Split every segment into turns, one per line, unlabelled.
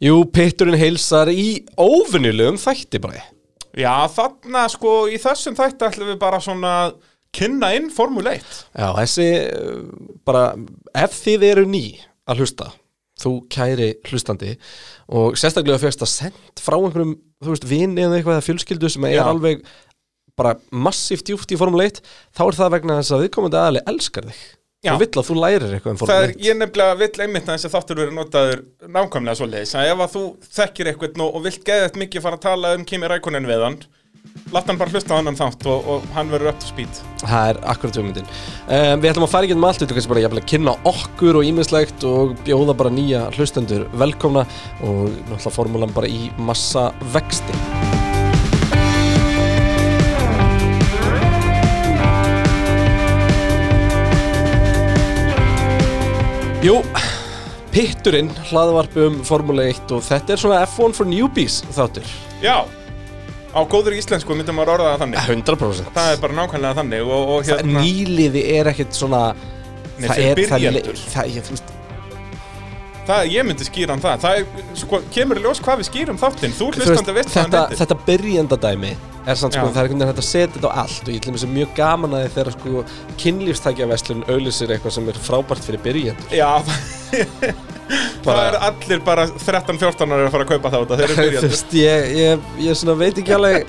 Jú, pitturinn heilsar í óvinnilegum þætti bara
Já, þarna sko í þessum þætti ætlum við bara svona að kynna inn Formule 1
Já, þessi uh, bara, ef þið eru ný að hlusta þú kæri hlustandi og sérstaklega fyrst að send frá einhverjum, þú veist, vini eða eitthvað eða fjölskyldu sem er
Já.
alveg bara massíft djúpt í Formule 1 þá er það vegna þess að viðkomandi aðali elskar þig
Já.
og vill að þú lærir eitthvað um
Það
Formule
er,
1
ég nefnilega vill einmitt að þessi þáttur verið notaður nákvæmlega svo leiðis að ef að þú þekkir eitthvað og, og vilt geða þetta mikið fara að tala um Kimi Rækonen við hann látt hann bara hlusta á hann þátt og, og hann verður upp til spýt
Það er akkurat hugmyndin. Um, Við ætlum að fara ekki um allt, við kannski bara jafnvel að kynna okkur og ímislegt og bjóða bara nýja hlustendur velkomna og náttúrulega formúlan bara í massa vexti Jú, pitturinn hlaðvarp um Formule 1 og þetta er svona F1 for newbies þáttur.
Já, á góður íslensku myndum maður orða það þannig.
100%
Það er bara nákvæmlega þannig og, og
Það
hérna
nýliði er ekkert svona
Nei,
það er, það,
byrjendur.
það, ég, þú veist,
það, ég myndi skýra hann það. Það er, sko, kemur í ljós hvað við skýrum þáttinn. Þú
þú veist,
hlustandi veist hvað hann
þetta,
heitir.
þetta byrjandadæmi er samt sko,
Já.
það er einhvern veginn hægt að setja þetta á allt. Og ég til þess að mjög gaman að þið þegar sko kynlífstækjaveslun auðlýsir eitthvað sem er frábært fyrir byrjandur
Já, það, það er allir bara 13-14 ára að fara að kaupa það út Þeir eru
þú
byrjandur
veist, ég, ég, ég svona veit ekki alveg.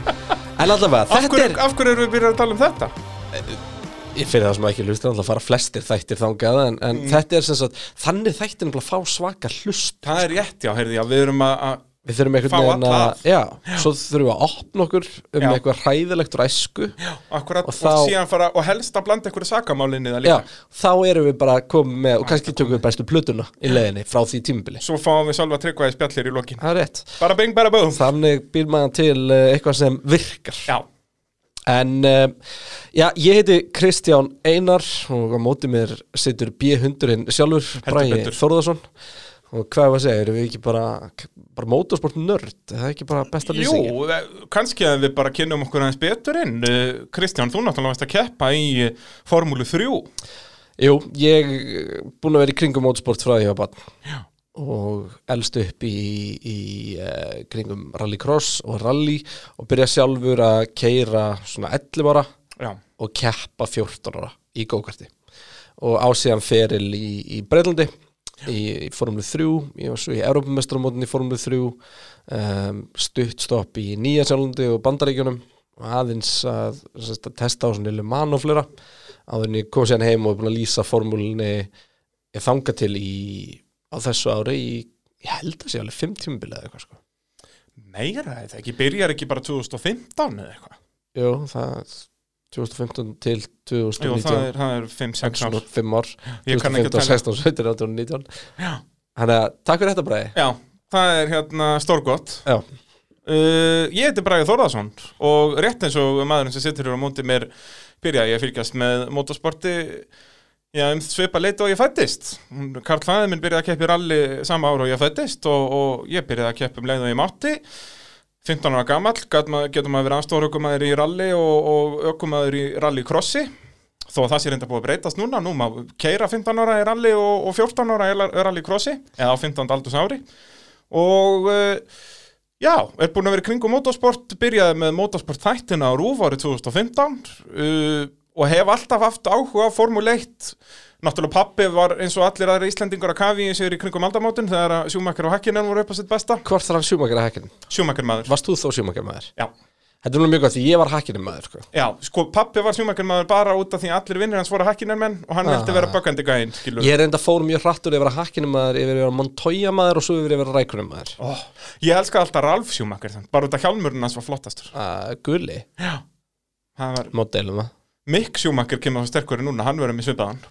En allavega,
Af
þetta
hverju,
er
af hverju erum við byrjað að tala um þetta?
Fyrir það sem ekki hlustir, alltaf fara flestir þættir þangað, en, en
Mm.
þetta er sem sagt þannig þættir nefnilega fá svaka hlust
Það er rétt, já, heyrði, já, við erum að, að
við þurfum einhvern veginn að
að.
já, svo þurfum við að opna okkur um
Já.
eitthvað hræðilegt ræsku
akkurat,
Og
og,
þá-
síðan fara, og helst að blanda einhverju sakamálinni það
Já,
líka.
þá erum við bara komið með og kannski tökum við bestu plötuna í leiðinni frá því tímubili
Svo fáum við sjálfa tryggvaði spjallir í lokin.
Það er rétt
Bara bing, bara búm.
Þannig býr maður til uh, eitthvað sem virkar
Já,
En uh, já, ég heiti Kristján Einar og á móti mér situr B-hundurinn sjálfur Bragi
betur.
Þórðarsson og hvað er að segja, erum við ekki bara bara motorsport nörd, er það ekki bara besta lýsingin?
jú, eh, kannski að við bara kynnum okkur aðeins betur inn. Uh, Kristján, þú náttúrulega varst að keppa í eh, Formúlu 3.
Jú, ég eh, búin að vera í kringum motorsport frá því að bann og elst upp í, í uh, kringum rallycross og rally og byrja sjálfur að keira svona 11 ára
Já,
og keppa 14 ára í gókarti og ásíðan feril í, í Breitlandi í, í Formule 3, ég var svo í Europamestramótin í Formule 3 um, stutt stopp í Nýja Sjálflandi og Bandaríkjunum og aðeins að, að testa á svona lilu mann og flera áður en ég kom sér heim og búin að lýsa formúlinni ég þanga til í á þessu ári í, ég held að sé alveg 5 tímabilið eða eitthvað sko
meira eða ekki, byrjar ekki bara 2015 eða eitthvað.
Jú, það er 2015 til
Jú,
2019
það er, það er 5-6 ár.
5 ár
Ég kann ekki að
2015,
tala.
16, 17, 18, 19
Já.
Þannig að takk fyrir þetta bræði
Já, það er hérna stórgott.
Já,
Uh, ég heiti Bragi Þórðarsson og rétt eins og maðurinn sem situr hér á móti mér byrjaði ég að fylgjast með motorsporti já, um svipa leit og ég fættist Karl fæði minn byrjaði að keppa í rally sama ára og ég fættist og, og ég byrjaði að keppa um leið og ég mátti. 15 ára ma- getur maður verið aðstóra ökumæður í rally og, og ökumæður í rallycrossi þó að það sé reynda búið að breytast núna nú má keira 15 ára í rally og, og 14 ára í rallycrossi eða á 15 aldurs ári og uh, Já, er búin að vera í kringum motorsport, byrjaði með motorsport þættina á RÚV árið 2015 uh, og hef alltaf haft áhuga á Formule 1. Náttúrulega pappi var eins og allir aðra Íslendingar að kafi í sig í kringum aldamótin þegar Sjúmakar og Hakkinen voru upp á sitt besta.
hvort þarf sjúmakar að hækkin?
Sjúmakar maður.
Varst þú þó sjúmakar maður?
Já.
Þetta er nú mjög gott því ég var hækkinum maður sko.
Já, sko, pappi var Sjúmakar maður bara út af því allir vinnir hans voru Hakkinen menn og hann
Ah.
vildi vera bökkandi gæinn.
Ég er enda fór mjög hrattur yfir að hækkinum maður yfir að Montoya maður og svo yfir að rækunum maður
Ó, ég elska alltaf Ralf Sjúmakar, bara út af hjálmurinn hans var flottastur.
uh, Gulli,
var,
módelum það
Mick Sjúmakar kemur á sterkuri núna, hann verður með svipaðan.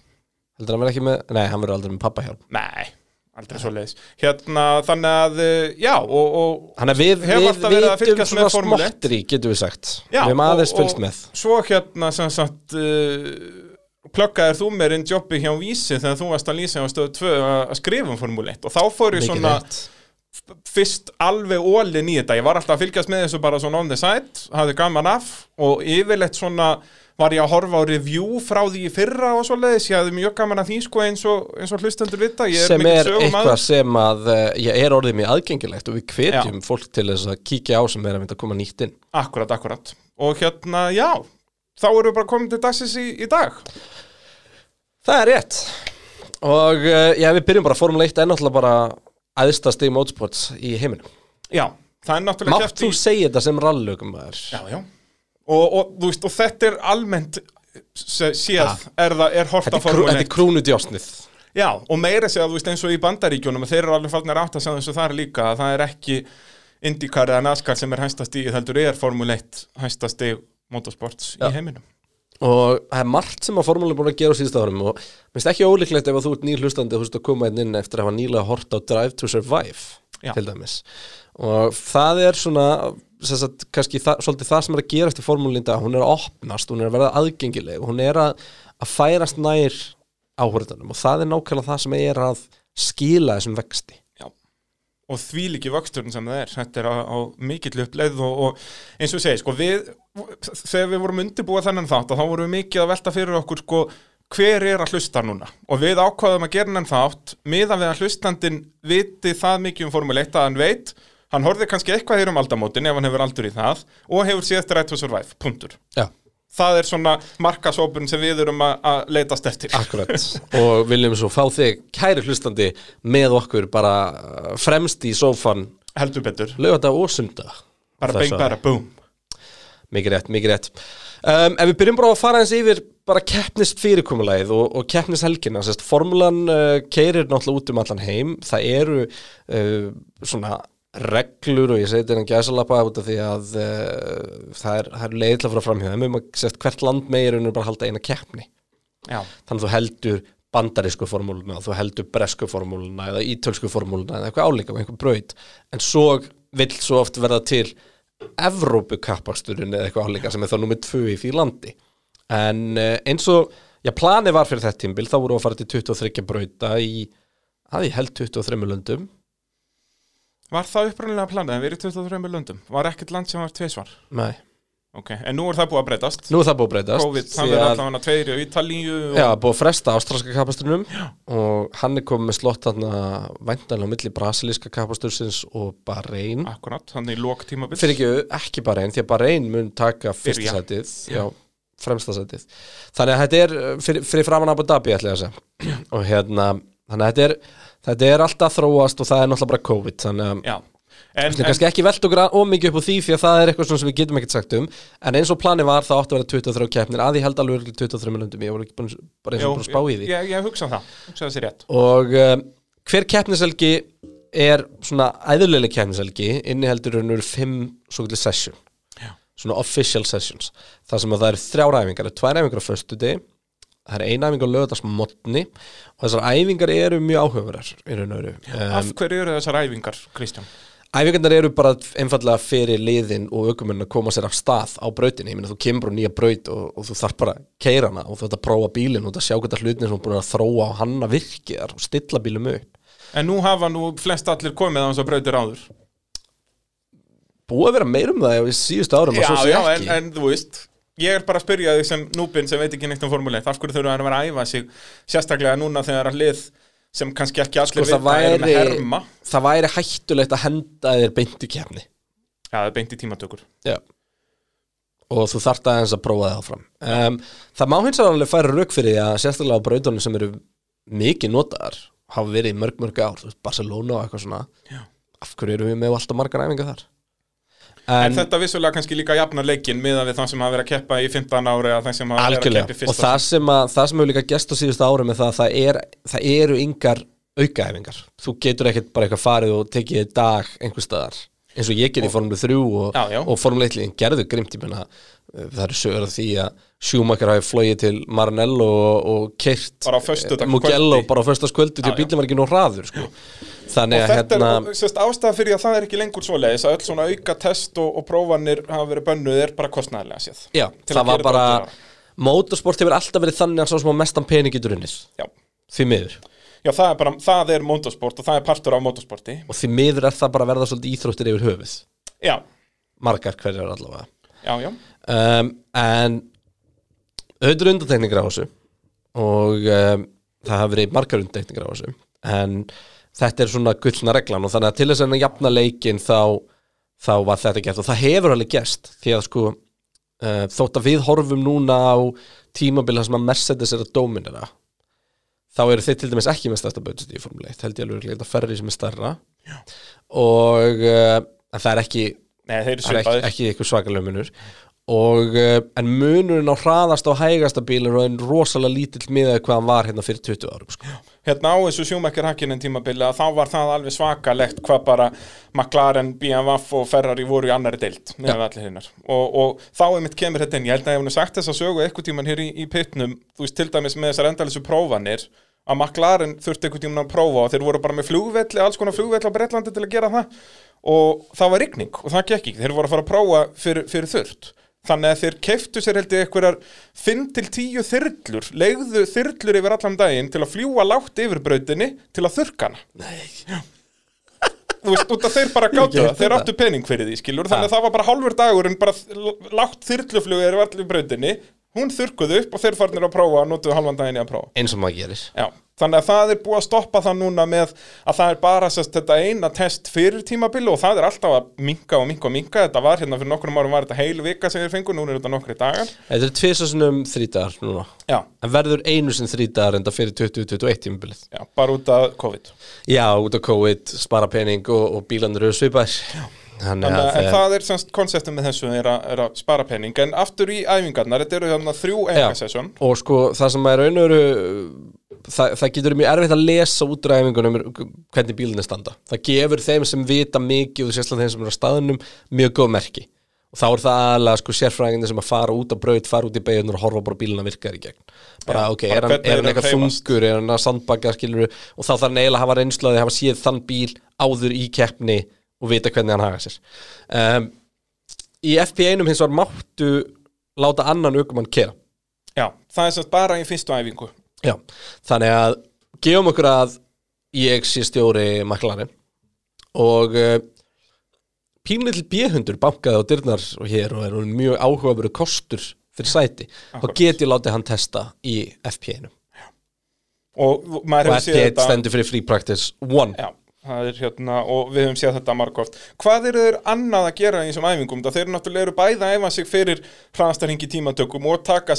Heldur hann vera ekki með, nei hann verður aldrei með pappa hjálp
Nei, aldrei svo leiðis Hérna, þannig að, uh, já, og, og
Þannig að við, við
að
vitum
fylgjast
svona
með Formúlu 1.
smottri, getum við sagt.
Já,
Við erum aðeins fylgst með.
Svo hérna, sem sagt uh, pluggaðir þú mér inn jobbi hjá Vísi þegar þú varst að lýsa á stöðu 2 að skrifa um Formule 1 og þá fór ég svona fyrst alveg ólinn í þetta. Ég var alltaf að fylgjast með þessu bara svona on the side hafði gaman af og yfirleitt svona var ég að horfa á review frá því í fyrra og svoleiðis, ég hafði mjög gaman að því sko eins og, eins og hlustendur vita, er
sem er eitthvað sem að uh, ég er orðið mjög aðgengilegt og við hvetjum fólk til þess að kíkja á sem er að mynda að koma nýtt inn
Akkurat, akkurat. Og hérna, já, þá erum við bara komin til dagsins í, í dag.
Það er rétt og uh, já, við byrjum bara Formule 1 er náttúrulega bara æðsta stig motorsports í heiminum
Já, það er náttúrulega
Mátt
keppt
þú
í...
segja þetta sem rallugum?
Já, já. Og, og, veist, og þetta er almennt séð, er, það, er
Þetta er, krú,
Formule
þetta
1.
er krúnudjásnið
Já, og meira segja, þú veist, eins og í bandaríkjunum, þeir eru alveg átt að segja þessu þar líka, að það er ekki IndyCar eða NASCAR sem er hæsta stíð, heldur er Formule 1 hæsta stíð motorsports
Já.
í heiminum.
og það er margt sem að Formule er búin að gera á síðustu árum og minnst ekki ólíklegt ef að þú ert nýr hlustandi þú veist að koma inn inn eftir að hafa nýlega hort á Drive to Survive
Já.
til dæmis og það er svona sagt, kannski það, svolítið það sem er að gerast í Formule 1 hún er að opnast, hún er að verða aðgengileg hún er að, að færast nær áhverðanum og það er nákvæmlega það sem er að skila þessum vexti.
Og því líki vöxturinn sem það er. Þetta er á, á mikill uppleið og, og eins og segi, sko, við þegar við vorum undirbúið þennan þátt þá vorum við mikið að velta fyrir okkur, sko hver er að hlusta núna? Og við ákvaðum að gera hennan þátt miðan við að hlustandinn viti það mikið um Formule 1 að hann veit hann horfði kannski eitthvað hér um aldamótin ef hann hefur aldur í það og hefur eftir Right to Survive, punktur.
Já,
það er svona markasópurinn sem við erum að, leitast eftir.
Akkurat. Og viljum svo fá þig, kæri hlustandi með okkur bara uh, fremst í sófan
heldur betur,
lögata og sunda
bara beng bara boom.
Mikið rétt, mikið rétt. Um, Ef við byrjum bara að fara eins yfir bara keppnist fyrirkomulagið og, og keppnist helgina sérst, Formulan uh, keirir náttúrulega út um allan heim. Það eru uh, svona reglur og ég segi þetta en gæsalappa út af því að uh, það er, er leið til að fara framhjá þeim um hvert land meir er bara að halda eina keppni.
Já,
þannig að þú heldur bandarísku formúluna, þú heldur bresku formúluna eða ítölsku formúluna eða eitthvað álíka með einhver braut, en svo vill svo oft verða til Evrópu kappaksturinn eða eitthvað álíka sem er þá nummið tvö í því landi. En uh, eins og, já planið var fyrir þetta tímbil, þá voru að fara til 23 brauta í, að ég held 23 löndum
var það upprænilega planið að við erum 23 löndum? Var ekkert land sem var tveisvar
Nei.
ok, en nú er það búið að breytast.
Nú er það búið að breytast.
COVID, það er
að-
allavega tveir í Ítalíu og...
Já, búið að fresta ástralska kapasturinn og hann er komið með slott þarna væntanlega á milli brasilíska kapastursins og Bahrein.
Akkurat, þannig í lok tímabil
fyrir ekki, ekki Bahrein, því að Bahrein mun taka fyrsta
Byrja.
sætið, já, fremsta sætið þannig að þetta er fyrir, fyrir framan Abu Dhabi ætla ég að segja. Og hérna, þannig að þetta er þetta er alltaf þróast og það er náttúrulega bara COVID þannig að
en,
kannski ekki velta okkur að- of mikið upp á því því að það er eitthvað sem við getum ekkert sagt um. En eins og plani var það átti að vera 23 keppnir. Að ég held alveg örugglega 23 löndum ég var ekki búin, bara eins og bara að spá í því.
ég, ég hugsa það, hugsa það sér rétt.
Og um, hver keppniselgi er svona æðurlega keppniselgi inniheldur svo kvöldi session.
Já.
svona official sessions. Þar sem að það eru þrjár æfingar, það eru tvær æfingar á föstu degi það er ein æfingar á lögadagsmotni og þessar æfingar eru mjög áhugaverðar í raun og veru.
Af
um,
hverju eru þessar æfingar, Kristján?
Æfingarnar eru bara einfallega fyrir liðin og aukumenn að koma sér af stað á brautinni, ég meina þú kemur á nýja braut og, og þú þarf bara að keira hana og þú þarf að prófa bílinn og þú þarf að sjá hvernig hlutin sem þú er búin að þróa og hanna virkiðar og stilla bílum upp.
En nú hafa nú flest allir komið á þess að brautir áður.
Búið að vera meir um það í síðustu árum
já, já, en, en þú veist ég er bara að spyrja þig sem núbin sem veit ekki neitt um Formule 1 af hverju þurfa að vera að æfa sig sérstaklega núna þegar að lið sem kannski ekki allir
Sko, það
vita eru með
væri-
herma?
Það væri hættulegt að henda þér beintu kefni
já, það er beint í tímatökur.
Já. Og þú þarft aðeins að prófa það áfram. Um, Það má hins vegar alveg færa rauk fyrir því að sérstaklega á brautunum sem eru mikið notaðar hafa verið í mörg mörg ár, Barcelona og eitthvað svona.
Já.
af hverju erum við með alltaf margar æfingar þar
En,
en,
þetta vissulega kannski líka jafnar leikinn miðað við það sem hafa verið að keppa í 15 ári eða það sem hafa verið að keppa í
og
fyrsta
það sem, að, það sem hefur líka gest á síðustu árum er það að það, er, það eru yngar aukaæfingar þú getur ekkert bara eitthvað farið og tekið dag einhver staðar eins og ég gerði í Formule 3 og,
Já, já.
og Formule 1 liðin gerðu grimt ég menna það eru sögur af því að Schumacher hafi flogið til Maranello og, og
föstudagskvöldi.
Mugello bara á föstaskvöldi til ekki nú hraður sko. Þannig
Og þetta
hérna
er sérst, ástæða fyrir að það er ekki lengur svoleiðis að öll svona auka test og, og prófanir hafa verið bönnuð er bara kostnæðilega séð.
Já, það var bara. Motorsport hefur alltaf verið þannig að svo að mestan pening getur unnið.
Já.
því miður.
Já, það er bara, það er motorsport og það er partur af motorsporti.
Og því miður er það bara að verða svolítið íþróttir yfir höfuð.
Já,
margar hverjar allavega.
Já, já.
Um, en auðvitað eru undantekningar á þessu. Og um, það hafa verið margar undantekningar á þessu. En þetta er svona gullna reglan og þannig að til þess að jafna leikin þá, þá var þetta gert og það hefur alveg gerst því að sko uh, þótt að við horfum núna á tímabila sem að Mercedes er að dóminina þá eru þeir til dæmis ekki með stærsta budget í Formule 1 held ég alveg að ferri sem er stærra Já. og uh, það er ekki,
Nei,
það er ekki,
svipaðir.
ekki eitthvað svakalega munur og uh, en munurinn á hraðast á hægasta og en rosalega lítill miðað við hvað hann var hérna fyrir 20 árum sko.
Hérna á þessu sjúmekkir hakkinin tímabili að þá var það alveg svakalegt hvað bara McLaren, BMW og Ferrari voru í annari allir hinnar og, og þá einmitt kemur þetta inn, ég held að ég hef nú sagt þess að sögu eitthvað tíman hér í, í pitnum, þú veist til dæmis með þessar endalisu prófanir að McLaren þurfti eitthvað tíman að prófa og þeir voru bara með flugvelli, alls konar flugvelli á Breitlandi til að gera það. Og það var rigning og það gekk ekki, þeir voru að fara að prófa fyrir, fyrir þurft þannig að þeir keiftu sér held ég einhverjar 5-10 þyrlur legðu þyrlur yfir allan daginn til að fljúa lágt yfir brautinni til að þurrka hana.
Nei,
þú veist, út að þeir bara
Ég
það, þeir áttu pening fyrir því, skilur, þannig að það var bara hálfur dagur en bara l- lágt þyrluflug er allir brautinni, hún þurrkuðu upp og þeir farnir að prófa, notuðu halvan daginn í að prófa.
eins og maður gerir.
Já, þannig að það er búið að stoppa það núna með að það er bara sest, þetta eina test fyrir tímabilu og það er alltaf að minka og minka og minka, þetta var hérna fyrir nokkrum árum var þetta heil vika sem þeir fengu, núna er þetta nokkri dagar.
Þetta er tvisasunum þrítagar núna.
Já,
en verður einu sem þrítagar enda fyrir 2021 tímabilið.
Já, bara út af COVID.
Já, út af COVID, spara pening og, og bílandur eru svipaðir. Þannig
Þannig
að þeir-
það er semst konseptum með þessu er að, er að spara pening, en aftur í æfingarnar, þetta eru hérna þrjú engasessun.
og sko það sem er raun og veru það, það getur mjög erfitt að lesa út úr æfingunum hvernig bílinni standa. Það gefur þeim sem vita mikið og sérslega þeim sem eru á staðunum mjög góð merki. Og þá er það alveg sko sérfræðinni sem að fara út á braut, fara út í beigunar og horfa bara á bílina virkar í gegn. Bara
Já,
ok,
bara
er hann, hann
að
eitthvað þungur er hann að sandbaka skilur og þá þarf hann eiginlega að hafa reynslaði hafa séð þann bíl áður í keppni og vita hvernig hann haga sér. Um, í FP1 hins var máttu láta annan aukumann kera
Já, það er semst bara í fyrstu æfingu.
Já, þannig að gefum okkur að ég sé stjóri McLaren og uh, pínlill B-hundur bankaði á dyrnar og hér og er mjög áhugaveru kostur fyrir sæti og get ég látið hann testa í FP1
Og
og
hefur séð
FP1
þetta...
stendur fyrir Free Practice 1
Já, er hérna, og við höfum séð þetta margóft. Hvað eru þeir annað að gera í þessum æfingum? Það þeir náttúrulega eru bæða að æfa sig fyrir hraðastarhingi tímatökum og taka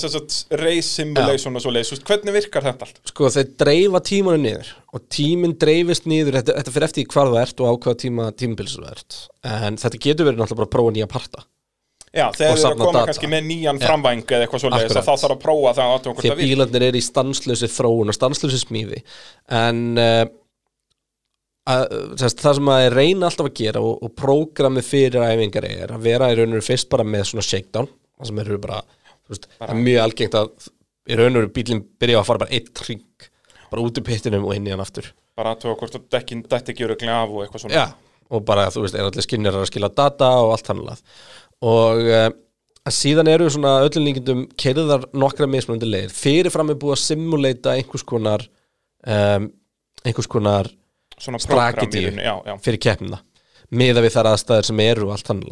race simulation og svo leys. Hvernig virkar þetta allt?
Sko þeir dreifa tímanu niður og tíminn dreifist niður þetta, þetta fyrir eftir hvar þú ert og á hvaða tíma tímabilsu þú ert en þetta getur verið náttúrulega bara að prófa nýja parta
Já, þegar þeir eru að koma
data.
kannski með nýjan
Já.
framvæng eða eitthvað svo leiðis
Akkurat.
að þá þarf að prófa það það virkar.
bílarnir eru í stanslösi þróun og stanslösi smíði en uh, að, sérst, það sem að ég reyna alltaf að gera og, og prógramið fyrir æfingar er að vera í raun og veru fyrst bara með svona shakedown það sem eru bara, veist, það er mjög algengt að í raun og veru bílinn byrja að fara bara eitt ring bara út úr pittinum og inn í hann aftur.
Bara að tóa hvort að dekkin dætti ekki öruglega af og eitthvað svona.
Já, og bara, þú veist, er allir skinnir að skila data og allt hann og uh, síðan eru svona öllum líkindum keirðar nokkra mismunandi leiðir. Fyrirfram er búið að simulata einhvers konar um, einhvers konar
Já.
fyrir keppnina. Miða við þar aðstæður sem eru og allt hann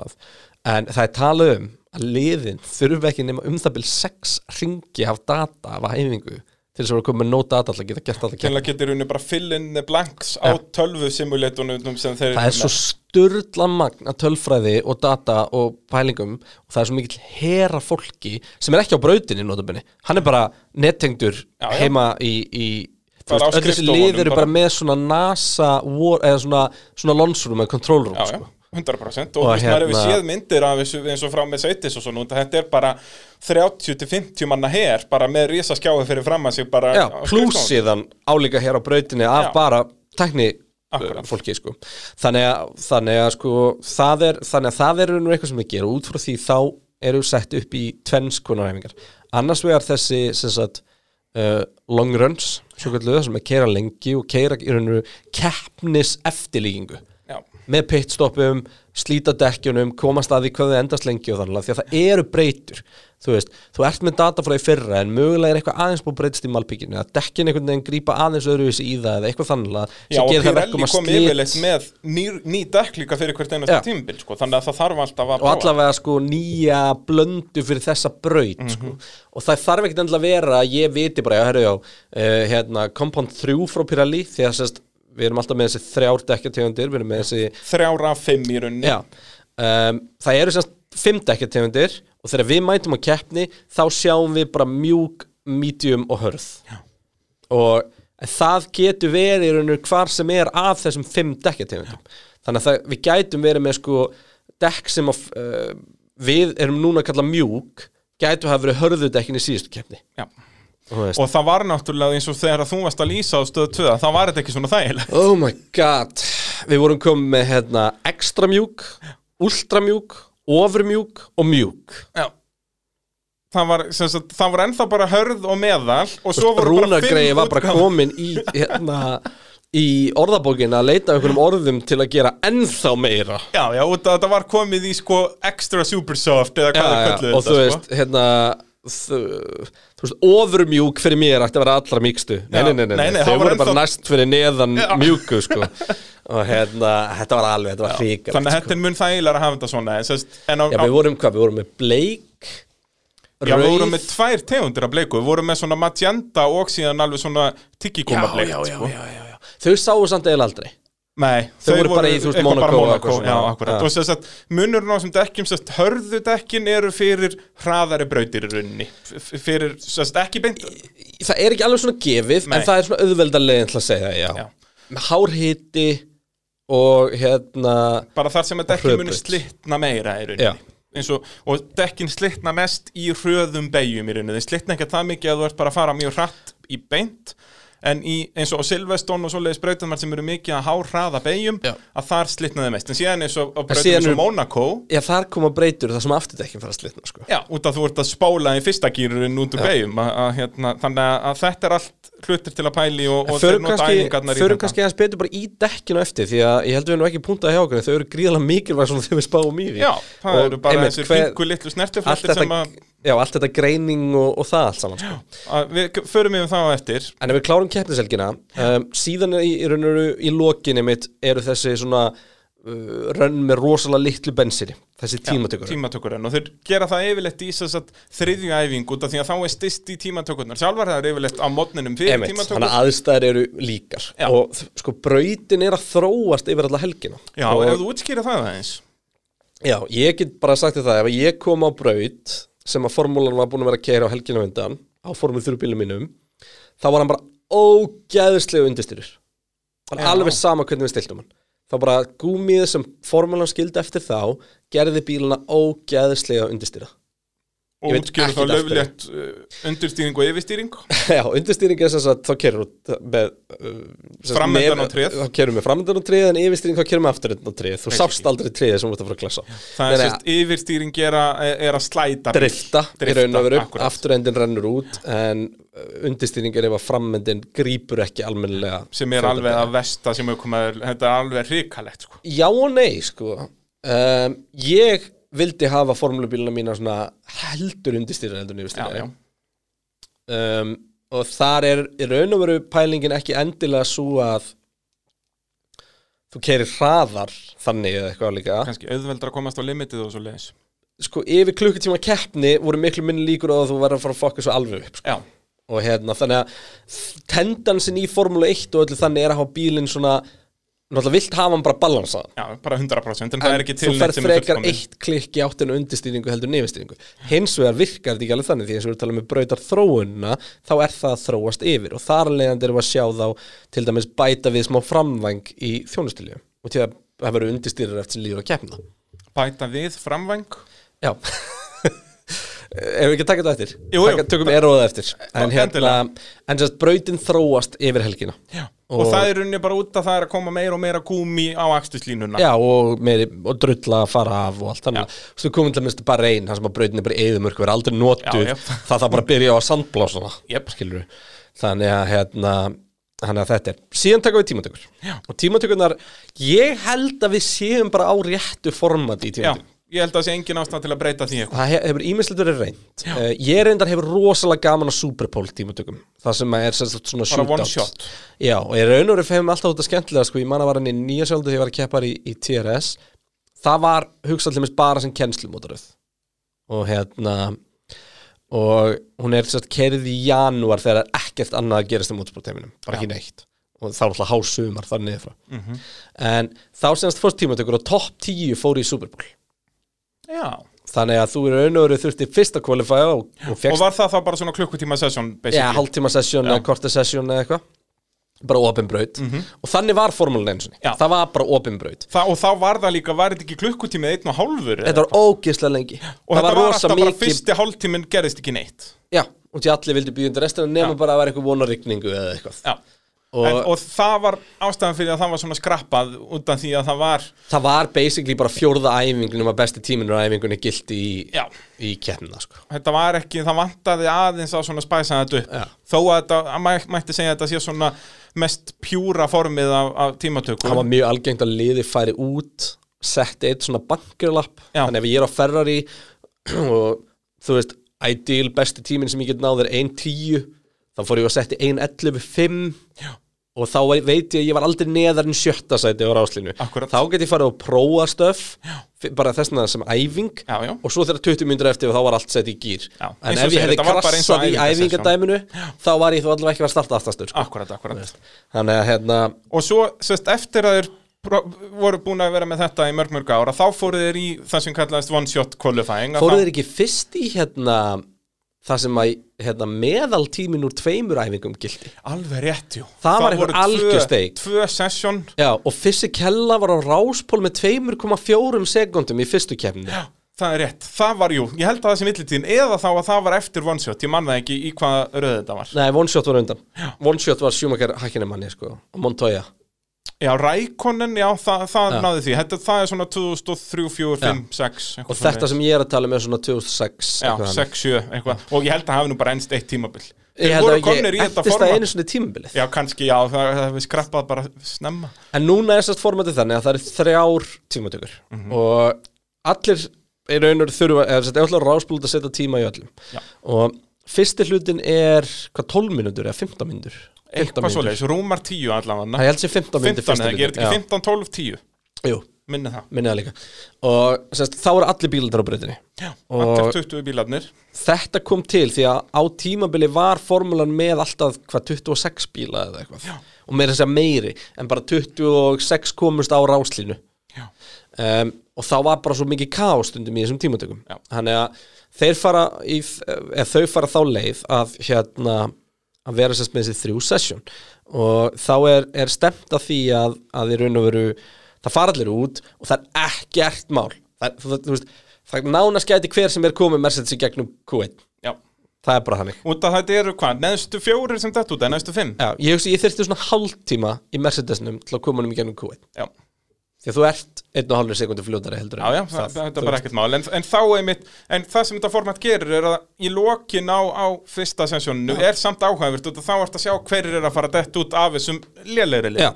en það er talað um að liðin þurfi ekki nema um það byrj sex ringi af data af æfingu til þess að vera komið með no data alltaf geta gert alltaf
að geta í rauninni bara fill in the blanks á
Já.
tölvu þeir
það er svo sturla magn að tölfræði og data og pælingum og það er svo mikill hera fólki sem er ekki á brautinni notabene. Hann er bara nettengdur heima í, í öll þessi lið eru
bara.
með svona NASA war, eða svona, svona lonsrum eða control room
Já, já,
sko.
100% og,
Og
hérna, maður hefur
hérna-
séð myndir af þessu eins og frá með Sveitis og svona, þetta er bara 30-50 manna her bara með risa skjáði fyrir fram að sig bara
já, síðan álíka hér á brautinni af
Já.
bara tekni
Akkurat.
fólki sko. þannig, að, þannig að sko það er, þannig að það er nú eitthvað sem við gerum út frá því þá eru sett upp í tvenns konar æfingar annars vegar þessi sem sagt, uh, long runs svo kalluðu sem er keira lengi og keira í rauninu keppnis eftirlíkingu með pitstoppum, slíta dekkjunum komast að því hvað þau endast lengi og þannig því að það eru breytur þú veist, þú ert með data frá því fyrra en mögulega er eitthvað aðeins búið breytist í malbygginu að dekkin einhvern veginn grípa aðeins öðruvísi í það eða eitthvað þannig að
Já, og
gerir það verkum
Pirelli
að
kom
slit
yfirleitt með ný, ný dekk líka fyrir hvert einasta
Já.
tímabil sko. þannig að það þarf alltaf að
og allavega sko nýja blöndu fyrir þessa braut
Mhm.
sko. og það þarf ekkert endilega að vera að ég viti bara, já, herru, já, uh, hérna Compound 3 frá Pirelli því að sérst, við erum alltaf með þessi þrjár dekkjategundir við erum með þessi
þrjára fimm í rauninni.
Um, það eru semst fimm dekkjategundir og þegar við mætum á keppni þá sjáum við bara mjúk, medium og hörð.
Já.
og það getur verið í rauninu hvar sem er af þessum fimm dekkjategundum. Þannig að það, við gætum verið með sko dekk sem að, uh, við erum núna að kalla mjúk gætu hafa verið hörðu dekkin í síðustu keppni.
Já.
Og veist,
það var náttúrulega eins og þegar þú varst að lýsa á stöð 2 þá var þetta ekki svona þægilegt.
Oh my god. Við vorum komið með hérna, extra mjúk ultra mjúk, ofur mjúk og mjúk.
Já. Það var, sagt, það var ennþá bara hörð og meðal og svo voru bara
Rúnargreið var bara komin í hérna, í orðabókina að leita einhverjum orðum til að gera ennþá meira.
Já, já, það, það var komið í sko extra super soft eða hvað það
já,
kölluðu
og þú veist, hérna þú, þú veist, ofurmjúk fyrir mér ætti að vera allra mýkstu. Nei, nei, nei, nei,
var
voru bara næst fyrir neðan mjúku sko. og hérna, þetta var alveg, þetta var hríkar
Þannig að þetta er mun þægilega að hafa þetta svona
Já, við vorum hvað, við vorum með bleik
Já, við vorum með tvær tegundir af bleiku Við vorum með svona magenta og síðan alveg svona
já, já,
sko.
Þau sáu samt eða aldrei
Nei,
Þau voru bara í, þú veist, Monaco.
Já, akkurat
Já.
Og þess að munurinn á þessum dekkjum sest, Hörðu dekkin eru fyrir hraðari brautir í runni F- Fyrir, sest, ekki beint
Það er ekki alveg svona gefið,
Nei.
en það er svona auðveldarlegin til að segja, já,
Já.
Hárhiti og hérna
Bara þar sem að dekkin
hröðbraut.
slitna meira í
Já.
runni eins og, og dekkin slitna mest í hröðum beigjum í rauninni, þeir slitna ekki það mikið að þú ert bara að fara mjög hratt í beint en í, eins og Silveston og svoleiðis brautumar sem eru mikið að há hraða beigjum að þar slitnaði mest, en síðan eins og á brautum eins og Monaco
Já, þar koma breytur þar sem afturdekkin fara að slitna, sko.
Já, út af þú ert að spála í fyrsta gýrurinn út úr beigjum að, að, hérna, þannig að, að þetta er allt hlutir til að pæli og, og
Förum
nota æfingarnar í
förum
þetta.
kannski aðeins betur bara í dekkinu eftir því að ég held við nú ekki punktað hjá okkur en þau eru gríðalega mikilvæg svona þegar við spáum í því.
Já, það
Og
eru bara
einmitt,
þessir fingu litlu
þetta,
sem að,
já, allt þetta greining og, og það allt saman sko.
að við förum yfir það á eftir.
En ef við klárum keppniselgina um, síðan í, í í lokinni mitt eru þessi svona uh, rönn með rosalega litlu bensini þessi tímatökur.
tímatökurinn. Og þeir gera það yfirleitt í þriðju æfingu því að þá er stist í tímatökurnar sjálfar það er yfirleitt á mótninum fyrir tímatökur
þannig að aðstæður eru líkar.
Já.
og sko brautin er að þróast yfir alla helgina.
Já,
og,
ef þú útskýra það aðeins.
Já, ég get bara sagt þér það ef ég kom á braut sem að formúlan var búin að vera að keira á helgina á formúl þrjúbílum mínum þá var hann bara ógæðslega undirstyrur bara
Já.
alveg sama hvernig við stiltum hann. Þá bara gúmið sem formúlan skildi eftir þá gerði bíluna ógæðslega undirstyrra
og útskýra þá löflétt uh, undirstýring og yfirstýring?
Já, undirstýring er sem sagt þá kerir út með sagt,
Framöndan á tréð.
þá kerir með framöndan á tréð en yfirstýring þá kerir með afturöndan á tréð. Þú sást aldrei tréð sem þú ert að fara að klassa
það er sérst yfirstýring er að, að slæta
drifta, í raun og veru,
akkurat.
afturendin rennur út en undirstýring er ef að frammendin grípur ekki almennilega
sem er alveg að vesta sem er alveg hrikalegt sko.
Já og nei, sko. Um, Ég vildi hafa formúlubíluna mína svona heldur undirstýra heldur yfirstýra um, og þar er í raun og veru pælingin ekki endilega svo að þú keirir hraðar þannig eða eitthvað líka.
Kannski auðveldra að komast á limitið og svo leiðis.
Sko yfir klukkutíma keppni voru miklu minni líkur að þú verður að fara að fokka svo alveg upp sko. og hérna þannig að tendansin í Formule 1 og öllu þannig er að hafa bílinn svona náttúrulega vilt hafa hann bara balansaðan
já, bara 100% en, það er ekki til
þú
neitt
ferð
sem er
frekar
fullkomið.
eitt klikk í áttinu undirstýringu heldur nefistýringu hins vegar virkar þetta ekki alveg þannig því eins og við erum talað með brautar þróunina þá er það að þróast yfir og þar leiðandi erum við að sjá þá til dæmis bæta við smá framvæng í þjónustilju og til að það verður undirstýrir eftir sem líður að keppna.
Bæta við framvæng?
Já Ef við ekki taka þetta eftir?
Jú, jú.
Tökum eróða eftir. En hérna, en sérst brautin þróast yfir helgina.
Já. og,
Og-
það er unni bara út að það er að koma meira og meira gúmi á akstuslínuna
Já, og, meiri, og drulla að fara af og allt þannig veist, komum til að minnst bara einn Það sem að brautin er bara eðumörk Verður aldrei notuð. Það þarf bara að byrja á að sandblásuna Þannig að hérna Þannig að þetta er, síðan taka við tímatökur.
Já.
Og tímatökurnar, ég held að við séum bara á réttu format í tímatökur
ég held að það sé engin ástæð til að breyta því eitthvað
Það he- hefur ímislegt verið reynd uh, Ég reyndar hefur rosalega gaman á Super Bowl tímatökum Það sem að er svona shootout.
shot.
Já, og ég raun og veru hefum alltaf þetta skemmtilega sko, Ég man að var hann í nýja sjálfðu þegar ég var að keppa í, í TRS Það var hugsað til mér bara sem kennslumótaröð Og hérna Og hún er sérst kerið í janúar Þegar er ekkert annað að gerast í motorsportheiminum Bara
Já.
ekki neitt Og þá er alltaf hásumar þar niður frá
Mhm.
En þá semst fórst tímatökur og topp 10 fóru í Super Bowl
Já,
Þannig að þú er raun og veru þurfti fyrst að kvalifæja og, og
og
fegst
var það þá bara svona klukkutíma session
Já, sesjón
Já.
eða korta sesjón eða eitthvað. Bara opin braut. Og þannig var formúlan eins og
Já.
það var bara opin braut.
Þa, og þá var það líka, var þetta ekki klukkutími einn og hálfur?
þetta var ógislega lengi.
Og þetta var, alltaf bara fyrsti hálftíminn gerðist ekki neitt.
Já, og því allir vildi býða undir restina nema bara að vera eitthvað vonarigningu eða eitthvað.
Já
Og-
en, og það var ástæðan fyrir að það var svona skrappað undan því að það var
það var basically bara fjórða æfing nema besti tíminur á æfingunni gildi í, í keppnina sko.
þetta var ekki, það vantaði aðeins að svona spæsa þetta upp
Já.
þó að þetta, að mæ- mætti segja að þetta sé svona mest pjúra formið af, af tímatöku
það var mjög algengt að liði færi út setti eitt svona bankerlapp þannig ef ég er á Ferrari og þú veist, ideal besti tíminn sem ég get náð er 1.10 þá fór ég að setja 1.11.5
Já.
Og þá veit ég að ég var aldrei neðar en sjötta sæti á ráslinu
Akkúrat.
þá get ég farið að prófa stöf bara þessna sem æfing.
Já, já.
og svo þegar 20 minnur eftir og þá var allt sett í gýr
Já,
en
og
ef ég
segir,
hefði
og
krassað í æfingadæminu þá var ég þó allavega ekki að starta aftastur sko.
akkurat, akkurat.
Þannig hérna
og svo, sérst, eftir að pró- voru búin að vera með þetta í mörg mörg ára þá fóru þeir í það sem kallaðist one shot qualifying
fóruð
þá-
þeir ekki fyrst í hérna það sem að hérna, meðaltímin úr tveimur æfingum gildi
alveg rétt, jú.
Það var einhver
voru tvö-
algjör steik.
tvö session.
Já, og fyrsti kella var á ráspól með 2,4 sekundum í fyrstu kefni
Já, það er rétt, það var jú, ég held að það sem millitíðin eða þá að það var eftir one shot, ég man það ekki í hvaða röð þetta var.
Nei, one shot var undan. One shot var Schumacher hækkinni manni sko, og Montoya
Já, Rækonen, já, það, það
Já.
náði því. Þetta, það er svona 2003, 4, 5, 6
og þetta sem ég er að tala með er svona 2006
Já,
eitthvað
6, 7, eitthvað. Og ég held að hafi nú bara ennst eitt tímabil.
Ég
Þeir
held
voru
að
komnir í
ekki
þetta
eftir það
format.
einu svona tímabilið.
Já, kannski, já, það það hefur skrappað bara snemma.
En núna er sérst formatið þannig að það eru þrjár tímatökur.
Mhm.
og allir í raun og veru þurfa eða sérst eftir ráspól að setja tíma í öllum.
Já.
og fyrsti hlutin er hvað 12 mínútur eða 15 mínútur? 15
Eitthvað svoleiðis, rúmar 10 allavega.
Það ég held sér 15 mínútur
15, eða gerir ekki 15, 12, 10
Jú,
Minni það.
Minni það líka. Og sérst, þá eru allir bílar á breytinni
Já, allir 20 bílarnir.
Þetta kom til því að á tímabili var formulan með alltaf hvað 26 bíla eða eitthvað.
Já.
og meira þess að meiri en bara 26 komust á ráslínu um, og þá var bara svo mikið kaos stundum í þessum tímatökum.
Já.
þannig að þeir fara í, þau fara þá leið að hérna að vera sérst með þessi þrjú session. Og þá er, er stemt að því að, að í raun og veru það fara allir út og það er ekkert mál. Það, þú, þú veist, það nánast gæti hver sem er komið Mercedes í gegnum Q1
já.
Það er bara þannig.
Af þetta eru hvað, neðstu fjórir sem þetta út, eða neðstu fimm?
Já, ég ég þyrfti svona hálftíma í Mercedesnum til að koma honum í gegnum Q1
Já,
því að þú ert einn og hálfur sekundu fljótari heldur
já, já það, það, þetta
þú
er bara ekkert mál. En, en þá einmitt, en það sem þetta format gerir er að í lokin á, á fyrsta sessjónu er samt áhæfurt og þá ert að sjá hverjir er að fara dett út af þessum lélegri lið
Já,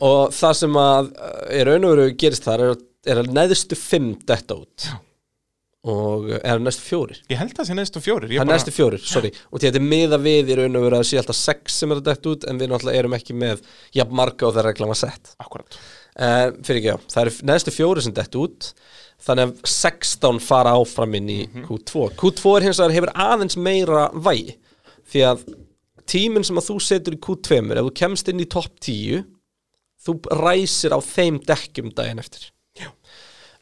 og það sem að er raun og veru gerist þar er, er að neðstu fimm detta út.
Já.
og er næstu fjórir.
Ég held að það sé neðstu fjórir.
Það er
bara-
næstu fjórir, sorry. Og þetta er miða við í raun og veru að sé alltaf sex sem er að detta út en við náttúrulega erum ekki með jafn marga og þeirra reglum að sett.
Akkurat
uh, Fyrir ekki, já, það eru neðstu fjórir sem detta út. Þannig að 16 fara áfram inn í Q2 Q2 er hins vegar hefur aðeins meira vægi. Því að tíminn sem að þú setur í Q2 ef þú kemst inn í topp 10 þú ræsir á þeim dekkjum daginn eftir.
Já.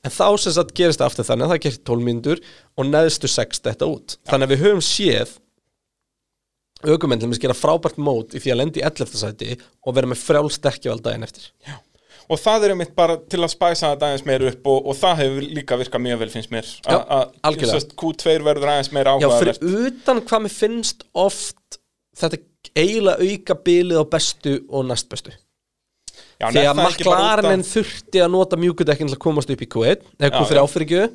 en þá sem sagt gerist það aftur þannig að það gerir 12 mínútur og neðstu 6 þetta út. Þannig að við höfum séð aukumenn til að gera frábært mót í því að lendi í 11. sæti og vera með frjálst dekkjavald daginn eftir
Og það er einmitt bara til að spæsa þetta aðeins meir upp og, og það hefur líka virkað mjög vel finnst mér.
Já,
að-
algjörlega.
sest, Q2 verður aðeins meir
Já,
áhugavert.
fyrir utan hvað mér finnst oft þetta eiginlega auka bilið á bestu og
Já, ekki bara út af-
McLarenin þurfti að nota mjúkudekkin til að komast upp í Q1 eða
Já,
Q3
já.
áfyrirgjöðu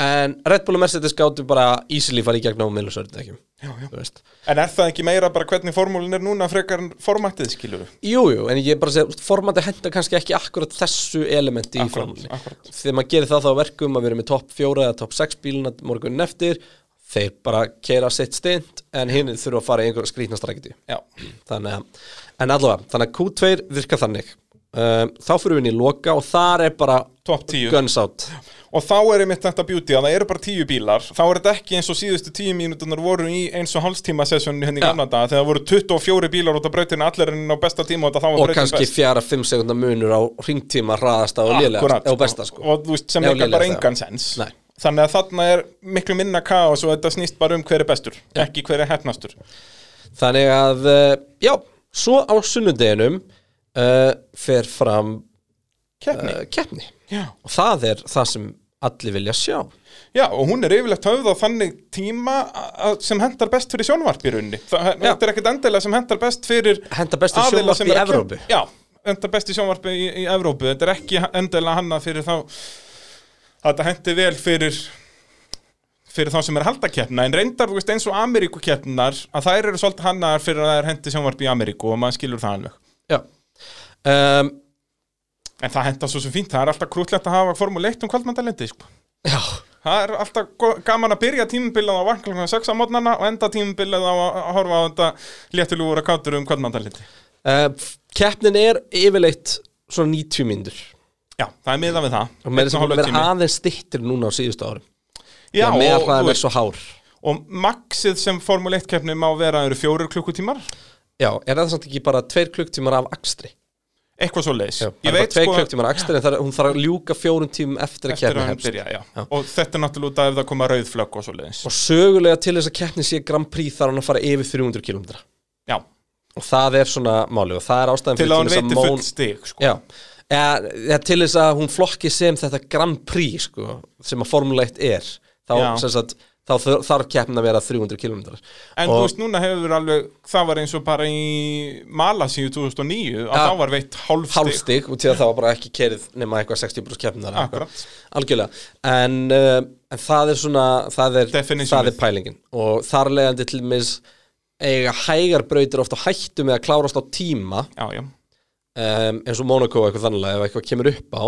en Red Bull og Mercedes gáttu bara easily farið í gegn á miðlusörðin ekki
En er það ekki meira bara hvernig formúlin er núna frekar en formatið, skilur
Jú, jú, en ég bara segja, formandi henda kannski ekki akkurat þessu elementi í formúlinni
akkurat.
þegar maður gerir það þá verkum að við erum með topp fjóra eða topp 6 bíluna morgunin eftir þeir bara keira sitt stint en hinn þurfa að fara í einhverja skrýtna strækiti
Já,
þannig að, en allavega, þannig að Q2 virka þannig þá fyrir við inn í loka og þar er bara guns out.
Og þá er einmitt þetta beauty að það eru bara tíu bílar. Þá er þetta ekki eins og síðustu tíu mínútunar voru í eins og hálfstíma sessjónu henni í
Já.
gamla daga Þegar voru 24 bílar út á brautinu allir enn á besta tíma og
og kannski
best.
fjara 5 sekundar munur á ringtíma hraðasta og
Akkúrat,
og besta sko.
Og þú veist, sem ekki bara engan sens.
Nei.
Þannig að þarna er miklu minna kaos og þetta snýst bara um hver er bestur Ekki hver er hefnastur
Þannig að, uh, já, svo á sunnudeginum uh, fer fram
Keppni.
uh, keppni. Og það er það sem allir vilja sjá.
Já, og hún er yfirlegt höfð á þannig tíma sem hendar best fyrir sjónvarp í rauninni. Það þetta er ekkert endilega sem hendar best fyrir
Henda bestu
aðila
sjónvarp í Evrópu.
Já, hendar best í sjónvarpi í, í Evrópu. Þetta er ekki endilega hannað fyrir þá þetta hendi vel fyrir fyrir þá sem er að halda keppna en reyndar, þú veist, eins og Ameríku keppnar að þær eru svolítið hannaðar fyrir að það er hendi sjónvarpi í Ameríku og maður skilur það alveg.
Já um,
en það henda svo sem fínt, það er alltaf krútlegt að hafa Formule 1 um kvöldmandalendi, sko.
Já,
Það er alltaf gaman að byrja tímubilið á vaknlega 6 á mótnana og enda tímubilið á að horfa á þetta léttulúur að kátur um kvöldmandaliti.
uh, keppnin er yfirleitt svona 90 mínútur.
Já, það er miðað við það.
og með þess að vera aðeins stittir núna á síðustu árum.
Já, og, og, og, maxið sem Formule 1 keppni má vera eru fjórir klukkutímar,
Já, er það samt ekki bara tveir klukktímar af akstri?
eitthvað svo leiðis.
Það er bara tveir klukktímar af akstri en það hún þarf að ljúka fjórun tímum eftir að
eftir
keppni
að hann
hefst
byrja, já. Og þetta er náttúrulega út af það koma rauðflögg og svo leiðis.
Og sögulega til þess að keppni sé Grand Prix þarf hann að fara yfir 300 km
Já,
og það er svona máli og það er ástæðan
til að hann
til
veiti
þess
full stig, sko.
Já, eða, eða til þess að hún flokki sem þetta Grand Prix sko, sem að Formule 1 er þá, þá þarf keppnin að vera 300 km
En þú veist, núna hefur alveg, það var eins og bara í Malasíu 2009, að
Já.
þá var veitt hálfstig.
hálfstig og til að það var bara ekki kerið nema eitthvað 60% keppnar
Akkurat.
algjörlega en, uh, en það er svona það er, það er pælingin og þar leiðandi til mis eiga hægar brautir ofta hættu með að klárast á tíma
Já, já.
Um, eins og Monaco og eitthvað þannig ef eitthvað kemur upp á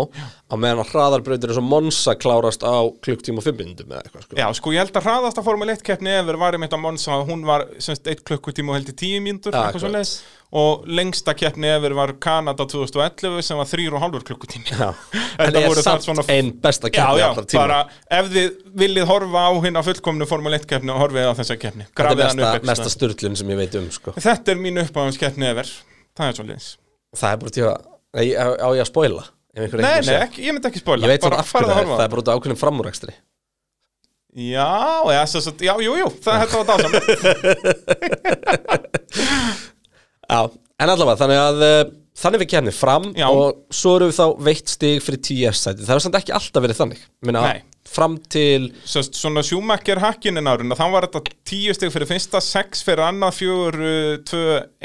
á meðan að hraðarbrautir eins og Monza klárast á klukktíma og 5 minnundum eða eitthvað sko.
Já, sko ég held að hraðasta Formule 1 keppni efer var einmitt á Monza hún var semst 1 klukkutíma og held í 10 mínútur
Já, akkurat.
og lengsta keppni efer var Kanada 2011 sem var 3,5 klukkutími
Já. En er
voru þar
samt
svona-
ein besta
Já,
keppni
já,
tíma
bara ef þið viljið horfa á á fullkomnu Formule 1 keppni og horfið á þessa keppni
þetta er mesta, mesta
staðar.
styrlun sem ég veit um sko.
Þetta er mín uppáðanskeppni efer Það er svo liðs
það er bara til að Nei, á, ég að einhver
Nei, nei, ekki, ég myndi ekki spóla
Ég veit
bara
svona af hverju
að
það er, það er bara út af ákveðnum framúrækstri
Já, já, svo, svo, já, jú, jú, það þetta var dásamt
Já, en allavega, þannig að uh, þannig við kemni fram
Já.
og svo erum við þá veitt stig fyrir 10 sæti það hefur samt ekki alltaf verið þannig. Minna,
Nei.
Fram til
Sest, svona sjúmakker hakkinin árun þá var þetta 10 steg fyrir fyrsta 6 fyrir annað 4, 2,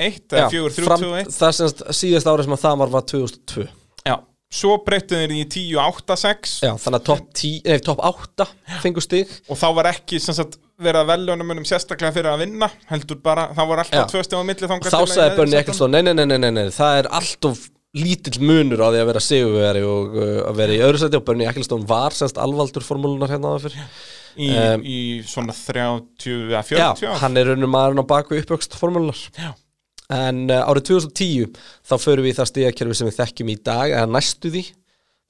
1 eða 4, 3,
fram,
2, 1
það semst síðast árið sem að það var var 2002
Já, svo breyttu þeir í 10, 8, 6
Já, þannig að topp 10 nei, topp 8 fengur stig.
Og þá var ekki sagt, verið að veljónum munum sérstaklega fyrir að vinna heldur bara, þá var alltaf tvö steg á milli
þá sagði Bernie Ecclestone nei, nei, nei, nei, nei, nei, það er allt of lítill munur á því að vera sigurveri og uh, að vera í öðru sæti og Bernie Ecclestone var semst alvaldur formúlunar hérna áður fyrir
í,
Um,
í svona 30 eða
Já,
40 ár.
hann er raunum maðurinn á baku uppvöxt formúlunar
Já.
En uh, árið 2010 þá förum við í það stigakerfi sem við þekkjum í dag eða næstu því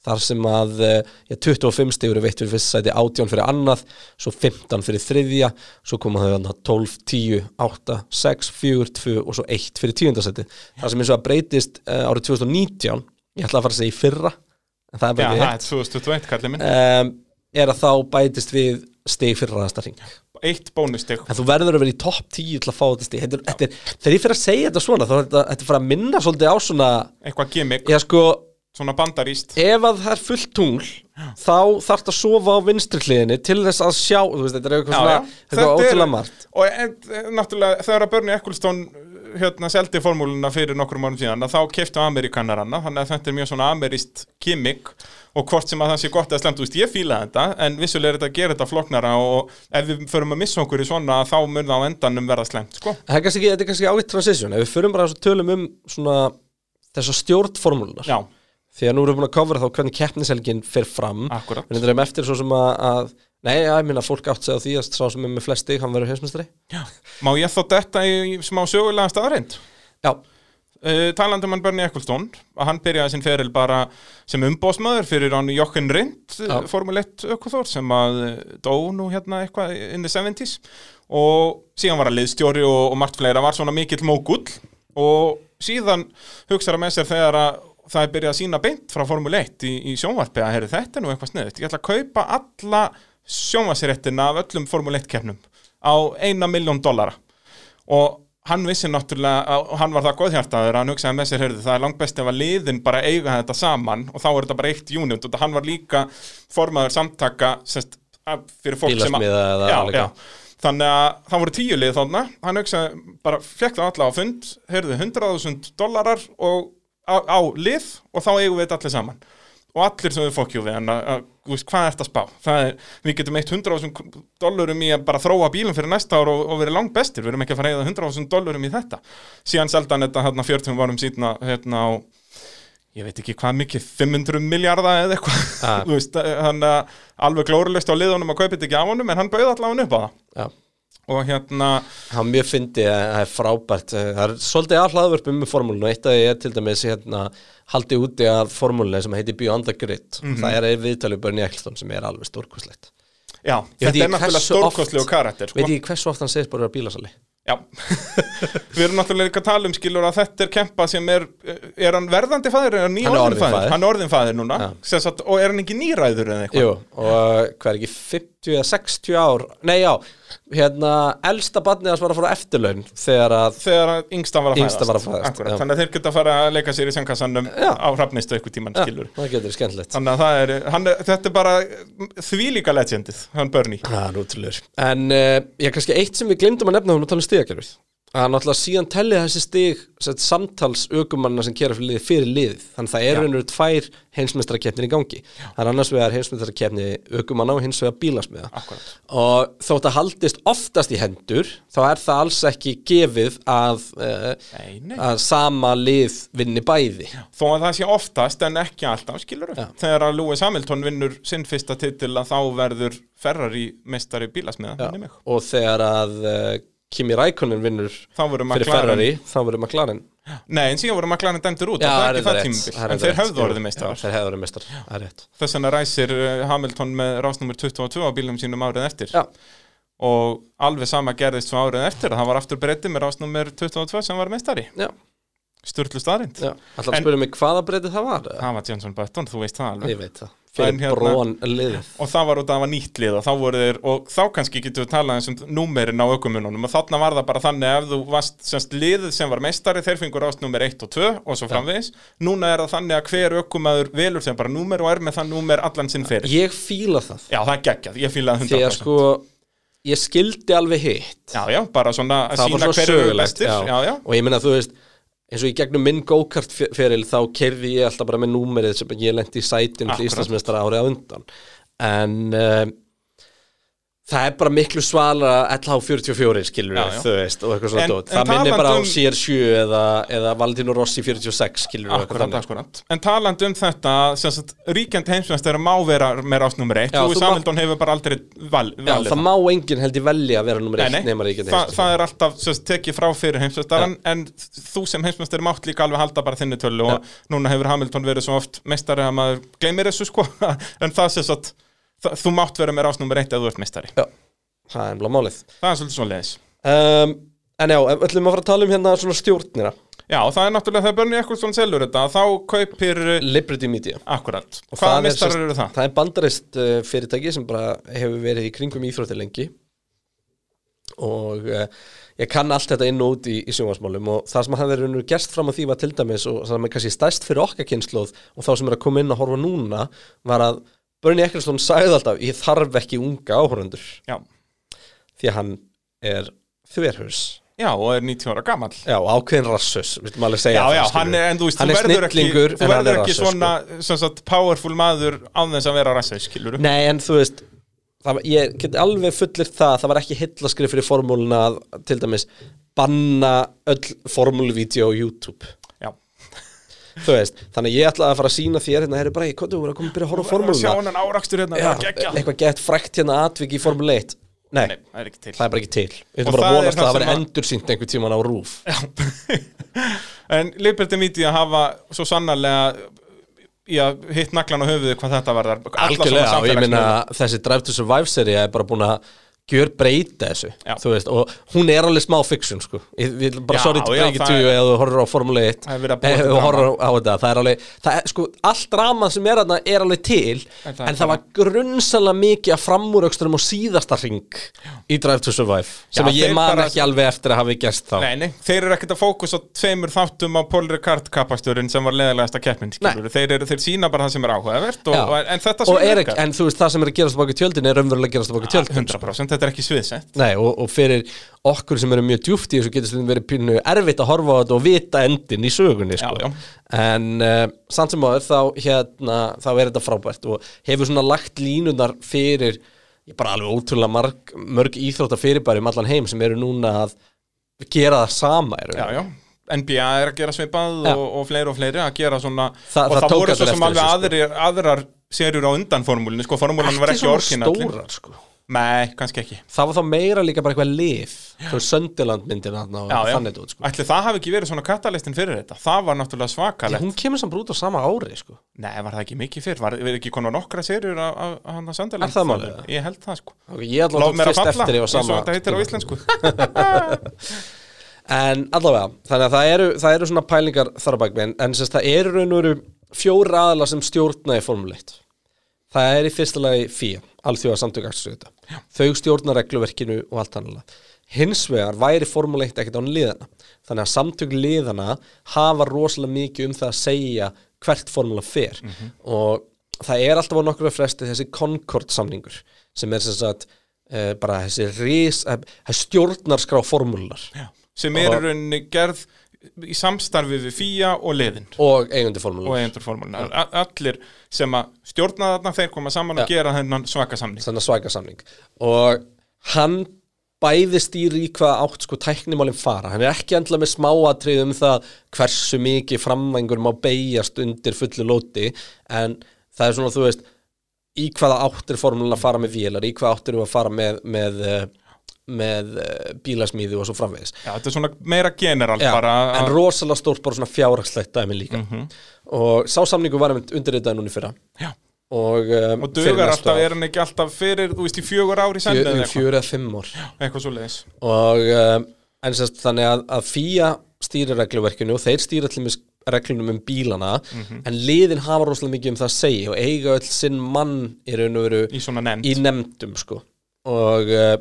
þar sem að uh, já, 25 stigur er veitt fyrir fyrst sæti 18 fyrir annað svo 15 fyrir þriðja svo koma þau annað 12, 10, 8 6, 4, 2 og svo 1 fyrir tíundasæti það sem eins og að breytist uh, árið 2019 ég ætla að fara að segja í fyrra en það er
Já,
bara
það
ekki
er 2021 kallið minn.
Um, er að þá bætist við stig fyrir ræðasta ring
Eitt bónustig.
En þú verður að vera í topp 10 til að fá þetta stig. Þetta þetta er- Þegar ég fyrir að segja þetta svona þá er þetta, er fyrir að minna svolítið á svona
Eitthvað gimmick,
Já sko,
svona bandaríst
ef að það er fullt tungl þá þarf þetta að sofa á vinstri hliðinni til þess að sjá, þú veist, þetta er eitthvað svona
Þetta er-
ótrúlega margt.
Og e, e, náttúrulega þegar að Bernie Ecclestone hérna seldi formúluna fyrir nokkrum árum síðan þá keftu Amerikanar hana þannig að þetta er mjög svona amerist kimmik og hvort sem að það sé gott eða slemt, þú veist, ég fíla þetta en vissulega er þetta að gera þetta floknara og ef við förum að missa okkur í svona þá mun það á endanum verða slemt, sko.
Það er kannski, þetta er kannski ágætt transition ef við förum bara að tölum um svona þessar stjórnformúlunar
Já,
því að nú erum við búin að kofra þá hvernig keppniselgin fer fram.
Akkurat
við erum eftir svo sem að, að nei, já, ég minna fólk átt sig á því að sá sem er með flest stig, hann verður heimsmestari
Má ég þá detta í smá sögulega staðarind?
Já,
Uh, talandi um hann Bernie Ecclestone að hann byrjaði sinn feril bara sem umbóðsmaður fyrir hann Jochen Rindt. Formule 1 ökuþór sem að eh, dó nú hérna eitthvað in the 70s og síðan var hann liðstjóri og, og margt fleira var svona mikill mógull. Og síðan hugsaði hann með sér þegar að það er byrjað að sína beint frá Formule 1 í, í sjónvarpi að heyri þetta nú eitthvað sniðut ég ætla að kaupa alla sjónvarsiréttina af öllum Formule 1 keppnum á eina miljón dollara. Og hann vissi náttúrulega og hann var það góðhjartaður að hann hugsaði með sér heyrðu, það er langt best ef að liðin bara eiga þetta saman og þá er þetta bara eitt unit og hann var líka formaður samtaka sest, að- fyrir fólk sem að
Bílasmiða
já, já. þannig að það voru tíu lið þarna. Hann hugsaði, bara fekk það alla á fund heyrðu, 100.000 dollarar og á, á lið og þá eigum við þetta allir saman. Og allir sem við fokkjú við hann að, veist, hvað er þetta spá? Er, við getum eitt 100.000 dollarum í að bara þróa bílum fyrir næsta ár og, og verið langt bestir, við erum ekki að fara að eða 100.000 dollarum í þetta. Síðan seldan þetta hérna 40 árum síðna hérna á ég veit ekki hvað mikið, 500 miljardar eða eitthvað,
Ah.
þú veist hann uh, alveg glórulust á liðunum að kaupa þetta ekki á honum en hann bauð allavega upp á það.
Já
og hérna,
hann mjög fyndi að það er frábært eh, það er svolítið aðhlaðvörpum með formúlinu eitt af því er til dæmis hérna, haldið úti að formúlinu sem heitir Beyond the Grid
Mhm.
það er viðtalið Bernie Ecclestone sem er alveg stórkostlegt
já, þetta er náttúrulega
oft-
stórkostlegu karakter sko.
veit ég hversu oft hann segist bara vera bílasali
Já, við erum náttúrulega líka að tala um skilur að þetta er kempa sem er, er hann verðandi er
er
nýorðin
orðinn
fæðir?
faðir.
Hann er orðin fæðir núna, og er hann ekki nýræður eða eitthvað?
Jú, og hvað er ekki 50 eða 60 ár nei já, hérna elsta barnið hans var að fara á eftirlaun þegar að
Þegar að yngsta var að fæðast.
var að fæðast, já.
Þannig að þeir geta að fara að leika sér í sengkassanum
Já.
á hrafnistu eitthvað tíman
ja,
skilur.
það getur skemmtilegt
Þannig að er, hann, þetta er bara þvílíka legendið, hann
útrúlegur En uh, ég kannski eitt sem við glemdum að nefna hún að tala um stigakerfið að náttúrulega síðan tellið þessi stig sett, samtals ökumanna sem kera fyrir liðið fyrir liðið þannig að það er raunur tvær heimsmeistarakeppnir í gangi. Það er annars vegar heimsmeistarakeppni ökumanna og hins vegar bílasmiða. Og þótt að haldist oftast í hendur þá er það alls ekki gefið að, uh,
Nei, nei.
að sama lið vinni bæði.
Þó að það sé oftast en ekki alltaf skilur
Já.
Þegar að Lewis Hamilton vinnur sinn fyrsta titil að þá verður Ferrari meistari bílasmiða,
Já, og þegar að uh, Kimi Rækonen vinnur fyrir
McLaren
Ferrari þá verður McLaren.
Nei, en síðan voru McLaren dæmdur út.
Já,
það er ekki það
er
En þeir höfðu orðið meistar.
Þeir hefðu orðið meistar, það er rétt.
Þess vegna ræsir uh, Hamilton með rásnumur 22 á bílum sínum árið eftir.
Já,
Og alveg sama gerðist svo árið eftir Það var aftur breytið með rásnumur 22 sem var meistari.
Já,
Sturlu staðrind
já. Alltaf að
En-
spyrja mig hvaða breytið það var
Jenson Button, þú veist það alveg.
Ég veit það Fyrir
hérna-
brón liðið
og það var út að það var nýtt lið og þá voru þeir, og þá kannski getum við talað um númerin á ökumununum og þarna var það bara þannig ef þú varst semst liðið sem var meistari, þeir fengur ást númer 1 og 2 og svo framvegis, núna er það þannig að hver ökumæður velur þeim bara númer og er með þann númer allan sinn fyrir.
Ég fíla það
Já, það er geggjað, ég fílaði 100%.
Því að sko Ég skildi alveg hitt
Já, já, bara svona að
Það
sína hverju bestir.
já.
Já, já,
Og ég minna þú veist eins og í gegnum minn go-kart feril þá kerði ég alltaf bara með númerið sem ég lendi í sætinu til
Akkurat.
Íslandsmeistara árið á undan en um, það er bara miklu svalara LH44 skilur
Já,
við,
já.
þú veist og eitthvað svona
En-
það minnir bara á
um-
CR7 eða, eða Valentino Rossi 46 skilur
akkurat, akkurat. En talandi um þetta, sagt, ríkjandi heimsveist má vera með ást númer 1,
Já,
Lewis
þú má-
Hamilton hefur bara aldrei val,
Já,
valið
það má enginn held ég velja að vera nummer
Nei,
1
nei,
nema ríkjandi heimsmeistari.
það er alltaf sérst, tekið frá fyrir heimsmeistaran en þú sem heimsmeistari mátt líka alveg halda bara þinni tölu og núna hefur Hamilton verið svo oft meistari að maður gleymir þessu sko. En það sést að það, þú mátt vera með rásnúmer eitt ef þú ert meistari.
Já, það er ennblá málið.
Það er svolítið svo leiðis
um, En já, ætlum að fara að tala um hérna svona stjórnina?
Já, það er náttúrulega þegar Bernie Ecclestone selur þetta þá kaupir
Liberty Media.
Akkurat,
Og
hvaða
sérst-
eru það?
Það er bandarist uh, fyrirtæki sem bara hefur verið í kringum íþrótti lengi. Og uh, ég kann allt þetta inn og út í, í sjónvarsmálum og það sem hafði verið gerst fram á því var til dæmis og það sem er kannski stæst fyrir okkar kynnslóð og þá sem er að koma inn að horfa núna var að Bernie Ecclestone sagði alltaf ég þarf ekki unga áhorundur
Já,
því að hann er þverhurs
Já, og er 90 ára gamall.
Já, ákveðin rassus,
Já, já, hann er, veist,
Hann er
verður ekki,
snillingur,
þú verður
er
ekki
rassus,
svona, sem sagt, powerful maður án þess að vera skilur
Nei, en þú veist það, ég get alveg fullir það það var ekki hillaskrif fyrir formúluna að til dæmis banna öll formúluvídeó á YouTube þú veist, þannig að ég ætlaði að fara að sína þér hérna, herri bara, ég komið að koma að byrja að horfa á
Þú verður að sjá
formúluna
hennan árakstur hérna, það er geggjað.
eitthvað gett frækt hérna atvik í formúlu 1 Nei,
Nei, það er ekki til.
það er bara ekki til. Við
Og
ætlum bara
það
að vonast að það
að-
endursýnt einhver tíman á rúf
En Liberty Media hafa svo sannarlega já, hitt naglan á höfuðu hvað þetta svona
Algjörlega, og ég minna þessi Drive to Survive serið er bara búin að gjör breyta þessu
Já.
þú veist, og hún er alveg smá fiction sko. ég bara
Já,
sorry to break it to you eða þú horfir á Formule 1
Það er verið að búa
eh,
til
þú horfir á þetta, það er alveg það er, sko, allt drama sem er þarna er alveg til
En það
en það var grunnsala mikið af framúröxturum og síðasta ring í Drive to Survive sem
Já,
að ég man
bara-
ekki alveg eftir að hafi gerst þá.
Nei, nei, þeir eru ekkert að fókus á tveimur þáttum á Paul Ricard kapasturinn sem var leðilegasta keppnin, skilur þeir, eru, þeir sína bara það sem er áhugavert og, og, en þetta
og
svona
er
virkar.
ekki, en þú veist það sem er að gerast á baki tjöldin raunverulega að gerast á baki tjöldin
100% þetta er ekki sviðsett
Nei, og, og fyrir okkur sem eru mjög djúft í þessu getur stundum verið pínu erfitt að horfa á þetta og vita endin í sögunni sko.
Já, já.
en uh, samt sem áður þá, hérna, þá er þetta frábært og hefur svona lagt línunar fyrir bara alveg ótrúlega marg, mörg íþrótta fyrirbæri um allan heim sem eru núna að gera það sama í
Já, já, NBA er að gera svipað og, og fleiri og fleiri að gera svona
Þa-
og
það
það, voru svo sem alveg
sko.
aðrir, aðrar serjur á undan formúlinu, sko, formúlan var ekki
svona
orginal
stórar sko.
Nei, kannski ekki
það var þá meira líka bara eitthvað lif þú veist Söndiland
já.
þannig út sko.
Ætli það hafi ekki verið svona katalistin fyrir þetta Það var náttúrulega
Því
svakalegt
hún kemur samt út á sama ári sko.
Nei, var það ekki mikið fyrr? Var var ekki konar nokkra serjur að Sunderland?
Er það málið?
Ég held það sko
okay, ég ætla að
Lof
tók
mér að
fyrst eftir ég var sama
þetta heitir á íslensku
En allavega, þannig að það eru, það eru svona pælingar þar á bakveginn en sérst það eru raun og veru fjóri aðalar sem stjórna í Formule 1 Það er í fyrsta lagi FIA, alþjóða samtök akstuðita Þau stjórna regluverkinu og allt annað Hins vegar væri Formule 1 ekkert án liðana Þannig að samtök liðana hafa rosalega mikið um það að segja hvert Formule fer. Og það er alltaf á nokkur fresti þessi Concord samningur sem er sem sagt uh, bara þessi ris, uh, stjórnarskrá formúlunar
Já. Sem er í rauninni gerð í samstarfi við FIA og liðin.
Og eigundi
og
formúlunar
formúlina Allir sem að stjórna þarna þeir koma saman og
Já.
gera þennan svaka samning.
Þannig að svæka samning. Og hann bæði stýri í hvað átt sko tæknimálinn fara. Hann er ekki endla með smáatrið um það hversu mikið framvængur má beigjast undir fullu lóti en það er svona þú veist í hvaða áttir formúluna fara með vélar í hvaða áttir við að fara með með, eh, með eh, bílasmíði og svo framvegis.
Já, þetta er svona meira general
Já,
bara.
en rosalega stórt bara svona fjárhagslegt dæmi líka.
Mhm.
og sá samningu var einmitt undirritaði núni fyrra.
Já.
og, um,
Og dugar alltaf, er hann ekki alltaf fyrir, þú veist, í fjögur ári senn eða
fjö,
eitthvað,
fjögur eða fimm ár.
Eitthvað svo leiðis
og um, en sérst þannig að, að FIA stýrir regluverkinu og þeir til með reglunum um bílana
Mhm.
en liðin hafa rosalega mikið um það að segja og eiga öll sinn mann í raun og veru
í
í nefndum sko. Og uh,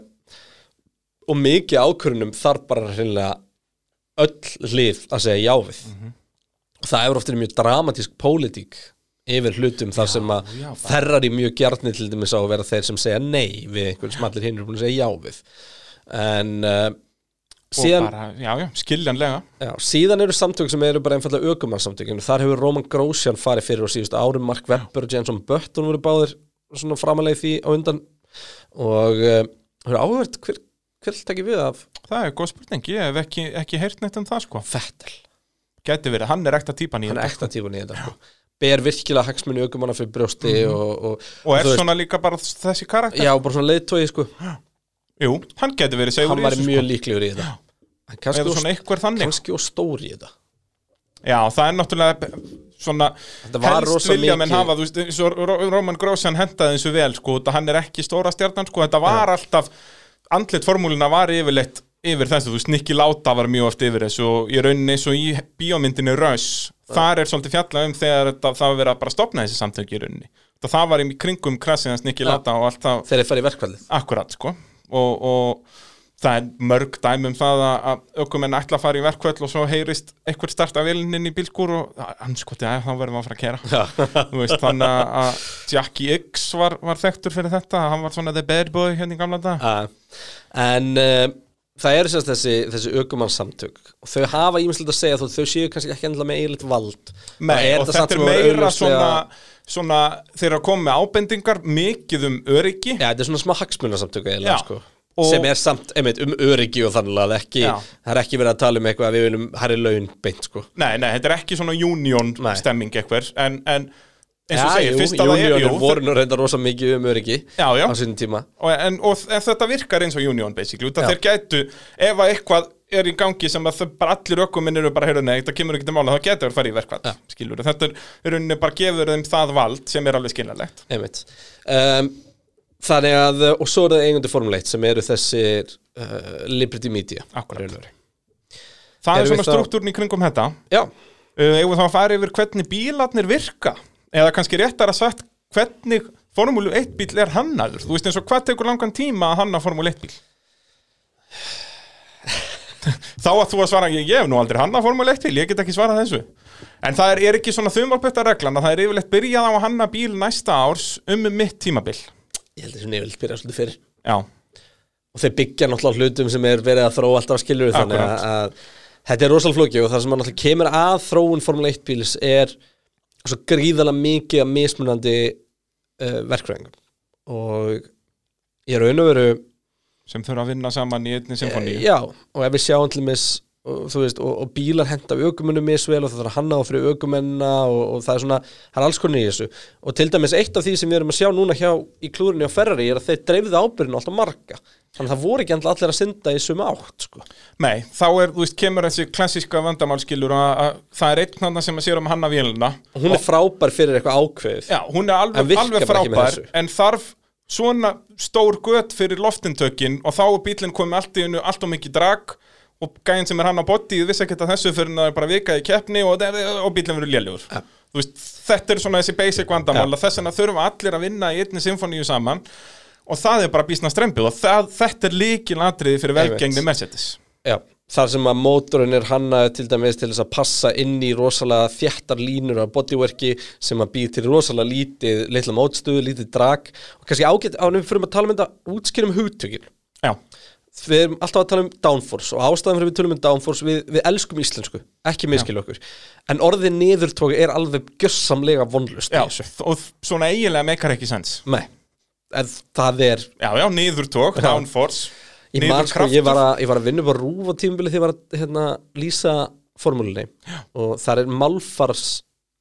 og mikið ákvörunum þarf bara hreinlega öll lið að segja já við.
Mhm.
og það er ofta mjög dramatísk pólitík yfir hlutum þar sem að
já,
þerrar í mjög gjarnir til dæmis á að vera þeir sem segja nei við einhvern sem allir hinn eru búin að segja já við. En uh,
og
síðan,
bara, já, já, skiljanlega.
Já, síðan eru samtök sem eru bara einfallega aukumarsamtökin þar hefur Roman Grosjean farið fyrir á síðustu árum Mark Webber og Jenson Button voru báðir svona framalega í því á undan. Og uh, það er áhverð hver, hver takk við af?
Það er góð spurning, ég hef ekki, ekki heyrt neitt um það sko,
Vettel.
Gæti verið, hann er ekta típan í
hann er
þetta,
ekta tífun í þetta sko. ber virkilega hagsmunni aukumanna fyrir brjósti og, og,
og er
þú veist-
svona líka bara þessi karakter.
Já, bara svona leiðtói sko.
jú, hann gæti verið segur
hann
í
var
þessu
mjög
sko.
líklegur í þetta.
Eða svona ykkur þannig.
kannski og stór í þetta.
Já, það er náttúrulega svona
Þetta var
helst vilja menn hafa, þú veist, Roman Grosjean hendaði þessu vel, sko, þetta hann er ekki stóra stjarnan, sko, þetta var alltaf andlit formúlina var yfirleitt yfir þessu, þú veist, Nicky Láta var mjög oft yfir þessu og í rauninni eins og í bíómyndinni Rush, þar er svolítið fjallað um þegar þetta, það var verið að bara stopna þessi samtök í rauninni, það, það var í kringum krassiðans Nicky. Láta og allt það.
Þegar þeir farið í verkvælið
akkurat, sko. Og, og það er mörg dæmi um það að, ökumenn ætla að fara í verkvöld og svo heyrist einhver starta vilinn inn í bílskúr og hann sko, þá verðum við að fara að kera. Veist, þannig að- Jackie X var, var þekktur fyrir þetta hann var svona the bad boy hérna í gamla dag
Uh, en uh, það eru sérst þessi, þessi ökumannssamtök. Og þau hafa ímislegt að segja þó þau séu kannski ekki endilega með eiginleitt vald.
Nei,
Það
og
samt
þetta er meira svona, svona þeir eru að koma með ábendingar mikið um öryggi.
Já, þetta er svona smá hagsmunarsamtök
Já.
eiginlega sko.
Og-
sem er samt, einmitt, um öryggi og þannig að ekki, það er ekki verið að tala um eitthvað að við viljum herri laun beint sko
Nei, nei, þetta er ekki svona union
Nei.
stemming eitthvað en, en eins og segir, fyrst að það er jú,
voru nú reynda rosa mikið um öryggi
Já, já.
á sínum tíma
og, en, og þetta virkar eins og union basically, út að
Já.
þeir gætu ef að eitthvað er í gangi sem að bara allir ökuminn eru bara, heyrðu, nei, það kemur ekki til mála þá getur þeir farið í verkvall,
Já.
skilur þetta er rauninni bara gefur þeim það vald sem er alveg skiljanlegt
einmitt um, þannig að, og svo er það eigundu formuleitt sem eru þessir uh, Liberty Media veru.
það er svona struktúrin í kringum þetta.
Já,
eigum við þá að fara yfir hvernig bílarnir virka? Eða kannski réttar að sagt hvernig Formúlu 1 bíl er hannaður? Þú veist eins og hvað tekur langan tíma að hanna Formúlu 1 bíl? Þá að þú að svara ég, hef nú aldrei hanna Formúlu 1 bíl, ég get ekki svarað þessu. En það er, er ekki svona þumalpetta reglan að það er yfirleitt byrjað á að hanna bíl næsta árs um mitt tímabil
ég held þessu nefnilega byrja svolítið fyrir.
Já,
og þeir byggja náttúrulega hlutum sem er verið að þróa alltaf skilur þannig að, að þetta er rosalega flóki og það sem að náttúrulega kemur að þróun Formule 1 bíls er svo gríðalega mikið af mismunandi uh, verkfræðingum. Og ég raun og veru
sem þurfa að vinna saman í einni symfóníu
Eh, Já, og ef við sjáum til mis og, veist, og, og bílar henda aukumennum misvel og það þarf að hanna á fyrir aukumennina og, og það er svona, það er alls konar í þessu. Og til dæmis eitt af því sem við erum að sjá núna hjá í klúrinni á Ferrari er að þeir dreifðu ábyrðinu alltaf marga. Þannig að það voru ekki allir að synda í suma átt sko.
Nei, þá er, þú veist, kemur þessi klassíska vandamálskilur að, að það er einn hann sem að sér um hanna vélina.
Og hún er frábær fyrir eitthvað ákveðið.
Já, hún er alveg, alveg frábær en þarf svona stór gött fyrir loftintökin og þá er bílinn komið allt í hennu allt og mikið drag og gæinn sem er hann á bodyið vissi ekki að þessu fyrir að er bara vikað í keppni og, og bílinn verður lélugur
Ja.
þetta er svona þessi basic vandamál
Ja.
þess vegna þurfa allir að vinna í einni symfóníu saman og það er bara bísna strempið og það, þetta er líkilatriði fyrir
Einmitt.
velgengni Mercedes
Já, þar sem að mótorinn er hannaði til dæmis til þess að passa inn í rosalega þjættar línur af bodyworki sem að býð til rosalega lítið litla mótstöðu, lítið drag og kannski ágætt ánum fyrir að tala um þetta útskýrum hugtökin
Já,
við erum alltaf að tala um downforce og ástæðan fyrir við tölum um downforce, við, við elskum íslensku ekki miskil okkur, en orðið niðurtóki er alveg gjössamlega vonlust
já og svona eiginlega meikar ekki sens.
Nei. En það er,
Já, já, niðurtók, downforce
ég sko, ég var að, ég var að vinna upp á rúf á tímubili þegar ég var að hérna, lýsa formúlinni og það er malfars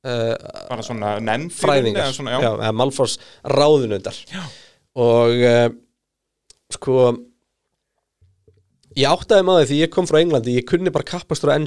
uh,
bara svona
fræðingar.
svona, já.
já, malfars ráðunundar
Já.
og uh, sko ég áttaði maður því ég kom frá Englandi ég kunni bara kappastur á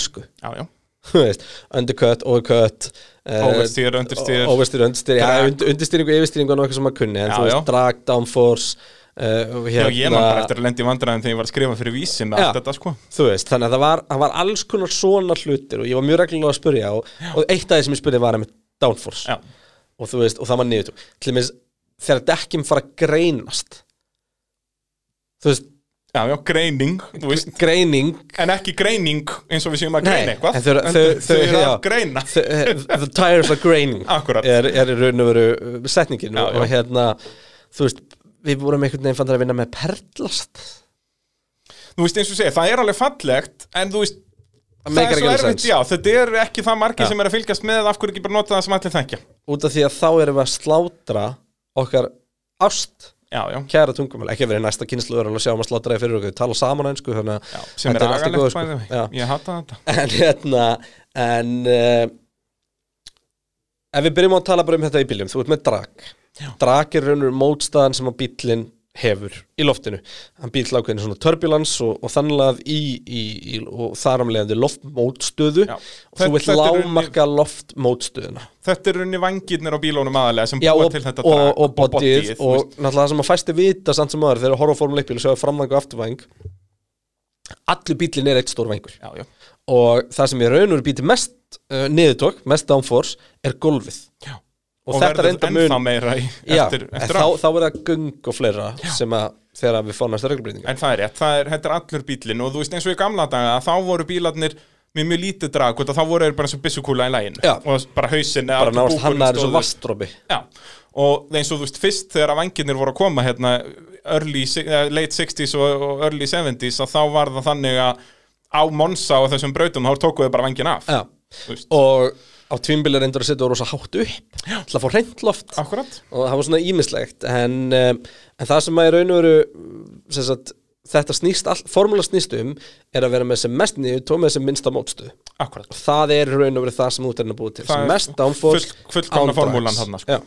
veist, undercut, overcut uh,
Oversteer, understeer.
oversteer, understeer já,
Drag.
und, undirstýring og yfirstýring var nokkuð sem maður kunni en þú veist, drag, downforce uh, og
Já, ég man bara
hérna
eftir að lendi í vandræðin þegar ég var að skrifa fyrir vísi með
Já.
þetta sko.
veist, þannig að það var, það var alls konar svona hlutir og ég var mjög reglulega að spyrja og, og eitt af því sem ég spurði var með downforce. Og veist, og það var niður þegar dekkim fara að greinast þú veist,
já, já, greining þú veist,
greining.
En ekki greining eins og við séum að
Nei,
greina eitthvað
þau-
en
þau-
eru að greina.
The, the tires are graining
Akkúrat.
er, er í raun og veru uh, setningin.
Já,
og, og hérna, þú veist við vorum einhvern veginn fann að vinna með perlast.
Þú veist eins og segja, það er alveg fallegt En þú veist,
Það
það er svo erfitt. Já, þetta er ekki það margir sem er að fylgjast með Af hverju ekki bara nota það sem allir þenkja
út af því að þá erum við að slátra okkar ást
Já, já,
kæra tungumál, ekki verið næsta kynslu að sjá um að slátra þið fyrir okkur, tala saman einsku
sem er agalegt
sko.
Ég hata þetta.
En hérna en uh, ef við byrjum á að tala bara um þetta í bíljum þú ert með drag.
Já.
drag er raunur mótstaðan sem að bílinn hefur í loftinu. Hann bíl ákveðin svona turbulence og, og þannlega í, í, í og þar amlegandi loftmótstöðu. Og þú vilt lámarka loftmótstöðuna.
Þetta er runni vangirnir á bílónum aðalega sem búa
og,
til þetta
og, og bodyið,
þú
og náttúrulega það sem að fæsti vita samt sem aður þegar horfa á formuleikbíl og og afturvæng allur bílinn er eitt stór vængur.
Já, já,
og það sem ég raun og býti mest uh, niðurtók, mest downforce er gólfið.
Já
og,
Og,
þetta reynda
ennþá
mun já,
eftir, eftir
þá, þá er það göng og fleira sem að þegar við fáum næsta reglbreytinga
En það er rétt, það er, þetta er allur bílinn og þú veist eins og í gamla daga þá voru bílarnir með mjög lítið drag og þá voru þeir bara eins og byssukúla í læginu
Já.
og bara hausinn
bara náðast hann er eins og vastrópi
Já, og eins og þú veist, fyrst þegar vangirnir voru að koma hérna, early, late 60s og, early 70s að þá var það þannig að á Monsa og þessum brautum þá tókuðu bara vangin af
Já. Og á tvímbili reyndur að setja rosa hátt upp til að fá hreint loft.
Akkurat.
Og það var svona ímislegt en, um, en það sem að í raun og veru þetta snýst, all, formúla snýst um er að vera með sem mest niður tóð með sem minnsta mótstuð
Akkurat.
Og það er raun og veru það sem út er að búið til
Það
sem mest downforce
full- fullkomna formúlan þarna, sko.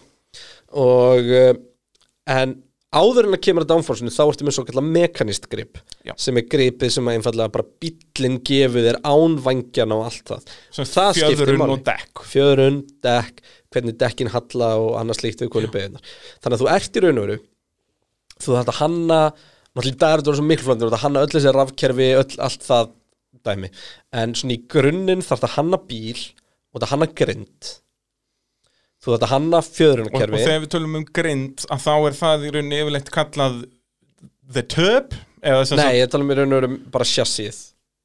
Og uh, en áður en að kemur að downforceinu þá ertu með svo kallar mekanist grip
Já.
sem er gripið sem að einfallega bara bíllinn gefur þér ánvangjana og allt það.
Sem
það skiptir
fjöðrun
máli.
og dekk.
fjöðrun, dekk, hvernig dekkin halla og annars slíkt við koni beðunar þannig að þú ert í raun og veru þú þarft að hanna náttúrulega í dag er þetta svo miklu flóknir, þú þarft að hanna öll þessi rafkerfi öll, allt það dæmi. En svona í grunninn þarft að hanna bíl og það hanna grind þú þarft að hanna
og, og
fjöðrunarkerfi
þegar við tölum um grind að þá er það í rauninni yfirleitt kallað the tub
Nei, ég tala um í raun og veru bara sjassið.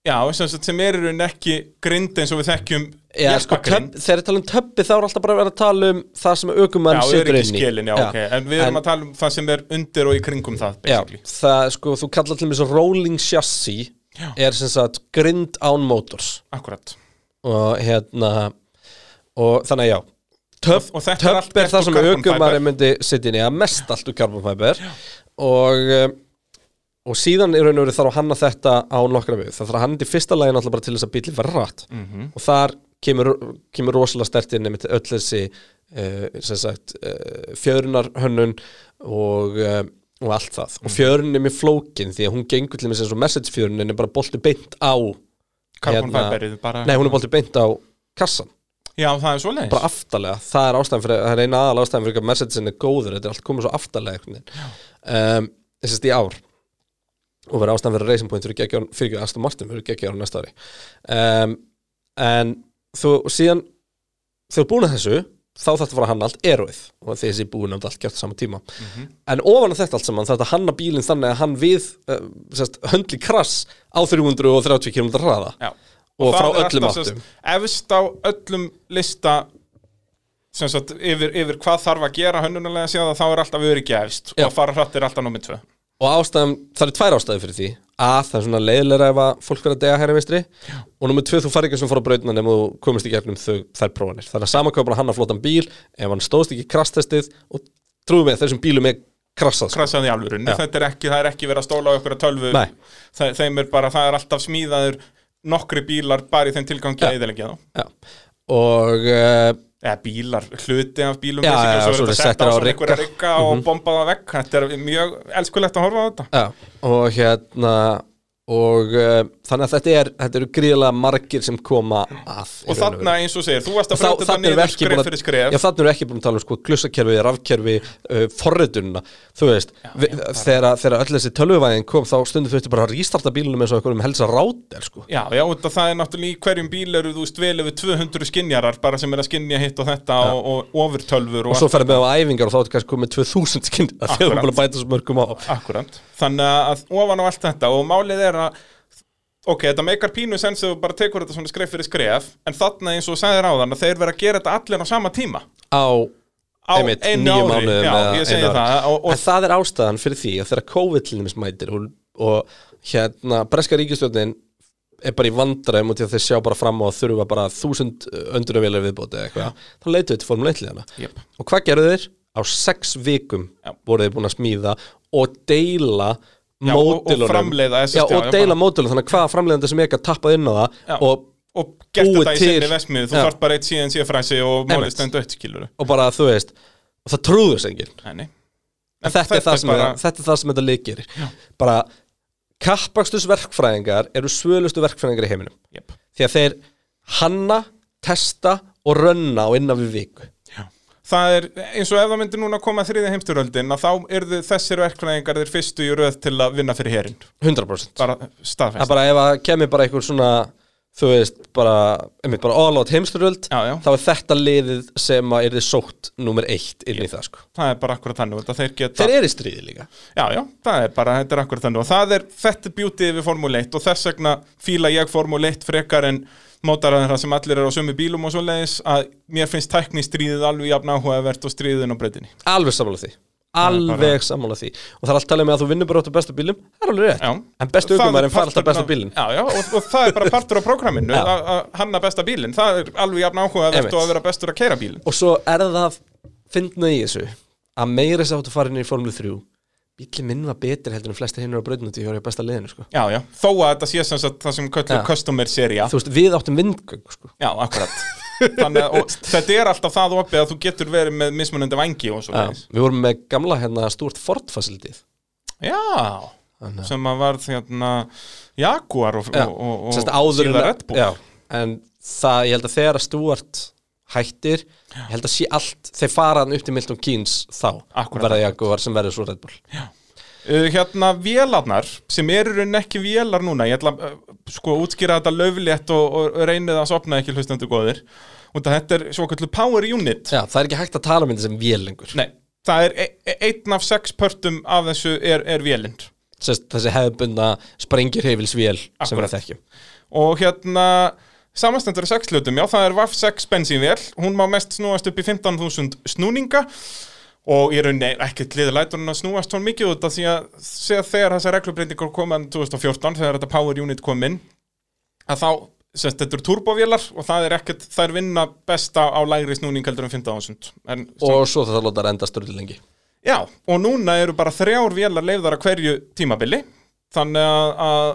Já, sem, er í rauninni ekki grind eins og við þekkjum
Já, sko, több, þegar ég tala um többi þá er alltaf bara að vera að tala um það sem aukumann
Já,
situr inn í.
skilin, já, ok. En við erum að tala um það sem er undir og í kringum það,
Já, það, sko, þú kallar til mér svo rolling chassis
Já.
er sem sagt grind án motors.
Akkurat.
Og hérna og þannig að já töpp,
Og þetta er
er það sem aukumari
fiber.
myndi sitja inn í. Að mest allt úr carbon fiber. Og um, og síðan í raun og veru þarf að hanna þetta á nokkra við. Það þarf að hanna þetta í fyrsta lagi náttúrulega bara til þess að bíli verða rætt
Mhm.
og þar kemur, kemur rosalega stert inn einmitt öll þessi uh, sem uh, fjörunar hönnun og, uh, og allt það.
Mhm.
og fjörun er mjög flókin því að hún gengur til með eins og message fjörunin er bara bolti beint á
Carbon
Hérna-
bara.
Nei hún er bolti beint á kassan
Já, það er svoleiðis.
Bara aftalega, það er ástæðan fyrir það er eina aðal ástæðan fyrir að messagein er góður þetta er allt komið svo aftalega einhvern veginn. um, þessast í ár. Og verður ástæðan fyrir Racing Point fyrir ekki Aston Martin fyrir geggjár á næsta ári. Um, en þú síðan þegar þú er búin að þessu þá þarf að fara að hanna allt eroið og þessi búin að allt gert á sama tíma.
Mhm.
en ofan að þetta allt saman þarf að hanna bílinn þannig að hann við uh, sest, höndli krass á 330 km hraða
Já.
og, frá
það er
öllum áttum
Efst á öllum lista sem sagt, yfir, yfir hvað þarf að gera hönnunarlega séð þá er alltaf öryggi efst
Já.
og fara hratt er alltaf nummið tvö
og ástæðum, það eru tvær ástæði fyrir því að það er svona leiðilega ef að fólk verður að dega hægri vinstri og nummið tvö þú farið ekki sem fór á brautina nema þú komist í gegnum þau, þær prófanir þannig að samanköpa hann að flottan bíl ef hann stóðst ekki í krasstestið og trúðu mig þessum bílum er krassað sko.
krasaði í alvörunni,
Já.
þetta er ekki, það er ekki verið að stóla á ykkur að tölvu
Nei.
Þe, þeim er bara, það er alltaf smíðaður nokkri bílar bara í þeim tilgangi að eðalegja þá.
Og uh,
eða bílar, hluti af bílum
Já, já,
svo er
er
þetta sett
settir
á einhverja
rigga
og bombað á vegg. Þetta er mjög elskulegt að horfa á þetta.
Já, og hérna og uh, þannig að þetta er þetta eru gríðlega margir sem koma að
og
veru.
þarna eins og segir, þú varst að
erum við
niður skref
að-
fyrir skref.
Já, þannig erum við ekki búin að tala um sko klussakerfi, rafkerfi, uh, forritunna þú veist, við, þegar, þegar öll þessi tölvuvæðin kom þá stundum þurfti bara að rístarta bílunum eins og einhverjum helsa rátel sko.
Já, já, það er náttúrulega í hverjum bíl eru þú veist vel yfir 200 skinjarar bara sem er að skinja hitt og þetta og, og ofurtölfur og,
og svo ferðum við á æfingar og þá er þetta kannski komið 2000 skinn að þegar við
Akkurat.
búin að bæta svo mörgum á
Akkurant, þannig að ofan á allt þetta og málið að ok, þetta meikar pínu sens ef þú bara tekur þetta svona skref fyrir skref en þarna eins og þú sagðir áðan að þeir vera að gera þetta allir á sama tíma
á
á
Einmitt,
einu ári, já, ég segi það og,
en
og
það er ástæðan fyrir því að þegar COVID til dæmis mætir og, og hérna breska ríkistjórnin er bara í vandræðum og til að þeir sjá bara fram á að þurfa bara þúsund öndunarvélar viðbóti eða eitthvað, þá leitu þetta formule 1 liðana
Jep.
og hvað gerðu þeir? Á sex vikum voru þeir búin að smíða og deila
Já, og-
mótilunum
framleiða SSD,
já, og
já,
deila mótilunum þannig að hvaða framleiðandi sem ekki að tappað inn á það
Já.
og,
og gert þetta í sinni vesmið þú þarf bara eitt CNC fræsi og málið stendu eitt skilur
og bara þú veist og það trúður enginn.
Nei,
En þetta, er það sem
bara,
bara... þetta er það sem þetta leikir. Bara kappakstus verkfræðingar eru svölustu verkfræðingar í heiminum.
Jep.
því að þeir hanna, testa og rönna á innan við viku.
Það er eins og ef það myndi núna koma þriði heimsturöldin að þá eru þessir verkfræðingar þeir fyrstu í röð til að vinna fyrir herinn.
100%
bara
það er
staðfest
bara ef að kemur bara einhver svona þú veist, bara, einmitt, bara all out heimsturöld
Já, já.
þá er þetta liðið sem að er þið sótt nummer eitt inn í það sko.
Það er bara akkurat þannig þetta þeir geta
þeir eru í stríði líka.
Já, já, það er bara, þetta er akkurat þannig. Og það er, er bjútið við Formule 1 og þess vegna fíla ég Formule 1 frekar en mótaraðin sem allir eru á sömu bílum og svoleiðis að mér finnst tækni stríðið alveg jafn áhugavert og stríðin á breytinni
Alveg sammála því. Alveg sammála því. Og það er alltaf talað með að þú vinnur bara áttu bestu bílum. Það er alveg rétt.
Já.
En bestu aukumærin fara alltaf bestu bílinn.
Já, já, og, og það er bara partur á prógraminu að að hanna besta bílinn. Það er alveg jafn áhugavert og að vera bestur að keira bílinn.
Og svo er það Fyndna í þessu Að meira þess að þú farin í Formule 3 Bílinn minn var betri heldur en flesti hinnur á var í besta liðinu sko.
Já, já, þó að þetta sé sem sagt það sem köllu
Já.
customer seria
Þú veist, við áttum vindgöng sko.
Já, akkurat. Þannig að þetta er alltaf það opið að þú getur verið með mismunandi vangi og svo
Já, Við vorum með gamla hérna stúrt Ford facilityð
Já,
Þannig
sem að var hérna Jaguar og,
Já,
og, og, og
að-
Red Bull.
Já, En það, ég held að þegar að Stuart hættir Ég held að sé allt Þeir fara hann upp til Milton Keynes þá Verða Jaguar sem verður svo Red Bull.
Uh, hérna vélarnar sem eru í rauninni ekki vélar núna ég ætla að uh, sko útskýra þetta löflétt og, og reynið að sopna ekki hlustendur góðir. Og þetta er svo kallu power unit.
Já, það er ekki hægt að tala um þetta sem vél lengur.
Nei, það er e e einn af sex pörtum af þessu er, er vélinn
Sest, Þessi hefðbundna sprengirheifilsvél sem við að þekkjum
og hérna samanstendur er sex hlutum, já það er VAF 6 bensínvél, hún má mest snúast upp í 15.000 snúninga og ég rauninni ekkert liður lætur hún að snúast hún mikið út af því að þegar þessar reglubreitingar komaðan 2014 þegar þetta power unit kom inn að þá, semst þetta eru turbovélar og það er ekkert, það er vinna besta á lægri snúning heldur en 15.000 en
Og svo það láta renda störli lengi.
Já, og núna eru bara þrjár vélar leifðar að hverju tímabili. Þannig að, að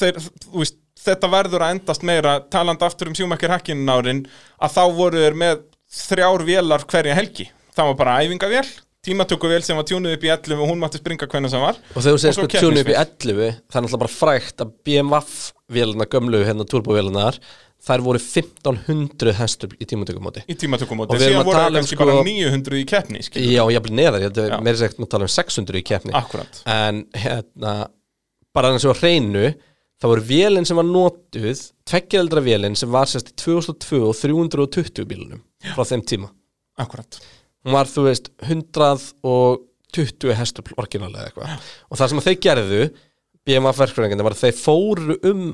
þeir, þú veist, þetta verður að endast meira talandi aftur um sjúmakkir hakkinin árin að þá voru þeir með þrjár vélar hverja helgi. Það var bara æfingavél, tímatökuvél sem var tjúnuð upp í 11 og hún mátti springa hvernig sem var.
Og þegar þú segir
Og
sko tjúnu upp í
keppnisvél.
11 Það er náttúrulega bara frægt að BMW-vélina gömlu hérna turbovélinar Þær voru 1500 hestur í tímatökumóti.
Í tímatökumóti,
Og
síðan
að
voru
tala
það
um,
kannski
sko-
bara 900 í keppni skilur.
Já, ég blir neðar, ég að meira segt að tala um 600 í keppni.
Akkurat,
En hérna, bara sem var hreinu Það voru vélinn sem var notuð Tveggjareldra vélinn sem var sérst í 2002 og 320 bílunum Frá þeim tíma.
Akkurat
Hún var, þú veist, 120 hestur orkinalega eitthvað. Og það sem þeir gerðu BMF verkfræðingarnir var að þeir fóru um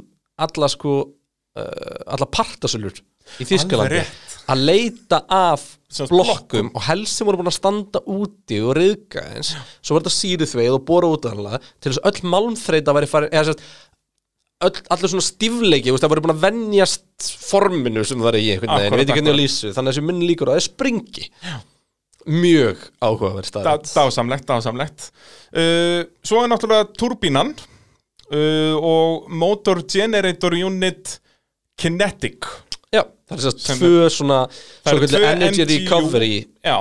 alla sko uh, alla partasölur í Þýskalandi
rétt.
að leita af blokkum og helst sem voru búin að standa úti og riðga eins. Svo var þetta síruþveið og bóra út af hana til þess að öll malmþreita væri farin eða sérst allir svona stífleiki, það voru búin að venjast forminu sem það er í einhvern veginn, ég veit ekki hvernig ég lýsu þannig að þessi minn líkur að það springi. Mjög áhugaverð stað
dásamlegt, dásamlegt. Uh, Svo er náttúrulega turbínan uh, og Motor Generator Unit Kinetic.
Já, það er sérst
Sem
tvö svona
Það eru
svo
tvö
energy recovery
Já,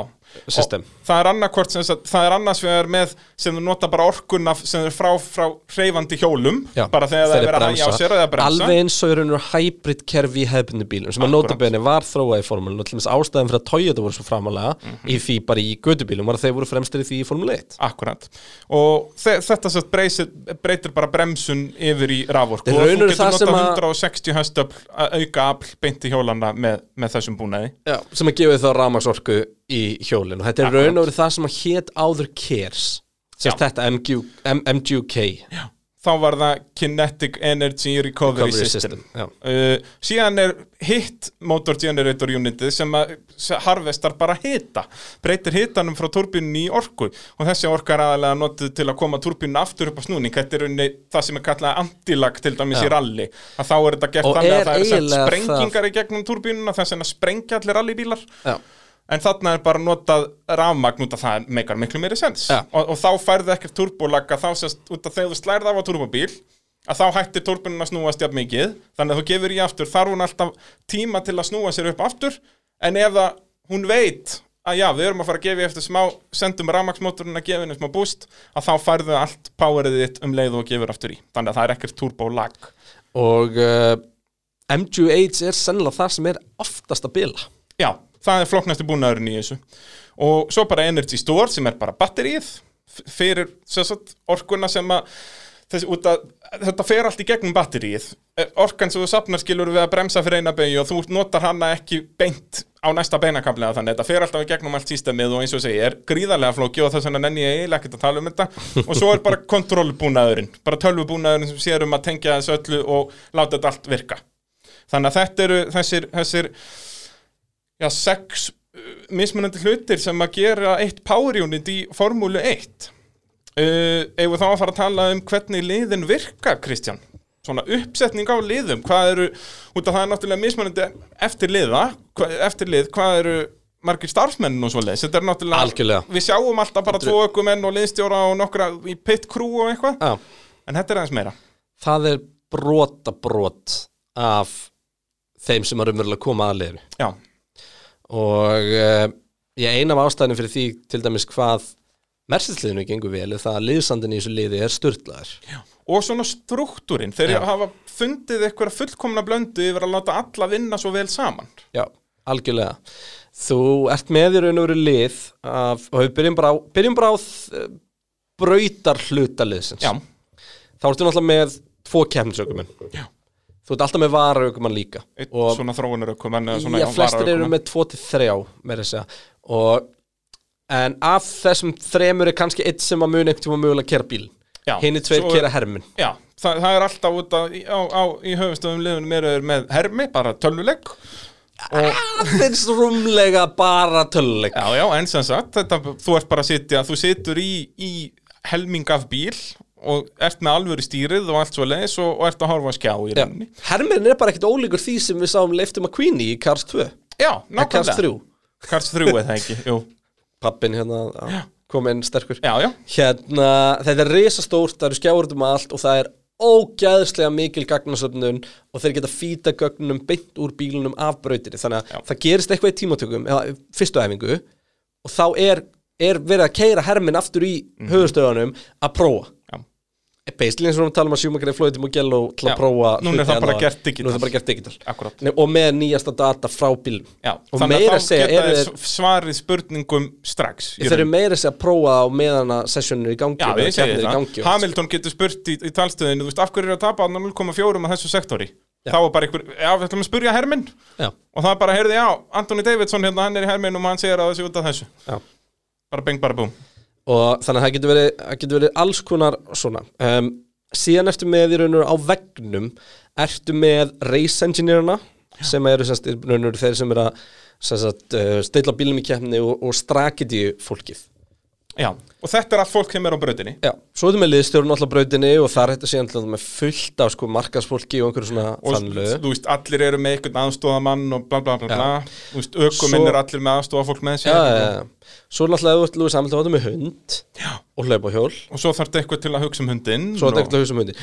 system.
Og það er annarkvort sem það er annars vegar með sem þú nota bara orkunna sem er frá, frá hreyfandi hjólum
Já,
bara þegar það er verið að hægja á sér eða bremsa.
Alveg eins og raun og hybrid kerfi í hefbundu bílum sem að notabene var þróað í formúlun og til dæmis ástæðan fyrir að Toyota voru svo framalega
Mhm.
í því bara í gödubílum var að þeir voru fremstir í því í formúlu 1
Akkurat. Og þe þetta sett breytir, bara bremsun yfir í raforku og
er raun
þú getur
að-
160 höstöfl auka afl beint í hjólana með, með þessum búnaði.
Já, sem að gefa þá rafmagnsorku í hjólinn og þetta er
Akkúrat.
Raun og verið það sem að hét áður
Já.
sérst þetta MG, M, MGUK
þá var það Kinetic Energy Recovery,
Recovery
System,
Já.
Uh, síðan er hit motor generator unitið sem að harvestar bara hita breytir hitanum frá turbínunni í orku. Og þessi orka er aðalega notuð til að koma turbínunni aftur upp á snúning. Þetta er unni það sem er kallað antilag til dæmis
Já.
í rally að þá er þetta gert
Og
þannig að það er sprengingar í gegnum turbínuna þess að sprengja allir rallybílar.
Já,
en þarna er bara notað rafmagn út af það meikar miklu meiri sens.
Já.
og, og þá færðu ekkert turbolag að þá sést út af þegar þú slærið af á turbobíl að þá hættir turbinin að snúast jafn mikið. Þannig að þú gefur í aftur, þarf hún alltaf tíma til að snúa sér upp aftur. En ef það, hún veit að já, við erum að fara að gefa eftir smá sendum rafmagsmótorinn að gefa henni smá boost að þá færðu allt powerið þitt um leið og gefur aftur í, þannig að það er ekkert turbolag
og uh, MGUH er sennilega það sem er oftast að bila.
Já, það er flokknasti búnaðurinn í þessu. Og svo bara Energy Store sem er bara batterið fyrir sagt, orkuna sem að þess, að, þetta fer allt í gegnum batterið Eh, orkan sem þú sapnar skilur við að bremsa fyrir eina beigju og þú notar hana ekki beint á næsta beinakablega þannig. Þetta fer alltaf í gegnum allt sístemið og eins og segi er gríðarlega flóki og þess vegna nenni ég eiginlega ekkert að tala um þetta. Og svo er bara kontrollbúnaðurinn bara tölvubúnaðurinn sem sér um að tengja þessu öllu og láta þetta allt virka. Þannig að þetta eru þessir, þessir já, sex uh, mismunandi hlutir sem að gera eitt power unit í formúlu 1 uh, ef við þá að fara að tala um hvernig liðin virka, Kristján? Svona uppsetning á liðum hvað eru, út af það er náttúrulega mismunandi eftir liða, hva- eftir lið hvað eru margir starfsmenn og svo leis þetta er náttúrulega,
Algjörlega.
við sjáum alltaf bara tvo ökumenn og liðstjóra og nokkra í pit crew og eitthvað,
Já,
en þetta er aðeins meira.
Það er brota brot af þeim sem að raunverulega koma að liðinu.
Já,
og uh, ég ein af ástæðinu fyrir því til dæmis hvað Mercedes-liðinu gengur vel er það að liðsandinn í þessu liði er styrlaður
og svona struktúrin. Þeir
Já.
hafa fundið eitthvað fullkomna blöndu yfir að láta alla vinna svo vel saman.
Já, algjörlega. Þú ert með í raun og veru lið af, og við byrjum bara á, byrjum bara á uh, brautar hluta liðsins.
Já,
Þá ertu náttúrulega með tvo kemnisökumenn
Já.
Þú ert alltaf með varaukumann líka.
Einn
og
svona þróunarökumenn eða svona,
já, flestir eru með tvo til þrjá með þess að og en af þessum þremur er kannski eitt sem að muni einhvern tíma mögulega kera bíl Hinn tveir
svo-
kera hermin
Já, það, það er alltaf út á, á, á í höfustöðum liðunum eru með hermi, bara tölvuleik. Og,
Finnst rúmlega bara töluleik
Já, já, en sem sagt, þetta, þú ert bara að sitja, þú situr í, í helming af bíl og ert með alvöru stýrið og allt svo leis og, og ert að horfa að skjá í rauninni.
Hermin er bara ekkert ólíkur því sem við sáum leiftum að Queenie í Cars 2
Já,
Eða Cars
nákvæmlega.
3
Kars 3 eða ekki, jú.
Pappin hérna kom inn sterkur.
Já, já,
Hérna, þetta er risastórt, það eru skjáður um allt og það er ógæðslega mikil gagnasöfnun og þeir geta fýta gögnum beint úr bílunum af brautinni. Þannig að
Já.
það gerist eitthvað í tímatökum eða fyrstu æfingu og þá er, er verið að keira hermin aftur í mm höfustöðunum að prófa. Basically eins og við erum að er flóið til Mugello til að prófa
er það bara
hérna. Nú er það bara gert digital og með nýjasta data frá
Já,
og meira segja
svarið spurningum strax
þeir eru meira segja að prófa á meðan að sessioninu er í gangi er
það. Hamilton getur spurt í, í talstöðinu, þú veist, af hverju er að tapa þarna 0,4 að þessu sektori? Þá var bara einhver, já, við ætlum að spurja Herminn
Já,
og það er bara, heyrði, já, Anthony Davidson hérna, hann er í Herminn og hann segir að þessu út af þessu. Bara beng, bara búm.
Og þannig að það getur verið, getur verið alls konar svona. Um, síðan ertu með í raun og á vegnum ertu með race engineerna sem eru í raun og þeir sem eru að uh, stilla bílum í keppni og, og strategy fólkið
Já, og þetta er allt fólk sem er á brautinni.
Já, svo ertu með liðstjórn alltaf brautinni og þar þetta síðan til að með fullt af sko markasfólki og einhverju svona
Og
fannlögu
þú veist, allir eru með einhvern aðstofamann og bla bla bla bla. Þú veist, ökuminn
Svo-
er allir með aðstofafólk með sér.
Já, já, já. Svo er þú ert Lúi Samhildum áttu með hund
Já.
og hlaupa hjól
Og svo þarf þetta eitthvað til að hugsa um hundinn.
Svo er
og-
þetta ekki að hugsa um hundi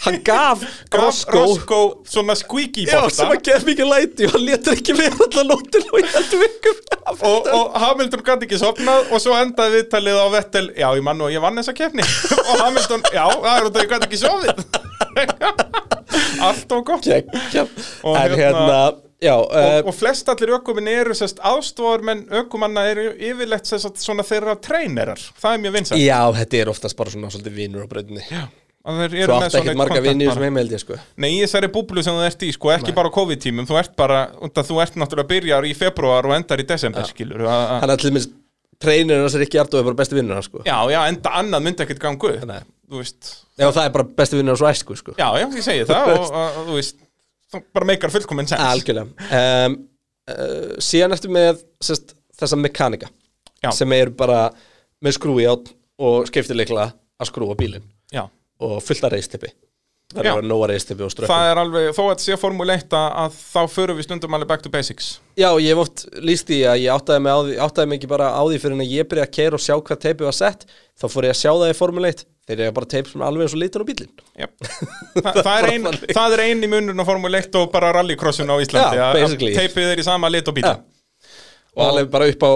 Með með Hann gaf
Gaf
Roscoe
Rosco svona squeaky
Já,
bolta.
sem að gefa mikið læti og hann letur ekki vera allan nóttin og ég heldur vikum
og, og Hamilton gæti ekki sopnað og svo endaði viðtalið á Vettel. Já, ég mann og ég vann þessa keppni. Og Hamilton, já, það er út að ég gæti ekki sofið. Allt og gott.
Kekja
Og
En
hérna-
hérna, já
og,
uh,
og flest allir ökuminn eru aðstofar menn ökumanna eru yfirleitt sérst svona þeirra treynerar það er mjög vinsælt.
Já, þetta er oftast bara svona svolítið vinur á
að þeir
Þú átt
eitt
marga
content
vinni
bara.
sem heim held ég sko.
Nei, þessari búblu sem þú ert í, sko, ekki bara á COVID-tímum, þú ert bara, undan, þú ert náttúrulega byrjar í februar og endar í desember, skilur, að, að,
er til dæmis treinirinn hans er ekki Ardó er bara besti vinnur hans sko.
Já, já, enda annað myndi ekkert gangu,
Nei.
þú veist,
Já, það er bara besti vinnur hans og æsku sko.
Já, já, ég segi það og, og, og þú veist, þú bara meikar fullkominn sens.
Algjörlega. Um, uh, Síðan ertu með sest, þessa mekanika
Já.
sem er bara með skrúi átt og skiptileikla að skrúa bílinn.
Já,
og fullt af reistippi Það er
Já.
bara nóga reistippi og strökkum
það er alveg, þó að þetta sé Formule 1 að, að þá förum við stundum alveg back to basics.
Já, ég hef oft líst því að ég áttaði mig, á því, áttaði mig ekki bara á því fyrir en að ég byrja að keira og sjá hvað teipið var sett þá fór ég að sjá það í Formule 1 þeir eru bara teip sem er alveg eins og litur á bílinn
Já. Þa, það, er ein, það er ein í munurinn á Formule 1 og bara rallycrossin á Íslandi,
Já,
að- að teipið er í sama lit og bíla.
Já. og alveg bara upp á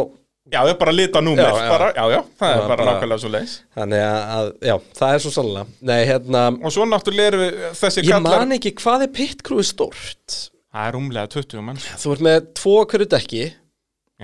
Já, það er bara lit á númer,
Já, já.
bara, já, já, það er
Já,
bara
bara-
nákvæmlega svo leiðis.
þannig að, já, það er svo sannlega Nei, hérna,
Og svo náttúrulega erum við þessi
ég
kallar
man ekki hvað er pitkrúi stórt.
Það er rúmlega 20 mann
Þú ert með tvo hverju dekki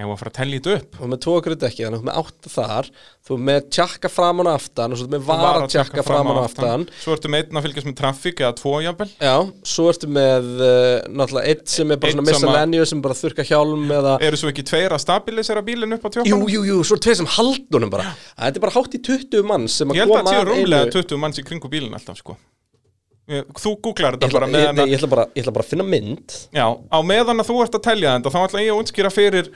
ég var að fara að tellja þetta upp.
Þú er með tvo okkur ekki, þannig að þú er með átta þar Þú er með tjakka framan og aftan og svo er með
Var að
tjakka framan og aftan.
Svo ertu með einn að fylgjast með traffic eða tvo jafnvel.
Já, svo ertu með uh, náttúrulega eitt sem er bara
Einn
svona miscellaneous sem bara þurka hjálm eða
Eru svo ekki tveir að stabilisera bílinn upp á
Jú,
tjókkanum?
jú, jú, svo er tveir sem haldunum bara. Þetta er bara hátt í 20 manns sem
Ég
að koma að einu
20 manns í kringu bílinn alltaf sko. Ég- Þú googlar
Ég
þetta bara
ég,
að
ég, ætla bara, ég ætla bara að finna mynd.
Já, á meðan að þú ert að telja þetta þá ætla ég að útskýra fyrir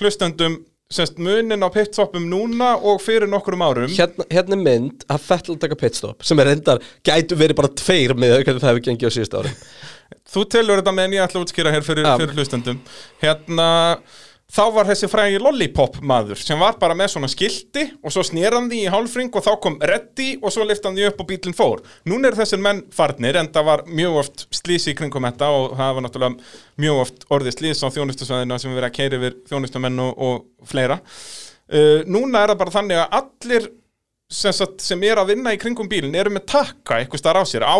hlustendum semst munin á pitstopum núna og fyrir nokkrum árum.
Hérna, hérna mynd að Fettel taka pitstop sem er endar, gætu verið bara tveir með hvernig það hefur gengið á síðust ári
Þú telur þetta meðan ég ætla að útskýra hér fyrir, fyrir hlustendum. Hérna, þá var þessi frægi lollipop maður sem var bara með svona skilti og svo snýr hann því í hálfring og þá kom reddi og svo lift hann því upp og bílinn fór. Núna eru þessir menn farnir en það var mjög oft slísi kringum þetta og það var náttúrulega mjög oft orðið slís á þjónustusvæðinu sem við verið að keiri yfir þjónustumenn og, og fleira. Uh, Núna er það bara þannig að allir sem, sagt, sem er að vinna í kringum bílinn eru með takka eitthvað starf á sér. Á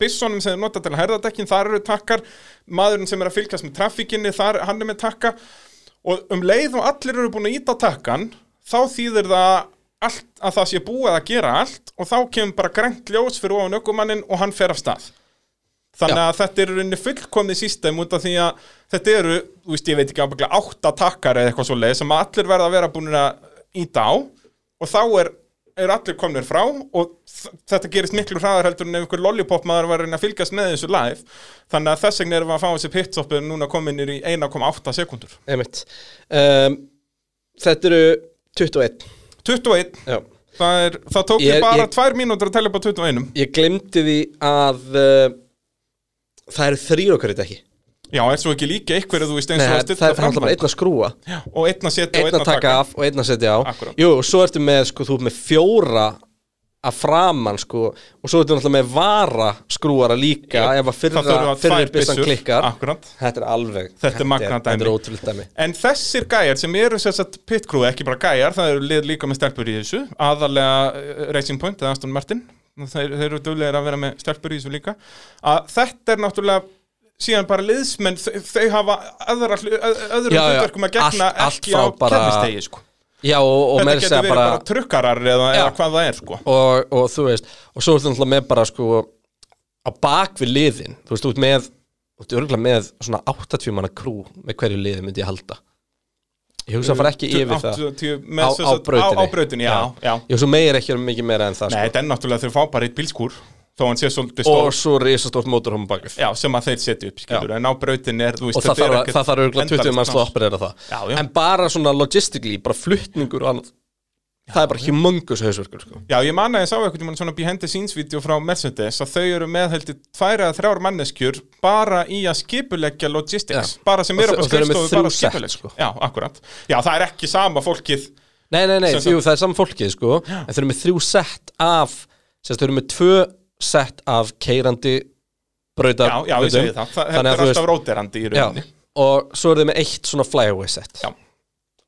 byssonum sem þeir nota til að herða dekkin, þar eru takkar. Maðurinn sem er að fylgjast með trafíkinni þar, hann er með takka og um leið og allir eru búin að íta takkan þá þýðir það allt, að það sé búið að gera allt og þá kemur bara grænt ljós fyrir ofan ökumannin og hann fer af stað þannig
Já.
að þetta er rauninni fullkomni system út af því að þetta eru, þú veist, ég veit ekki ábygglega átta takkar eða eitthvað svo leið sem allir verða að vera búin að íta á og þá er, er allir komnir frá og þetta gerist miklu hraðar heldur en ef einhver lollipop maður var að fylgjast með þessu live. Þannig að þess vegna erum við að fá þessi pitstoppu núna kominir í 1,8 sekundur
um, Þetta eru 21
21,
Já.
það, er, það tók
Ég-
bara
ég-
tvær mínútur að tella upp á 21
Ég glemdi því að uh, það eru þrýr okkar í dekki
Já, er svo ekki líka eitthvað þú veist eins
Nei,
og að stilla
það er alltaf bara einn að skrúa
og einn að setja og
Einn að taka af og einn að setja á.
Akkúrat.
Jú, og svo ertu með, sko, þú ert með fjóra að framan, sko og svo ertu náttúrulega með vara skrúara líka
Já,
ef að
það
fyrra,
þurfa
fyrri
tvær
byssan
byssur,
klikkar.
Akkúrat.
Þetta er alveg
Þetta er magnað
Þetta
dæmi.
er ótrúlega dæmi.
En þessir gæjar sem eru sér satt pitcrew, ekki bara gæjar, það eru lið líka með stelpur í þessu, aðalega eh, Racing Point eða Aston Martin, þeir, þeir eru duglegir að vera með stelpur í þessu líka, að þetta er náttúrulega síðan bara liðsmenn, þau, þau hafa ö- öðrum hlutverkum að gegna
allt- allt
ekki
frá
á kennistegi, sko.
Já, og, og
Þetta getur verið
bara,
bara, trukkarar eða, eða hvað það er, sko.
og, og þú veist og svo ertu náttúrulega með bara, sko á bak við liðin, þú veist, ert með þú ert örgulega með svona 80 manna krú með hverju liði myndi ég halda Ég hugsa að fara ekki yfir það
80 með
Á-
sem
á
sagt-
brautinni.
Á, á brautinni, já, já.
Ég hugsa meir ekki um mikið meira en það,
Nei,
sko
þetta er náttúrulega þau fá bara eitt bílskúr, þó hann sé svolítið
og
stór.
svo risastórt mótorhóm bakið
Já, sem að þeir setja upp, skilur, en á brautinni er, veist,
og það þarf, það þarf örgulega 20
endalaust
manns til að operera það.
Já, já.
en bara svona logistically, bara fluttningur og annað, það er bara humongous hausverkur sko.
Já, ég man að ég sá eitthvað svona behind the scenes vídeo frá Mercedes að þau eru með heldur tvær eða þrjár manneskjur bara í að skipuleggja logistics,
Já.
bara sem
Og
eru á
og
skrifstofu bara
set,
skipuleggja.
sko.
Já, akkurat. Já, það er ekki sama fólkið.
Nei, nei, nei, því það er saman fólkið sko, en þau eru með þrjú sett af þau eru með tvö sett af keirandi brautar
Já, já, ég segi það, það
þú
er
veist-
alltaf róterandi í
já,
rauninni.
og svo eru þau með eitt svona flyaway set.
Já.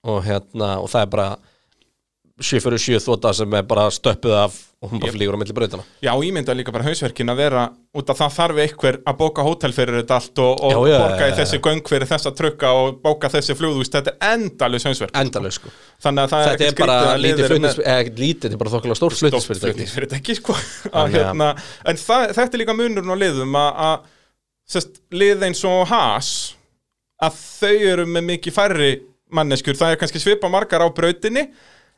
og hérna, og það er bara 7 fyrir 7 þóta sem er bara stöppuð af og hún bara flýgur á milli brautana
Já, ég mynda líka bara hausverkin að vera út að það þarf einhver að bóka hótel fyrir þetta allt og, og
Já, já,
borga í
já.
þessi göng fyrir þessa trukka og bóka þessi flugðúst, þetta er endalus hausverk
endalega sko.
Þannig að það
Þetta er
ekkert
bara
að
lítið flutnings, eða ekkert lítið, þetta er bara þokkulega stórt flutningsfyrirtæki.
flutningsfyrirtæki sko. að,
Þannig að-
hérna, en það, þetta er líka munurinn á liðum að, að lið eins og Haas að þau eru með mikið færri manneskjur, það er kannski svipa margar á brautinni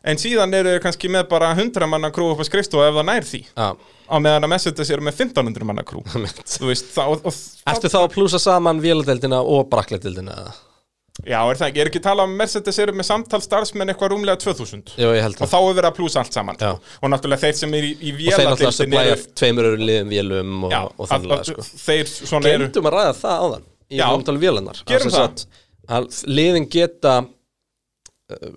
en síðan eru þau kannski með bara 100 manna krú upp á skrifstofu ef það nær því á meðan að Mercedes eru með 1500 manna krú veist, það, og, og,
Ertu þá að plúsa saman véladeldina og brakledeldina? eða?
já, er það ekki, er ekki um að Mercedes eru með samtal starfsmenn eitthvað rúmlega 2000
Jú, ég held
og þá er verið að plúsa allt saman
Já.
og náttúrulega þeir sem er í, í
Og þeir náttúrulega supplæja
eru-
tveimur öru liðum vélum og,
Já,
og
að-
þannig
að-
sko.
þeir svona eru
Glemdum að ræða það áðan í
Já.
umtali vélunar að liðin geta uh,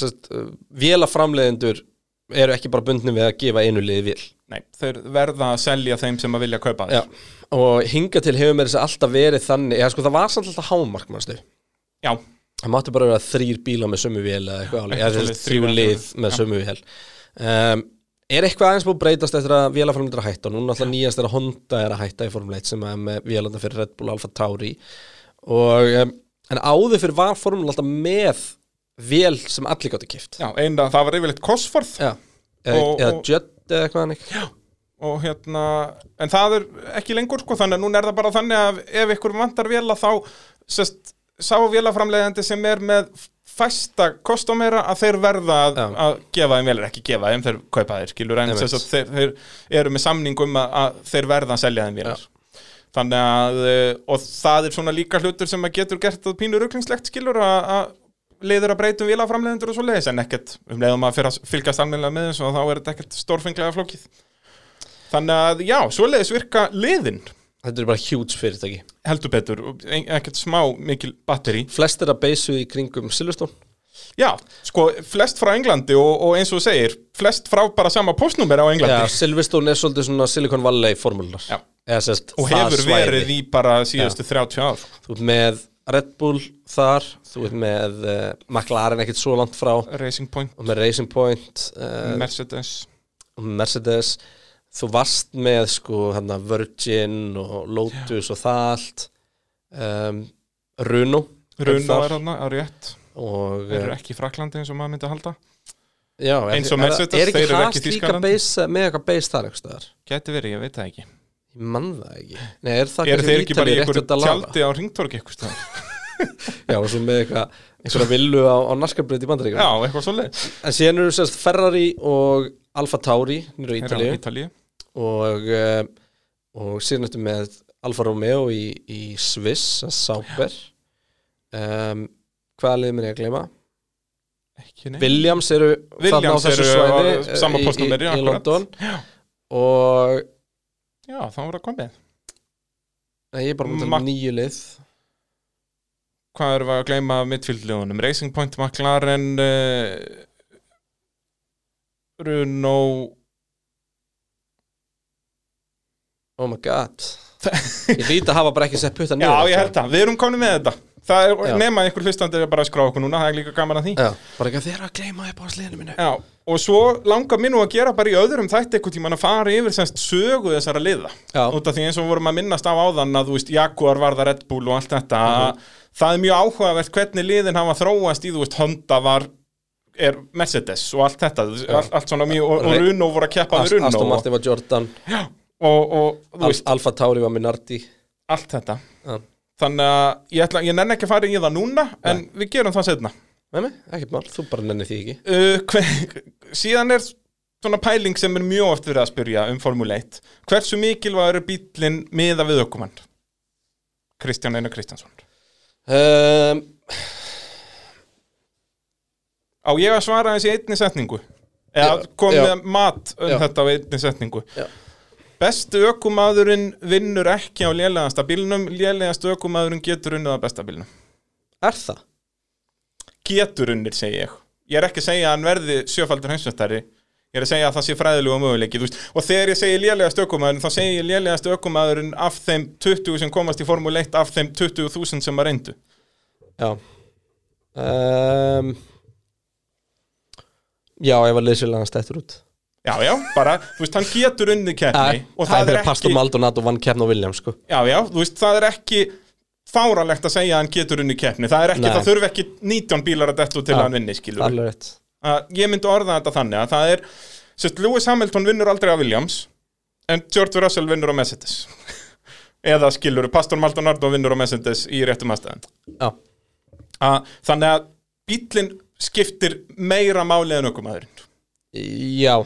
sest, uh, vélaframleiðendur eru ekki bara bundni við að gefa einu liði vél.
Nei, þeir verða að selja þeim sem að vilja kaupa
Já,
þeir
og hinga til hefur mér þess að alltaf verið þannig, já sko það var samt alltaf hámark mannstu
Já,
Það máttu bara vera þrýr bíla með sömu vél eða eitthvað
svoleiðis,
þrjú lið með sömu vél. Um, Er eitthvað aðeins búið að breytast eftir að vélaframlendur að hætta? Og núna alltaf nýjast er að Honda er að hætta í Formule 1 sem er með vélanda fyrir Red Bull Alfa Tauri. Og um, En áður fyrir var formúla alltaf með vél sem allir gáttu kift
Já, eina, það var yfirleitt Cosworth
Já Eða,
Og-
eða
og-
Judd eða eitthvað hannig
og hérna, en það er ekki lengur sko, þannig að núna er það bara þannig að ef ykkur vantar véla þá sest, sá vélaframleiðandi sem er með fæsta kostumera að þeir verða að,
Já.
að gefa þeim vélar, ekki gefa þeim, þeir kaupa þeir skilur, en
Einmitt.
þess að þeir, þeir eru með samning um að, að þeir verða að selja þeim vélar þannig að, eh, og það er svona líka hlutur sem að getur gert það pínur rugglingslegt skilur að, að liður að breytum vélaframleiðendur og svo leiðis en ekkert um leiðum að fylgjast almennilega með þessu og þá er þetta ekkert stórfenglega flókið. Þannig að já, svoleiðis virka liðin.
Þetta er bara huge fyrirtæki.
Heldur betur, ekkert smá mikil batteri.
Flest er að beysu í kringum Silverstone
Já, sko, flest frá Englandi og, og eins og þú segir, flest frá bara sama postnúmer á
Já,
Englandi
Silverstone er svolítið svona Silicon Valley formúlunar
Já. Og hefur verið í bara síðustu 30 ár.
Þú með Red Bull þar Þú ert með uh, McLaren ekkert svo langt frá.
Racing Point,
Og með Racing Point uh,
Mercedes,
og Mercedes. Þú varst með sko hérna, Virgin og Lotus og það allt. Um, Runo
Runo er þarna á rétt,
og
þeir eru
uh,
ekki Fraklandi eins og maður myndi að halda.
já, er-
eins og
er-
Mercedes,
Er ekki
þeir eru
Haas
ekki í
líka base, með eitthvað base þar?
Gæti verið, ég veit það ekki.
Ég mann það ekki Nei, er það
Eru þeir ekki bara í einhverju
að
tjaldi á ringtorki eitthvað?
Já, og svo með eitthvað einhverja villu á, á naskarbreyt í bandaríkjum
Já, eitthvað svoleið.
En síðan eru sérst Ferrari og Alfa Tauri nýra í Ítalíu
Ítalíu.
og, uh, og síðan eftir með Alfa Romeo í, í Sviss, Sauber um, Hvaða liðið mér ég að gleyma?
Ekki neitt.
Williams eru þarna á
Williams
þessu
eru
svæði
á
eh,
sama
í-
póstnúmeri,
í, í
akkurat.
London
Já.
og
Já, þá var það komið.
nei, ég er bara með
Ma-
nýju lið.
Hvað erum við að gleyma midfieldliðunum? Racing Point, McLaren uh, Renault.
Oh my god. Ég líti að hafa bara ekki sett putta
Já,
niður
ég held það, við erum komin með þetta Það er,
Já.
nema einhver hlustandi er bara að skrá okkur núna, það er líka gaman að því.
Já, bara ekki að þeirra að gleyma upp á sliðinu mínu.
Já, og svo langar mér nú að gera bara í öðrum þætti eitthvað tímann að fara yfir semst sögu þessara liða. Út af því eins og vorum að minnast á áðan að þú veist, Jaguar var það Red Bull og allt þetta.
Mhm.
það er mjög áhugavert hvernig liðin hafa þróast í, þú veist, Honda var er Mercedes og allt þetta. Allt, allt svona mjög, og, og Runo voru að keppa við Runo
Aston Martin var Jordan.
Og, og
Al
veist,
Alfa Tauri var Minardi.
Allt þetta. Þannig að ég, ætla, ég nenni ekki að fara í það núna en við gerum það setna
Nei, nei, ekkert mál, þú bara nenni því ekki.
Uh, hver, síðan er svona pæling sem er mjög oft verið að spyrja um Formule 1 hversu mikilvægur er bílinn miða við ökumann? Kristján Einar Kristjánsson.
Um,
á ég að svara þessi einni setningu? Eða
Já,
kom
já.
með mat um
Já.
þetta á einni setningu?
Já.
Bestu ökumadurinn vinnur ekki á lélegasta bílnum lélegast ökumadurinn getur unnið á besta bílnum.
Er það?
getur unnir, segi ég. Ég er ekki að segja að hann verði sjöfaldur heimsvættari ég er að segja að það sé fræðilegu möguleiki þú veist. og þegar ég segi lélegast ökumæðurinn þá segi ég lélegast ökumæðurinn af þeim 20 sem komast í Formule 1 af þeim 20.000 sem að reyndu.
Já. Um, Já, ef að liðsjölega hann stættur út
já, já, bara, þú veist, hann getur unnið keppni og
það
það er
er Pastor
ekki
Maldonado vann keppn á Williams sko.
já, já, þú veist, það er ekki fáralegt að segja að hann getur unnið keppni. Það er ekki,
Nei.
það þurfi ekki 19 bílar að dettu til að hann vinni, skilur
Alveg rétt.
Ég myndi orða þetta þannig að það er sérst, Lewis Hamilton vinnur aldrei á Williams en George Russell vinnur á Mercedes. Eða skilur Pastor Maldonado vinnur á Mercedes í réttum aðstæðan
Já,
að, þannig að bílinn skiptir meira máli en ökumæðurinn
já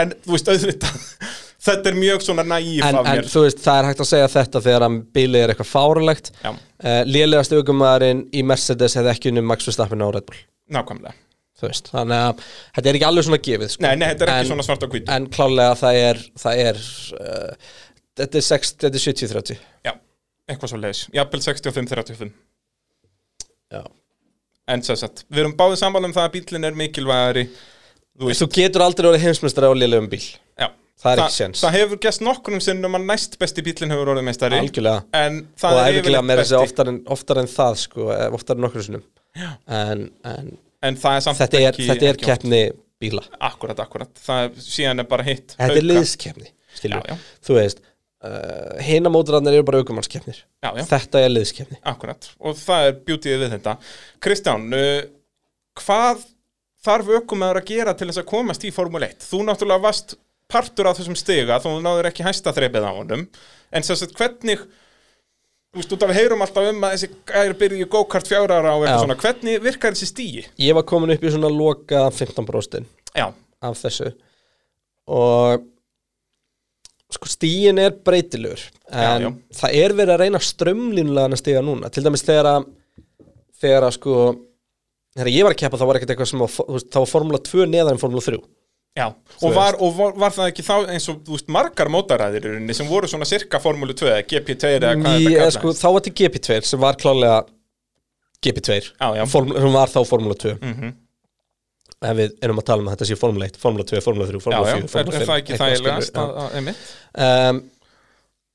en þú veist auðvitað þetta er mjög svona nægif
en,
af
en
mér.
þú veist, það er hægt að segja þetta þegar að bilið er eitthvað fárulegt
Já,
uh, Lélegast aukumæðurinn í Mercedes hefði ekki unnum Max Verstappen á Red Bull.
Nákvæmlega.
Þú veist, þannig að þetta er ekki alveg svona gefið sko.
Nei, nei, þetta er ekki
En-
svona svart á hvítu.
En klálega það er, það er uh, Þetta er 6, þetta er 70-30
Já, eitthvað svo leiðis Jafnvel 65-35
Já.
En sagt, við erum báðið sammála um það að bílinn er mikilvægari Þú
Þú getur aldrei orðið heimsmeistari á lélegum bíl.
Já.
Það er ekki séns.
Það hefur gæst nokkrum sinnum að næst besti bílinn hefur orðið meistari
Algjörlega. Og
það er yfirleitt
meira þessi
besti.
oftar en, oftar en það sko, eh, oftar en nokkur sinnum. En, en
En það er samt
þetta er,
ekki
er keppni bíla.
Akkurat, akkurat Það er síðan er bara hitt
Þetta er liðskeppni
já.
Þú veist, uh, hina móturarnir eru bara aukumannskeppnir þetta er liðskeppni.
Akkurat Og það er beautyið við þetta. Kristján, uh, hvað þarf ökumæður að gera til þess að komast í Formule 1? Þú náttúrulega varst partur af þessum stiga þó þú náður ekki hæsta þreipið á honum En sem sagt, hvernig Þú veist, út af við heyrum alltaf um að þessi gæri byrju í go-kart fjára ára og eitthvað
Já.
svona Hvernig virkar þessi stíi?
ég var komin upp í svona loka 15 bróstin
Já,
af þessu og sko stíin er breytilegur en
Já, já.
það er verið að reyna strömlínulega að stiga núna til dæmis þegar að þegar að sko þegar ég var að keppa þá var ekkert eitthvað sem var, veist, þá var Formula 2 neðar en Formula 3
já Og, var, og var, var það ekki þá eins og, veist, margar mótaræðir sem voru svona cirka Formule 2 eða GP2 eða hvað þetta
eða, sko, þá var til GP2 sem var klálega GP2
Já, já.
Formula, sem var þá Formula 2
Mhm.
ef við erum að tala um að þetta sé Formula 1 Formula 2, Formula 3,
Já,
Formula
já,
4,
er,
Formula
er
5
það ekki
eitthvað skilur,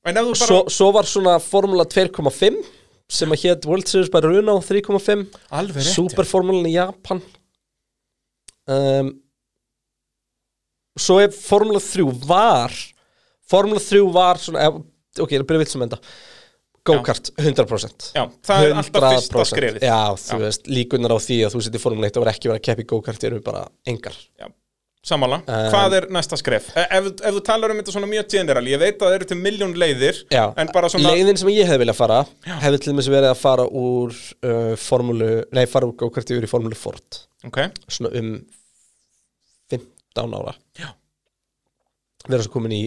En ef þú bara,
svo, svo var svona Formula 2,5 sem að hétt World Series by Runo 3,5
alveg rétt
Superformulan í Japan. Um, Svo er Formula 3 var Formula 3 var svona Ok, ég er að byrja vilt sem enda. Go-kart, 100%
Já, það er alltaf fyrsta
100%.
skrefið.
Já, þú veist, líkunar á því að þú settir Formula 1 og verð ekki verið að keppa í go-kart eru bara engar
Samanlega,
Um,
hvað er næsta skref? E- Ef, ef þú talar um þetta svona mjög general Ég veit að það eru til miljón leiðir
Já,
En bara svona
leiðin sem ég hefði viljað fara hefði til dæmis verið að fara úr uh, formúlu, nei, fara úr go-karti yfir í formúlu Ford.
Ok,
svona um 15 ára.
Já.
vera svo komin í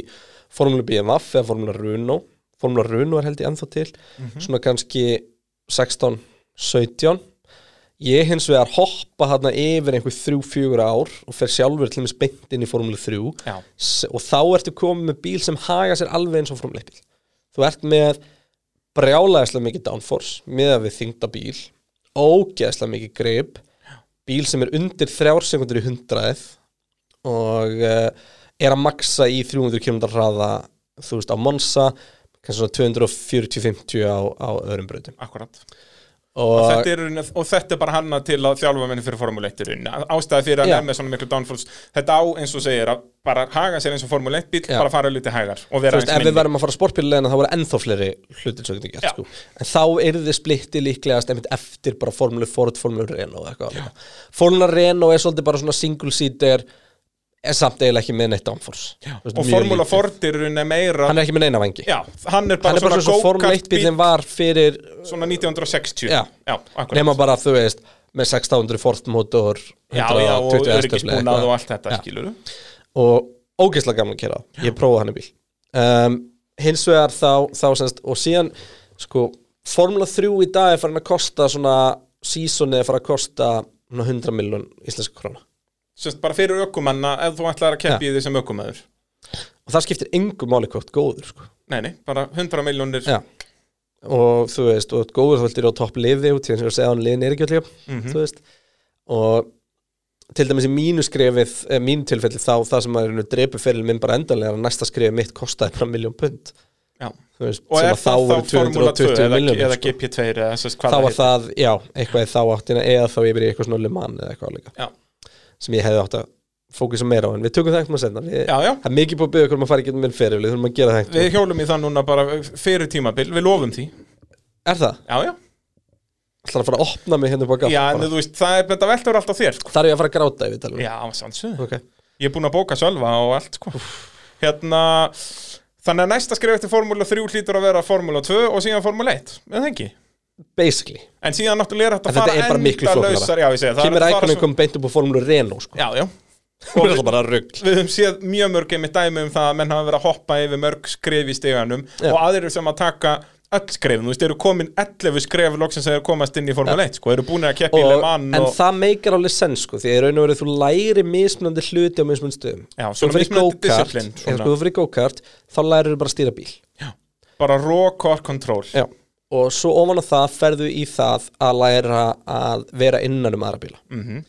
formúlu BMF eða formúla Runo formúla Runo er held ég ennþá til. Svona kannski 16 17 ég hins vegar hoppa þarna yfir einhver 3-4 ár og fer sjálfur til dæmis beint inn í formúlu 3
já,
og þá ertu komið með bíl sem haga sér alveg eins og formúlu 1 bíl. Þú ert með brjálæðislega mikið downforce með að við þingda bíl ógeðslega mikið grip bíl sem er undir þrjár sekundur í hundraðið og uh, er að maksa í 300 km hraða þú veist á Monza kannski svona 240-50 á, á öðrum brautum.
Akkurat og,
og,
þetta er, og þetta er bara hanna til að þjálfa menni fyrir Formule 1 í rauninni Ástæði fyrir að
Já.
nefna svona miklu downforce Þetta á eins og segir að bara haga sér eins og Formule 1 bíl
Já.
Bara fara lítið hægar og vera eins
ef við
minni
verðum að fara sportbílulegina þá voru ennþá fleiri
Já.
gert sko. en þá er þið splitti líklegast eftir bara formúlu Ford, formúlu Renault formúla Renault er svolítið bara svona single seater er samt eiginlega ekki með neitt veist,
Og Formula. Ford er meira
hann er ekki með neina vangi
Já, hann er bara,
hann er bara
svona
svona
go-kart
1 bílinn var fyrir
Svona 1960
Já.
já
nema bara þú veist með 600 Ford motor
Já, já, og
120 hestöfli
öryggisbúnað
eitthvað.
og allt þetta,
og ógeðslega gaman að kera ég prófaði hann í bíl. Um, hins vegar þá, þá semst, og síðan sko, Formula 3 í dag er farin að kosta svona seasoni er farin að kosta svona 100 miljón íslenska krona
Sest bara fyrir ökumanna ef þú ætlar að keppi í því sem ökumæður
og það skiptir engu máli hvort góður sko.
Nei, nei, bara 100 miljónir
Já. og þú veist, og góður þá viltir á topp liði út, því að segja hann liðin er ekki allir þú veist. Og til dæmis í mínu skrefið eh, mínu tilfelli þá það sem að drepu feril minn bara endanlega næsta skrefið mitt kostaði bara miljón pund. Veist,
Og er
að
það
voru
þá Formula 2 eða, eða
sko.
GP2 eða sest, hvað
þá var það, já, eitthvað í þá áttina eða þá yfir í eitthvað svona Le Mans eða eitthvað líka.
Já.
Sem ég hefði átt að fókusa meira á en við tökum það senna við,
Já, já,
það er mikið búið að byggja okkur um að fara ekki með feril við þurfum að gera það
við
eitthvað
hjólum í það núna bara fyrir tímabil, við lofum því.
Er það?
Já, já,
ætlar að fara að opna mig hérna upp á gaff
já en þú veist, það er þetta veltur alltaf þér sko.
þar er ég að fara að gráta ef við talum
Já, sannsöðu
okay.
Ég er búinn að bóka sjálfa og allt sko. Hérna Þannig að næsta skrif eftir Formúla 3 hlýtur að vera Formúla 2 og síðan Formúla 1 En það ekki
basically,
En síðan náttúrulega er
En
að
þetta
fara
er bara miklu
það
kemur ækonum
svo-
kom beint upp á formúlu Renault sko.
Já, já.
Við
Við höfum séð mjög mörg einmitt dæmi um það að menn hafa verið að hoppa yfir mörg skref í steganum
Já.
og aðrir sem að taka öll skrefin, þú veist, eru komin 11 skref loksins að þeir komast inn í Formule 1 sko, eru búin að keppa í Le
og,
Mans
en
og,
það meikar alveg sens sko, því að raun og veru þú læri mismunandi hluti á mismunandi stöðum. Þú fyrir go-kart þá lærir þú bara að stýra bíl.
Bara raw core control.
Já. Og svo ofan á það ferðu í það að læra að vera innan um aðra bíla.
Mhm.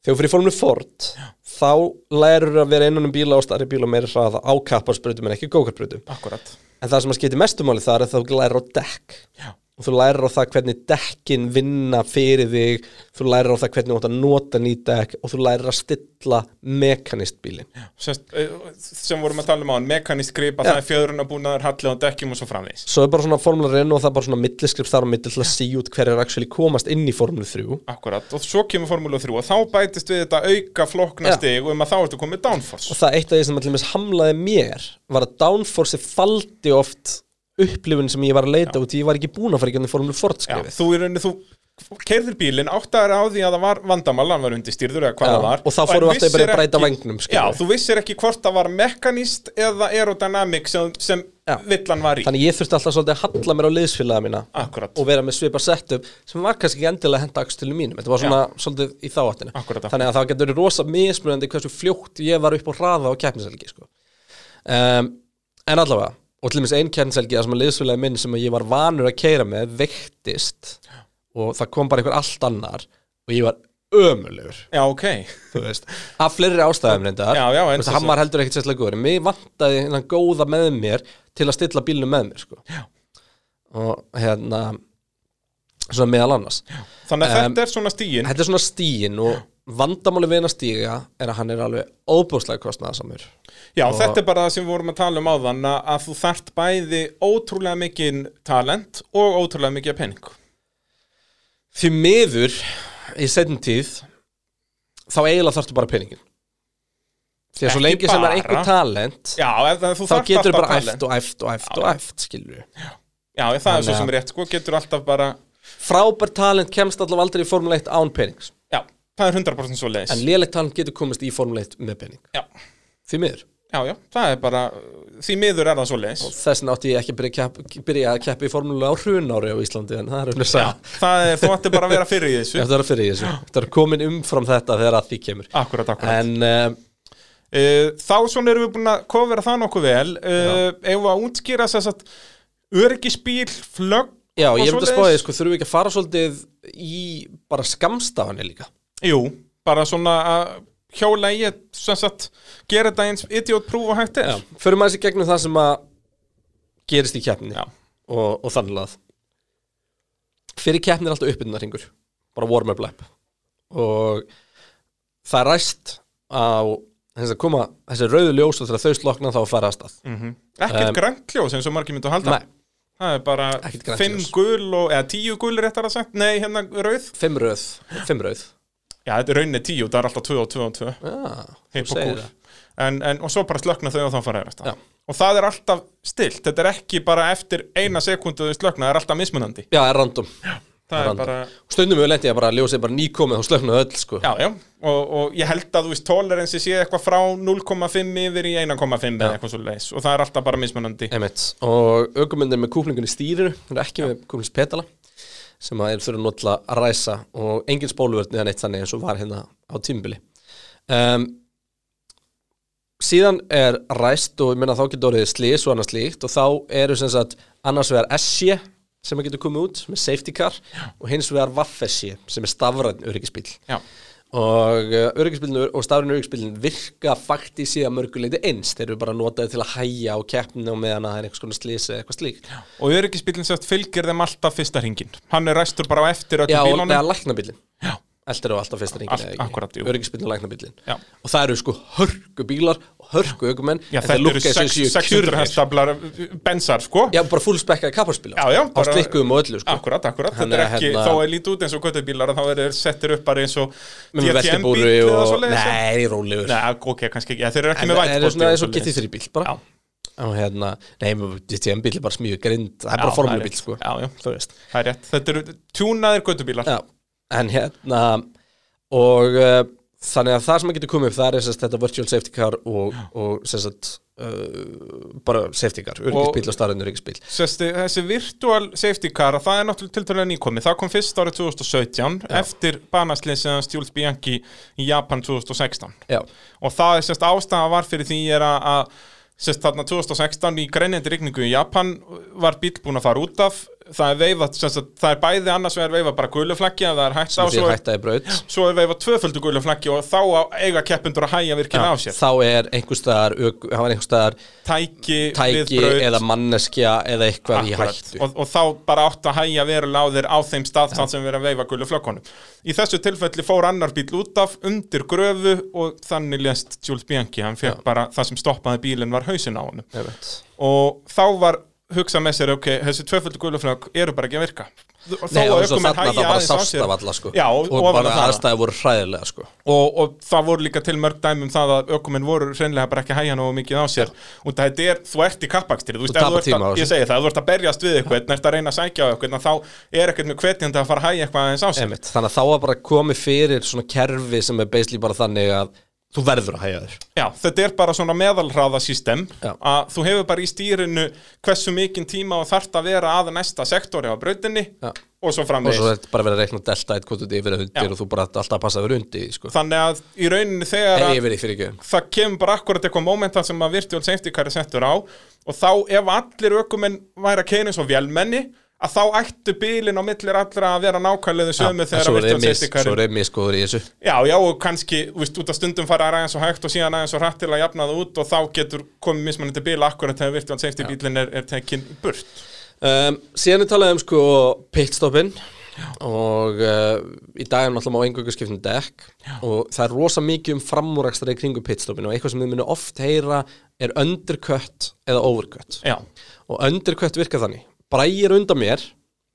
þegar þú fyrir formule Ford þá lærir að vera innan um bíla og starri bíla meira hraða á kapparsbrutum en ekki go-kartbrutum
Akkurat.
En það sem að skipti mestumáli þar er að þú lærir á dekk.
Já.
Og þú lærir á það hvernig dekkin vinna fyrir þig þú lærir á það hvernig þú átt að nota ný dekk og þú lærir að stilla mekanist bílinn
Sest, eh, sem vorum að tala um á hann mekanist grip að
Já.
það er fjöðrun að búnaður halli á dekkjum og svo framvís
svo er bara svona Formula 1 og það er bara svona milliskript þar á milli til að sí út hverju er actually komast inn í Formula 3
Akkurat, og svo kemur Formúlu 3 og þá bætist við þetta auka flokna
Já.
stig um að þá ertu komið downforce.
Og það eitt af því sem allir með hamlaði mér var að downforce faldi oft upplifun sem ég var að leita út í ég var ekki búin að fara ekki Formula Ford
Já,
skrifið
þú þú keirðir bílinn áttaður á því að það var vandamál, hann var undir stýrður eða hvað
Já,
það var.
og þá fórum við alltaf bara að breyta skilur
Já, þú vissir ekki hvort það var mekanist eða aerodynamic sem, sem
Já.
villan var í.
Þannig ég þurfti alltaf svolítið að halla mér á liðsfélaga mína
Akkurat,
og vera með svipa setup sem var kannski ekki endilega henda akstölu mínum. Þetta var svona svolítið í þá áttina
Akkúrat, akkúrat.
þannig að það getur verið rosa mismunandi hversu fljótt ég var upp á hraða á keppniselgi sko. um, en allavega og til dæmis einn keppniselgi það sem að liðsfélagi minn sem að ég var vanur að keira með veiktist og það kom bara einhver allt annar og ég var ömulegur
já, ok.
Af fleiri ástæðum reyndar. Hann var heldur ekkert sérslega góður mér vantaði hennan góða með mér til að stilla bílnum með mér sko. og hérna svona meðal annars.
Þannig að
Em,
þetta er svona stíin
þetta er svona stíin og vandamáli við hennar stíga er að hann er alveg óbúslega kostnaðasamur
Já,
og-
þetta er bara það sem við vorum að tala um áðan að að þú þarft bæði ótrúlega mikið talent og ótrúlega mikið pening.
Því miður í setjum tíð þá eiginlega þarftu bara peningin því að svo lengi sem er
bara.
einhver talent
Já, þú
þá getur
alltaf
bara æft og æft og æft og æft skilur við
Já, það er svo sem er rétt, sko, getur alltaf bara
frábær talent kemst allavega aldrei í Formule 1 án penings.
Já, það er 100% svo leiðis
en lélegt talent getur komist í Formule 1 með pening.
Já,
því miður.
Já, já, það er bara því miður er það svo leiðis
þess vegna átti ég ekki að byrja, að kepp, byrja að keppa í Formule á hrunári á Íslandi en það er önnur
Já,
saga
það er, þú ætti bara að vera fyrir í þessu.
Ætti að vera fyrir í þessu. Þetta er komin umfram þetta þegar að því kemur.
Akkurat, akkurat.
En uh,
uh, Þá svona erum við búin að kofera það nokkuð vel. Uh, Ef við að útskýra þess að öryggisbíl, flögg
já,
og
ég myndi að
svoleiðis?
spáði sko, þurfum við ekki að fara svolítið í bara skamstafanir líka?
Jú, bara svona að hjóla í að sem sagt, gera þetta eins idiot proof og hægt er.
Já, förum aðeins í gegnum það sem að gerist í keppni og, og þannig að fyrir keppni er alltaf uppbytunarhingur bara warm-up lap. Og það er ræst á þess að koma þessi rauðu ljós og þegar þau slokna þá að fara að stað.
Mm Ekkert
Um,
grænt ljós eins og margir myndu að halda.
Nei,
Það er bara
Ekkert grænt
fimm
ljós.
gul og, eða tíu gul réttar að sagt. Nei, hérna rauð.
Fimm rauð, fimm rauð.
Já, þetta er rauninni tíu, það er alltaf tvö og tvö og tvö.
Já,
Hipp
þú
og
það.
En, en, Og svo bara slökna þau og þá fara
Já.
Og það er alltaf stilt, þetta er ekki bara eftir eina sekundu þau slökna, það er alltaf mismunandi.
Já, er
Það er
random.
Bara,
Stundum við lendi ég bara að ljósið bara nýkomið og slöknuðu öll sko.
Já, já. Og, og ég held að þú veist, toleransi sé eitthvað frá 0,5 yfir í 1,5 eða eitthvað svo leis og það er alltaf bara mismunandi.
Einmitt. Og aukumyndir með kúplingun í stýrinu Það er ekki með kúplingspetala sem að er þurfa náttúrulega að ræsa. Og engin spóluvörn eða neitt þannig eins og var hérna á tímbili um, Síðan er ræst og ég meina þá getur orðið slís og annað slíkt. Og þá eru sem sagt annars vegar SJ sem að getur komið út með safety car og hins vegar Vaff-SJ sem er stafræðin öryggisbíl
Já,
og uh, öryggisbílinn og stafræðin öryggisbílinn virka faktið síðan mörguleiti eins. Þeir eru bara notaði til að hæja á keppni og meðan að það er einhvers konar slís eða eitthvað slíkt.
Og öryggisbílinn sérst fylgir þeim alltaf fyrsta hringin Hann er ræstur bara á eftir
Já,
öllum
og
bílunum.
neða læknabílinn
Já.
Eldur á alltaf fyrsta ringin. Öryggisbílinn og það eru sko hörku bílar og en þeir
þetta eru
lúkka eins og
sex-
séu
600
kjurrir.
hestablar bensar, sko.
Já, bara fullspekkaði kapparspílar Á slikkuðum og öllu sko.
Akkurat, akkurat, þetta er ekki,
hérna-
þó er lítið út eins og göttubílar þá er þeir settir upp bara eins og
Með
DTM
veltibúri
bíl eða
og
svoleiðis.
Nei, rólegur.
Ok, kannski ekki, þeir eru ekki með
það er
svoleiðis.
GT3 bíl bara. Og hérna, nei, DTM bíl er bara smíu grind. Það er bara
það rétt.
sko.
Já, já,
Þú veist.
Það er rétt, þetta eru tjúnaðir göttubílar
en hérna og uh, þannig að það sem að getur komið upp það er sérst, þetta virtual safety car og, og sérst, uh, bara safety car, öryggisbíl og starðin öryggisbíl
Sesti, þessi virtual safety car það er náttúrulega tiltölulega nýkomið. Það kom fyrst árið 2017 eftir banasliðsins Jules Bianchi í Japan 2016
Já,
og það er sérst ástæða var fyrir því er að, að sérst þarna 2016 í greinjandi rigningu í Japan var bíl búin að fara út af það er sem sagt, það er bæði annars vegar veifað bara guluflaggi að það er hægt á svo er, svo er veifað tvöföldu guluflaggi og þá eiga keppendur að hæja virkilega á sér
þá er einhverstaðar einhverstaðar
tæki,
tæki eða manneskja eða eitthvað í
Akkurat.
hættu
og, og þá bara átt að hæja verulega á þér á þeim stað ja. sem verið að veifa gullu flökkunum í þessu tilfelli fór annar bíl út af undir gröfu og þannig lést Jules Bianchi, hann fekk
Já.
bara það sem stoppaði bílinn var hausin á
Einmitt.
og þá var hugsað með sér, ok, þessi tvöföldu guluflögg eru bara ekki að virka.
Nei, og
að
svo
ökumenn
þarna
hægja
þá bara sást af alla sko.
Já, og,
og bara
það.
aðstæði voru hræðilega sko.
Og, og það voru líka til mörg dæmi um það að ökumenn voru hreinlega bara ekki að hægja nógu mikið á sér. Og það er, þú ert í kappakstri þú veist, að, ég segi það, þú ert að berjast við eitthvað ert að reyna að sækja á eitthvað, þá er ekkert með hvetjandi að fara að hægja eitthvað aðeins á sér.
Einmitt. þannig að þá var bara komið fyrir svona kerfi sem er basically bara þannig að þú verður að hægja þér
Já, þetta er bara svona meðalhraða system
Já.
að þú hefur bara í stýrinu hversu mikinn tíma og þarft að vera að næsta sektori á brautinni
Já.
og svo
og
framvegis
svo er þetta bara verið að reikna delta eitt þú yfir að
Já.
undir og þú bara alltaf að passa að vera undir því, sko.
Þannig að í rauninni þegar að
yfir ekki
það kemur bara akkurat eitthvað momentan sem að virtual safety car er settur á og þá ef allir ökumenn væri að keina eins og vélmenni að þá ættu bílinn á millir allra að vera nákvæmlega sömu þegar
svo
að
er
virtual
mis-
safety car
svo er miskoður í þessu.
Já, já, og kannski, þú veist, út af stundum fara aðeins og hægt og síðan aðeins og hrætt til að jafna það út og þá getur komið mismunandi bíl akkurat þegar virtual safety bílinn er, er tekin í burt.
um, síðan er talað um sko pitstoppin og uh, í dag er náttúrulega má engungu skiptum dekk og það er rosa mikið um framúrækstra í kringu pitstoppin og eitthvað sem þið munu oft heyra er undercut eða overcut.
Já,
og undercut virkar þannig Bræði er undan mér,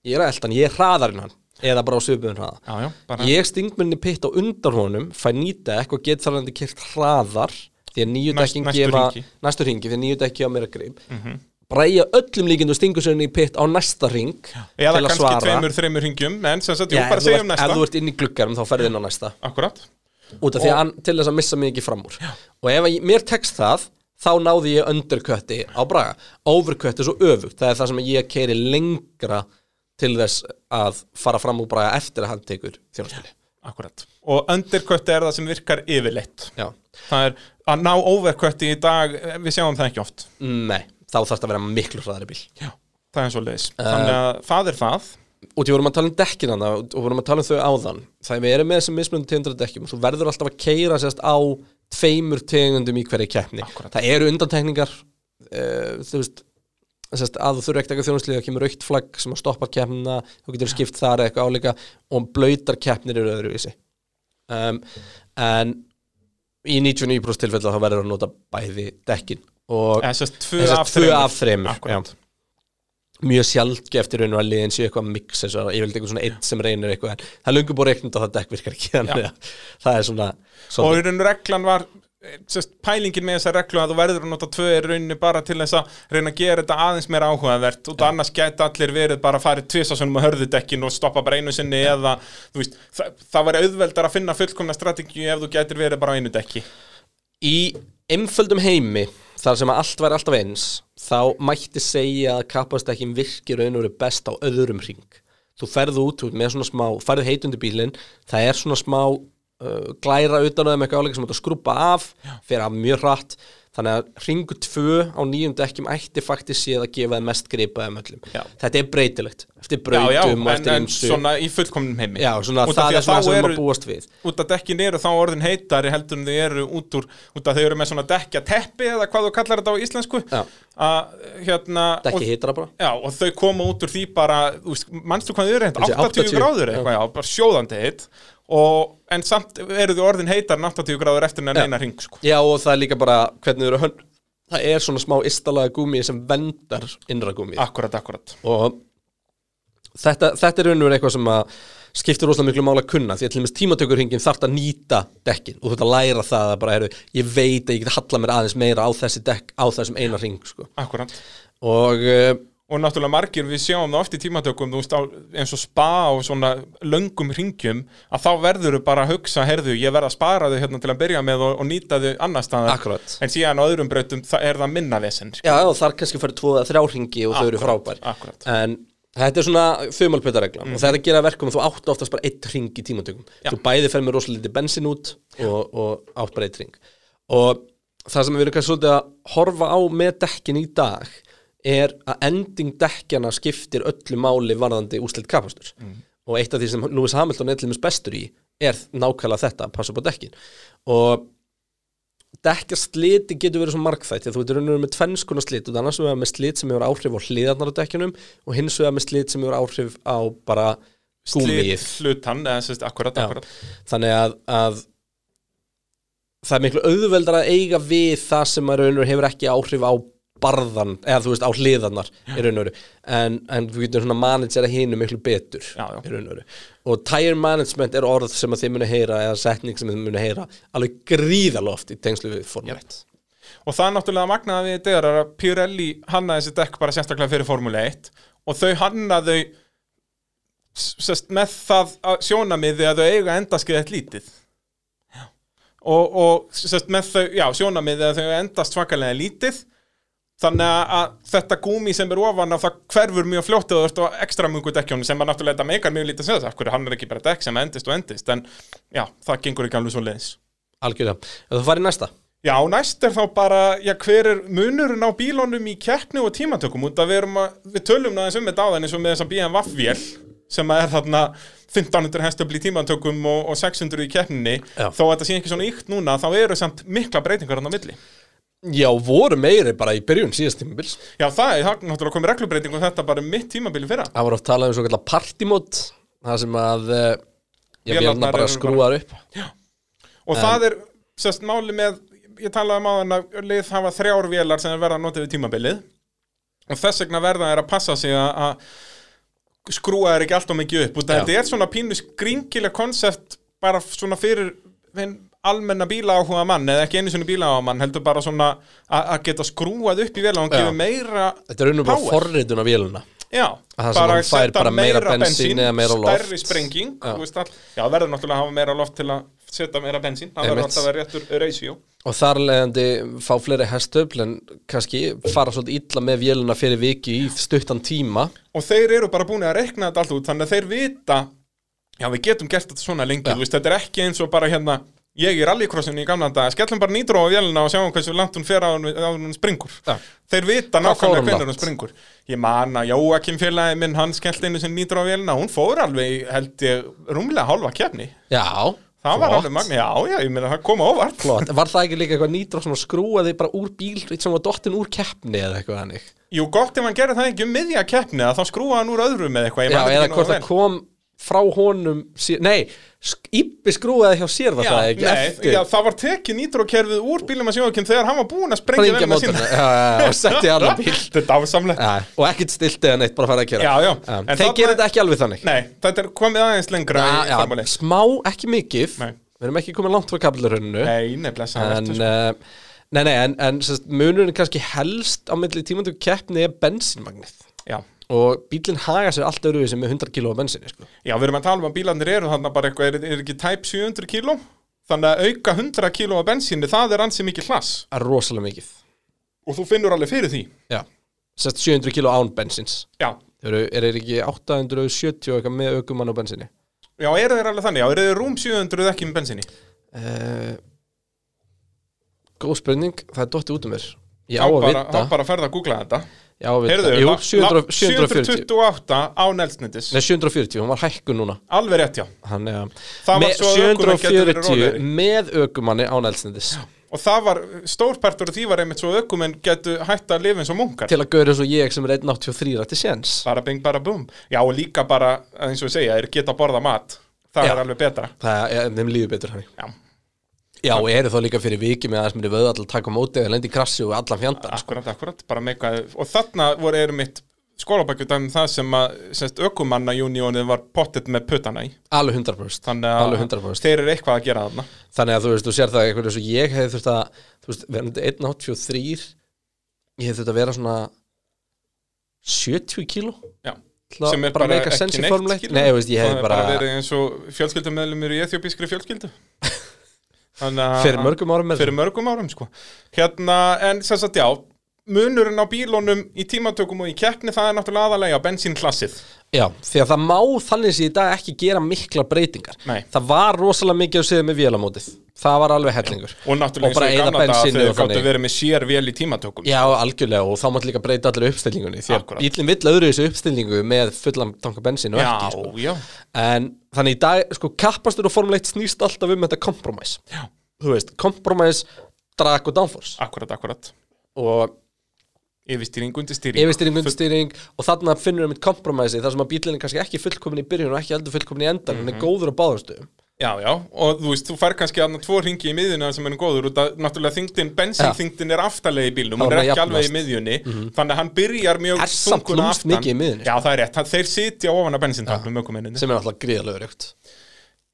ég er að eldan, ég er hraðarinn hann eða bara á svipuðun hraða.
Já, já, bara,
Ég sting mér inn í pitt á undan honum fæ nýdekk og get þar hann kert hraðar því að nýju
Næst-
dekkin
næstu
gefa næstu ringi, því að nýju dekki á mér að grip. Mm -hmm. Bræja öllum líkindu stingur sér inn í pitt á næsta ring
eða
til að
kannski
svara.
tveimur, þreimur hingjum, en sem sagt, jú,
Já,
bara segjum næsta.
ef þú ert inn í gluggarum þá ferði inn á næsta.
Akkurat.
út af því að hann, til þess að missa mig ekki fram úr. Og ef að, mér tekst það þá náði ég undercutti á braga overcut er svo öfugt, það er það sem ég keiri lengra til þess að fara fram úr braga eftir að hann tekur þjónspili
Akkurat. Og undercut er það sem virkar yfirleitt.
Já,
Það er að ná overcutti í dag, við sjáum það ekki oft.
nei, þá þarf þetta að vera miklu hraðari bíl
Já. Það er svo leiðis. Þannig að það er það.
og því vorum að tala um dekkin hann og vorum að tala um þau áðan það er við erum með þessum mismunum tegundar af dekkjum og þú verður alltaf að keira sérst á tveimur tegundum í hverju keppni
Akkúrat.
það eru undantekningar uh, þú veist sérst, að þú þurfa ekkert eitthvað þjónuslið það kemur raukt flagg sem að stoppa keppnina þú getur skipt þar eitthvað áleika og blöytar keppnir eru öðruvísi um, en í 99% tilfella þá verður að nota bæði dekkin og
tvö af þreimur. Akkúrat.
Mjög sjálfgeft eftir raun og að liðin séu eitthvað mix eins og ég vildi eitthvað svona einn sem reynir eitthvað en það er löngu búið reiknund að það dekk virkar ekki þannig að það er svona,
Og
svona
í raun reglan var sest, pælingin með þessa reglu að þú verður að nota tvö er rauninni bara til þess að reyna að gera þetta aðeins meira áhugavert og annars gæti allir verið bara að fara tvisasunum á hörðudekkin og stoppa bara einu sinni eða þú veist, það, það var auðveldar að finna fullkomna strategíu ef þú gætir verið bara einu dekki.
Í einföldum heimi þar sem að allt væri alltaf eins þá mætti segja að kapastekkin virkir raun og veru best á öðrum ring þú ferðu út, með svona smá ferðu heitundi bílinn, það er svona smá uh, glæra utan á þeim eitthvað áleika sem þú skrúpa af, fer af mjög hratt. Þannig að ringu tvö á nýjum dekkjum ætti faktisk séð að gefa þeim mest gripaðum öllum.
Já.
þetta er breytilegt eftir
Já, já,
brautum og
en,
eftir
en
ymsu
svona í fullkomnum heimi.
Já, svona
Út af
það
því
er
að
svona
þá
sem
eru-
maður búast við.
út af dekkin eru þá orðin heitari heldur en þau eru út úr út af þau eru með svona dekkja teppi eða hvað þú kallar þetta á íslensku.
Já.
að hérna
dekki
og,
hitra bara.
Já, og þau koma út úr því bara þú veist, manstu hvað þau eru heitt,
Þessi
80,
80,
gráður eitthvað, já, bara sjóðandi heitt og, en samt eru þau orðin heitar en 80 gráður eftir en eina ring sko.
Já og það er líka bara hvernig þau eru hönn Það er svona smá istalaga gúmi sem vendar innra gúmi
akkurat, akkurat
og þetta, þetta er raun og veru eitthvað sem að skiptir rosalega miklu mála að kunna því að til dæmis tímatökurhingin þarf að nýta dekkin og þú þarf að læra það að bara heru, ég veit að ég get halla mér aðeins meira á þessi dekk á þessum eina ring sko.
akkurat
og uh,
og náttúrulega margir við sjáum það oft í tímatökum veist á, eins og spa og svona löngum ringjum að þá verður þau bara að hugsa herðu ég verð að spara þau hérna til að byrja með og, og nýta þau annar staðar
Akkurat.
en síðan á öðrum brautum það er það minna vesen sko.
já, og þar kannski fyrir tvo eða þrjá ringi og þau eru frábær
akkúrat.
en þetta er svona þumalpötaregla og það er að gera verkum að þú átt oftast bara eitt ring í tímatökum
Já.
þú bæði fer með rosalega lítið bensin út og, og átt bara eitt ring og það sem við erum kannski er að ending dekkjana skiptir öllu máli varðandi úslit kapastur. Og eitt af því sem Lewis Hamilton er til dæmis bestur í er nákvæmlega þetta, að passa upp á dekkin. Og dekkja sliti getur verið svo að þú veitur rauninu með tvenns konar slit og annars vegar með slit sem hefur áhrif á hliðarnar á dekkjunum og hins vegar með slit sem hefur áhrif á bara gúmið
Slit hlutan, eða sérst, akkurat,
Já.
akkurat.
Þannig að, að það er miklu auðveldar að eiga við það sem að raunveru hefur ekki áhrif á barðan, eða þú veist á raunveru, en, en þú getur svona managera hinu miklu betur
Já, já.
og tire management er orð sem þið muni heyra, eða setning sem þið muni heyra, alveg gríðaloft í tengslu við Formule 1
Og það er náttúrulega magnaða við þetta er að Pirelli hannaði þessi dekk bara sérstaklega fyrir Formule 1 og þau hannaðu með það að sjónamiði að þau eiga endaskeiðið lítið. Og, og sest, með þau, já, sjónamiði að þau endast svakalega lítið þannig að- að þetta gúmi sem er ofan á það hverfur mjög fljótt eða þú ert á ekstra mungu dekkjónu sem er náttúrulega þetta meikar mjög lítið að segja það, hverju hann er ekki bara dekk sem endist og endist? En já, það gengur ekki alveg svo leiðis
algjörlega, þú farið næsta?
Já, næst er þá bara, já, hver er munurinn á bílónum í keppni og tímatökum? Út að við, að, við tölum aðeins um þetta áðan eins og með þessa BMW-vél sem er þarna 1500 hestöfli í tímatökum og, og 600 í keppninni.
Já.
þó að þetta sé ekki svona ykt núna þá eru samt mikla breytingar hann á milli
Já, voru meiri bara í byrjun síðast tímabils.
Já, það er náttúrulega komið reglubreiting og þetta bara mitt tímabili fyrra.
Það var oft talað um svo kallar partymót það sem að já,
Vélarnar
vélna bara skrúar upp.
Og það er, sérst, máli með ég talaði um áðan að lið hafa þrjár vélar sem er verða að nota við tímabilið. Og þess vegna verða er að passa sig að, skrúa er ekki alltaf mikið upp. Og
Já.
þetta er svona pínu skringileg konsept bara svona fyrir almenna bíla áhuga mann eða ekki einu svona bíla áhuga mann heldur bara svona að að geta skrúað upp í vél og gefur meira
Þetta er raunum bara
Power.
forritun af véluna
Já,
sem hann fær bara meira bensín eða meira loft.
stærri sprenging
Já.
Já, verður náttúrulega að hafa meira loft til að setja meira bensín það verður alltaf að vera réttur ratio
og þar leðandi fá fleiri hestöfl en kannski fara svolítið illa með véluna fyrir viki í stuttan tíma
og þeir eru bara búin að rekna þetta allt út þannig að þeir vita já við getum gert þetta svona lengi veist, þetta er ekki eins og bara hérna ég í rallycrossinu í gamla dag skellum bara nýtró á vélina og sjáum hversu langt hún fer á hún, springur.
Já.
þeir vita nákvæmlega hvernig hún springur. Ég man að Jóakim félagi minn hann skellt einu sem nýtró á vélina hún fór alveg held ég rúmlega hálfa kefni
Já,
það var
flott.
alveg magni, já já ég meina það kom á óvart.
Flott. Var það ekki líka eitthvað nýtra sem að skrúaði bara úr bíl sem var dottin úr keppni eða eitthvað hannig
jú gott ef hann gerði það ekki um miðja keppni að þá skrúa hann úr öðru með eitthvað
frá honum Nei, Íbbi skrúaði hjá sér var
Já,
það ekki?
nei, já, það var tekið nýtrókerfið úr bílum að sjóðakinn þegar hann var búinn að sprengja vel með sína.
já, já, og setti annar bíl.
Þetta er dásamlegt.
Ja, Og ekkert stilt eða neitt, bara fara að gera.
Já, já.
Um,
En
Þeir gera þetta ekki alveg þannig.
Nei, þetta er komið aðeins lengra
smá, ekki mikið.
Nei.
Við erum ekki komið langt frá kapilurhörnunu
Nei, blessa
En, uh, nei, nei, en, en munurinn kannski helst á milli tímandu keppni er bensínmagnið.
Já,
og bílinn haga sér allt öruvísi með 100 kg af bensinni sko.
já, við erum að tala um að bílarnir eru þannig bara eitthvað, er, er ekki tæp 700 kíló? Þannig að auka 100 kíló af bensíni, það er ansi mikið hlass.
Það er rosalega mikið.
Og þú finnur alveg fyrir því?
Já, sest 700 kg án bensins
Já,
Þeir eru, er ekki 870 og eitthvað með aukumann á bensinni
já, eru þeir alveg þannig? Já, eru þeir rúm 700 ekki með bensíni?
Uh, Góð spurning, það er dottið út um mér Ég á að vita.
þá bara ferð að googla þetta
Ég á að vita
Heyrðu,
Jú,
la-
700,
la-
740
728 á Nelsnittis
Nei, 740, hún var hækkun núna.
Alveg rétt, já.
Hann er
Það var
með
svo að ökumenn gætu verið
740
rólegri.
með aukumanni á nælsnendis
Og það var, stórpartur af því var einmitt svo ökumenn getu hætt að lifa eins og munkar.
Til að gauður eins og ég sem er 183 rætti séns.
Bara bing, bara bum Já, og líka bara, eins og ég segja, þeir geta að borða mat. Það
Já.
er alveg betra.
Það er þeim líður betur hann
Já,
Já, og eru þá líka fyrir viki með aðeins myndi vöðu allir taka á móti eða lendi í krassi og allan fjandan sko.
akkurat, akkurat, bara meika Og þarna voru erum mitt skólabækjudæmi það sem að, semst, ökumanna júníónið var pottet með puttana í
Alveg 100%
Þannig að
100%
þeir eru eitthvað að gera þarna
Þannig að þú veist, þú sér það eitthvað eins og ég hefði þurft að þú veist, verðandi 183 ég hefði þurft að vera svona 70 kíló
Já,
að
sem er
bara
bara ekki neitt
Formule 1.
skilur.
Nei, veist, ég
Það er bara verið eins og fjölskyldumöðlumur í ethiopískri fjölskyldu að
fyrir mörgum árum
fyrir mörgum árum sko. hérna, en sem sagt já munurinn á bílunum í tímatökum og í keppni það er náttúrulega aðalega bensínklassið
Já, því að það má þannig sér í dag ekki gera mikla breytingar.
Nei.
Það var rosalega mikið að segja með vélamótið. Það var alveg hellingur.
Og náttúrulega eins og í gamla
bensíni
þegar þau gáttu
þannig.
verið með sér vel í tímatökum.
Já, algjörlega og þá mátt líka breyta allir uppstillingunni Því að bílinn vill öðru þessu uppstillingu með fullan tanka bensin og
já,
ekki sko.
já,
En þannig í dag, sko, kappastur og Formule 1 snýst alltaf um þetta kompromæs
já,
Þú veist, kompromæs, drag og downforce.
Akkurat, akkurat.
Og
Yfirstýring, undirstýring.
Yfirstýring, undirstýring. Og þarna finnur við mitt kompromæsi þar sem að bílinn er kannski ekki fullkomin í byrjun og ekki heldur fullkomin í endan, hann er góður á báðarstöðum
Já, já, og þú veist, þú fær kannski aðna tvo ringi í miðjuna sem er góður út að náttúrulega þingdin, bensínþingdin er aftarlega í bílnum, hún
er
er ekki alveg í
jafnast. Mhm.
miðjunni þannig að hann byrjar mjög
Er samt
þungur að
lúmskt
aftan.
mikið í miðjunni.
Já, það er rétt, þeir sitja ofan að
er ykkt.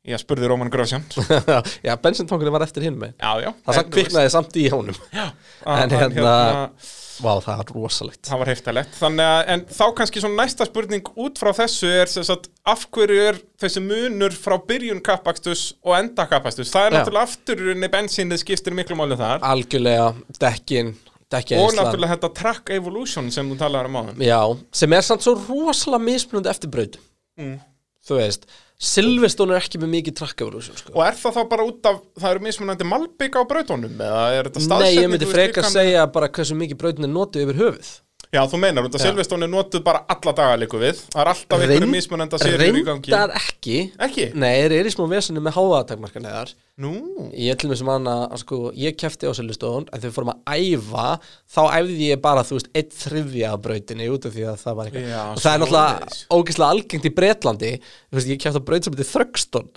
Já, spurði Róman Gröfsján
Já, bensintankunni var eftir hinn með
Já, já.
Það samt kviknaði samt í honum.
Já,
En
en
hérna-
hérna
Vá, það var rosalegt.
Það var heftalegt, þannig að, en þá kannski svona næsta spurning út frá þessu er sem sagt, af hverju er þessi munur frá byrjun kappakstus og enda kappakstus, það er
Já.
náttúrulega afturunni bensínið skiptir miklu máli þar.
Algjörlega, dekkin, dekkin
og náttúrulega þetta track evolution sem þú talaður um áðan.
Já, sem er samt svo rosalega mismunandi eftir braut
Mm.
Þú veist, Silveston er ekki með mikið evolution sko.
og er það þá bara út af, það eru mismunandi malbygg á brautunum eða er þetta
Nei,
staðsetning
ég myndi frekar
líka-
segja bara hversu mikið brautin er notið yfir höfuð
Já, þú meinar, út af. Silveston er notuð bara alla daga líku við það er alltaf einhverju mismunandi að sér í gangi
Reyndar ekki
Ekki?
Nei, eru í smá vesinu með háaðatakmarkan eðar
Nú,
Ég til með sem hana, að sko, ég kefti á Silveston en þegar við fórum að æfa þá æfði ég bara, þú veist, eitt þriðja af brautinni út af því að það var eitthvað.
Já,
og það er náttúrulega ógeðslega algengt í Bretlandi þú veist, ég kefti á braut sem heitir Þrögston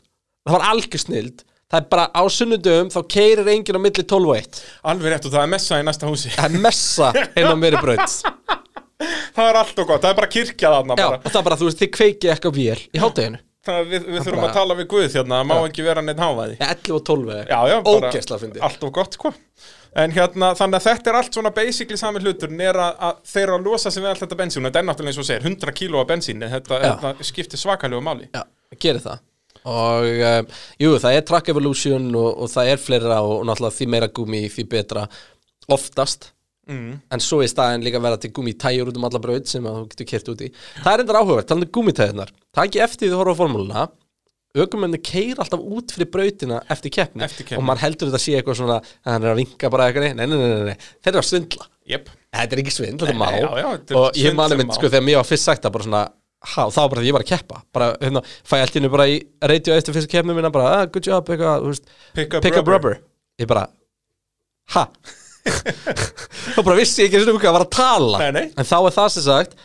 það var algjör snild það er bara á sunnudum, þá keirir enginn á milli 12 og 1
alveg rétt og það er messa í næsta húsi.
Það er messa inn á meiri braut.
Það er allt og gott, það er bara kirkja þarna
Já, og það er bara, þú veist, þið kveikið eitthvað vél í hátteginu
Það er, við, við þurfum
bara-
að tala við Guð hérna, það má ekki vera neitt hávaði.
11 og 12 eða
Já, já, bara
fyndið.
Allt og gott, sko. En hérna, þannig að þetta er allt svona basically sami hlutur er að, að þeir eru að losa sig við allt þetta bensín þetta er náttúrulega eins og segir, 100 kíló af bensín þetta, þetta skiptir svakalegu máli.
Já, gerir það. Og um, jú, það er track evolution og, og það er fleira og, og náttúrulega því meira gúmi því betra oftast
mm.
en svo í staðin líka vera til gúmi tæjur út um alla braut sem að þú getur kert út í. Það er endar áhugavert, talandi um gúmitæðunar það ekki eftir því þú horfa á formúluna. Aukumenni keir alltaf út fyrir brautina eftir keppni, og maður heldur þetta sé eitthvað svona að hann er að vinka bara eitthvað nei, nei, nei, nei, nei. þeir eru að svindla.
Jep,
þetta er ekki svindl, þetta er má
já, já, þetta er
og ég mani mynd sko þegar mér var fyrst sagt það bara svona ha, þá bara því ég var að keppa. Bara, hérna, fæ allt innu bara í radio eftir fyrsta keppni minna bara, ah, good job, eitthvað,
pick up,
pick up rubber. Ég bara, ha þá bara vissi ég ekki og um hvað var að tala.
Nei, nei.
en þá er það sem sagt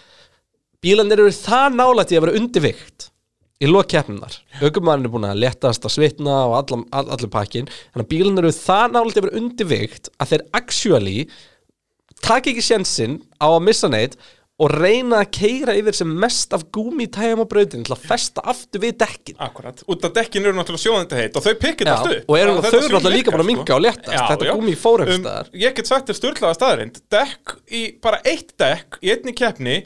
bílanir eru það nálægt í að vera undirvikt í lok keppninar aukumann er búin að letast að svitna og allan, all, allir pakkin þannig að bílanir eru það nálægt í að vera undirvikt að þeir actually taka ekki sjensinn á að missa neitt og reyna að keira yfir sem mest af gúmitægjum á brautin til að festa aftur við dekkin
Akkurat, út af dekkin eru náttúrulega sjóðandi heit og þau
Já,
allt upp.
og eru, þau náttúrulega líka bara að minka og léttast
Já,
þetta gúmi fór
um, Ég get sagt þér störlaða staðarind Dekk í, bara eitt dekk í einni keppni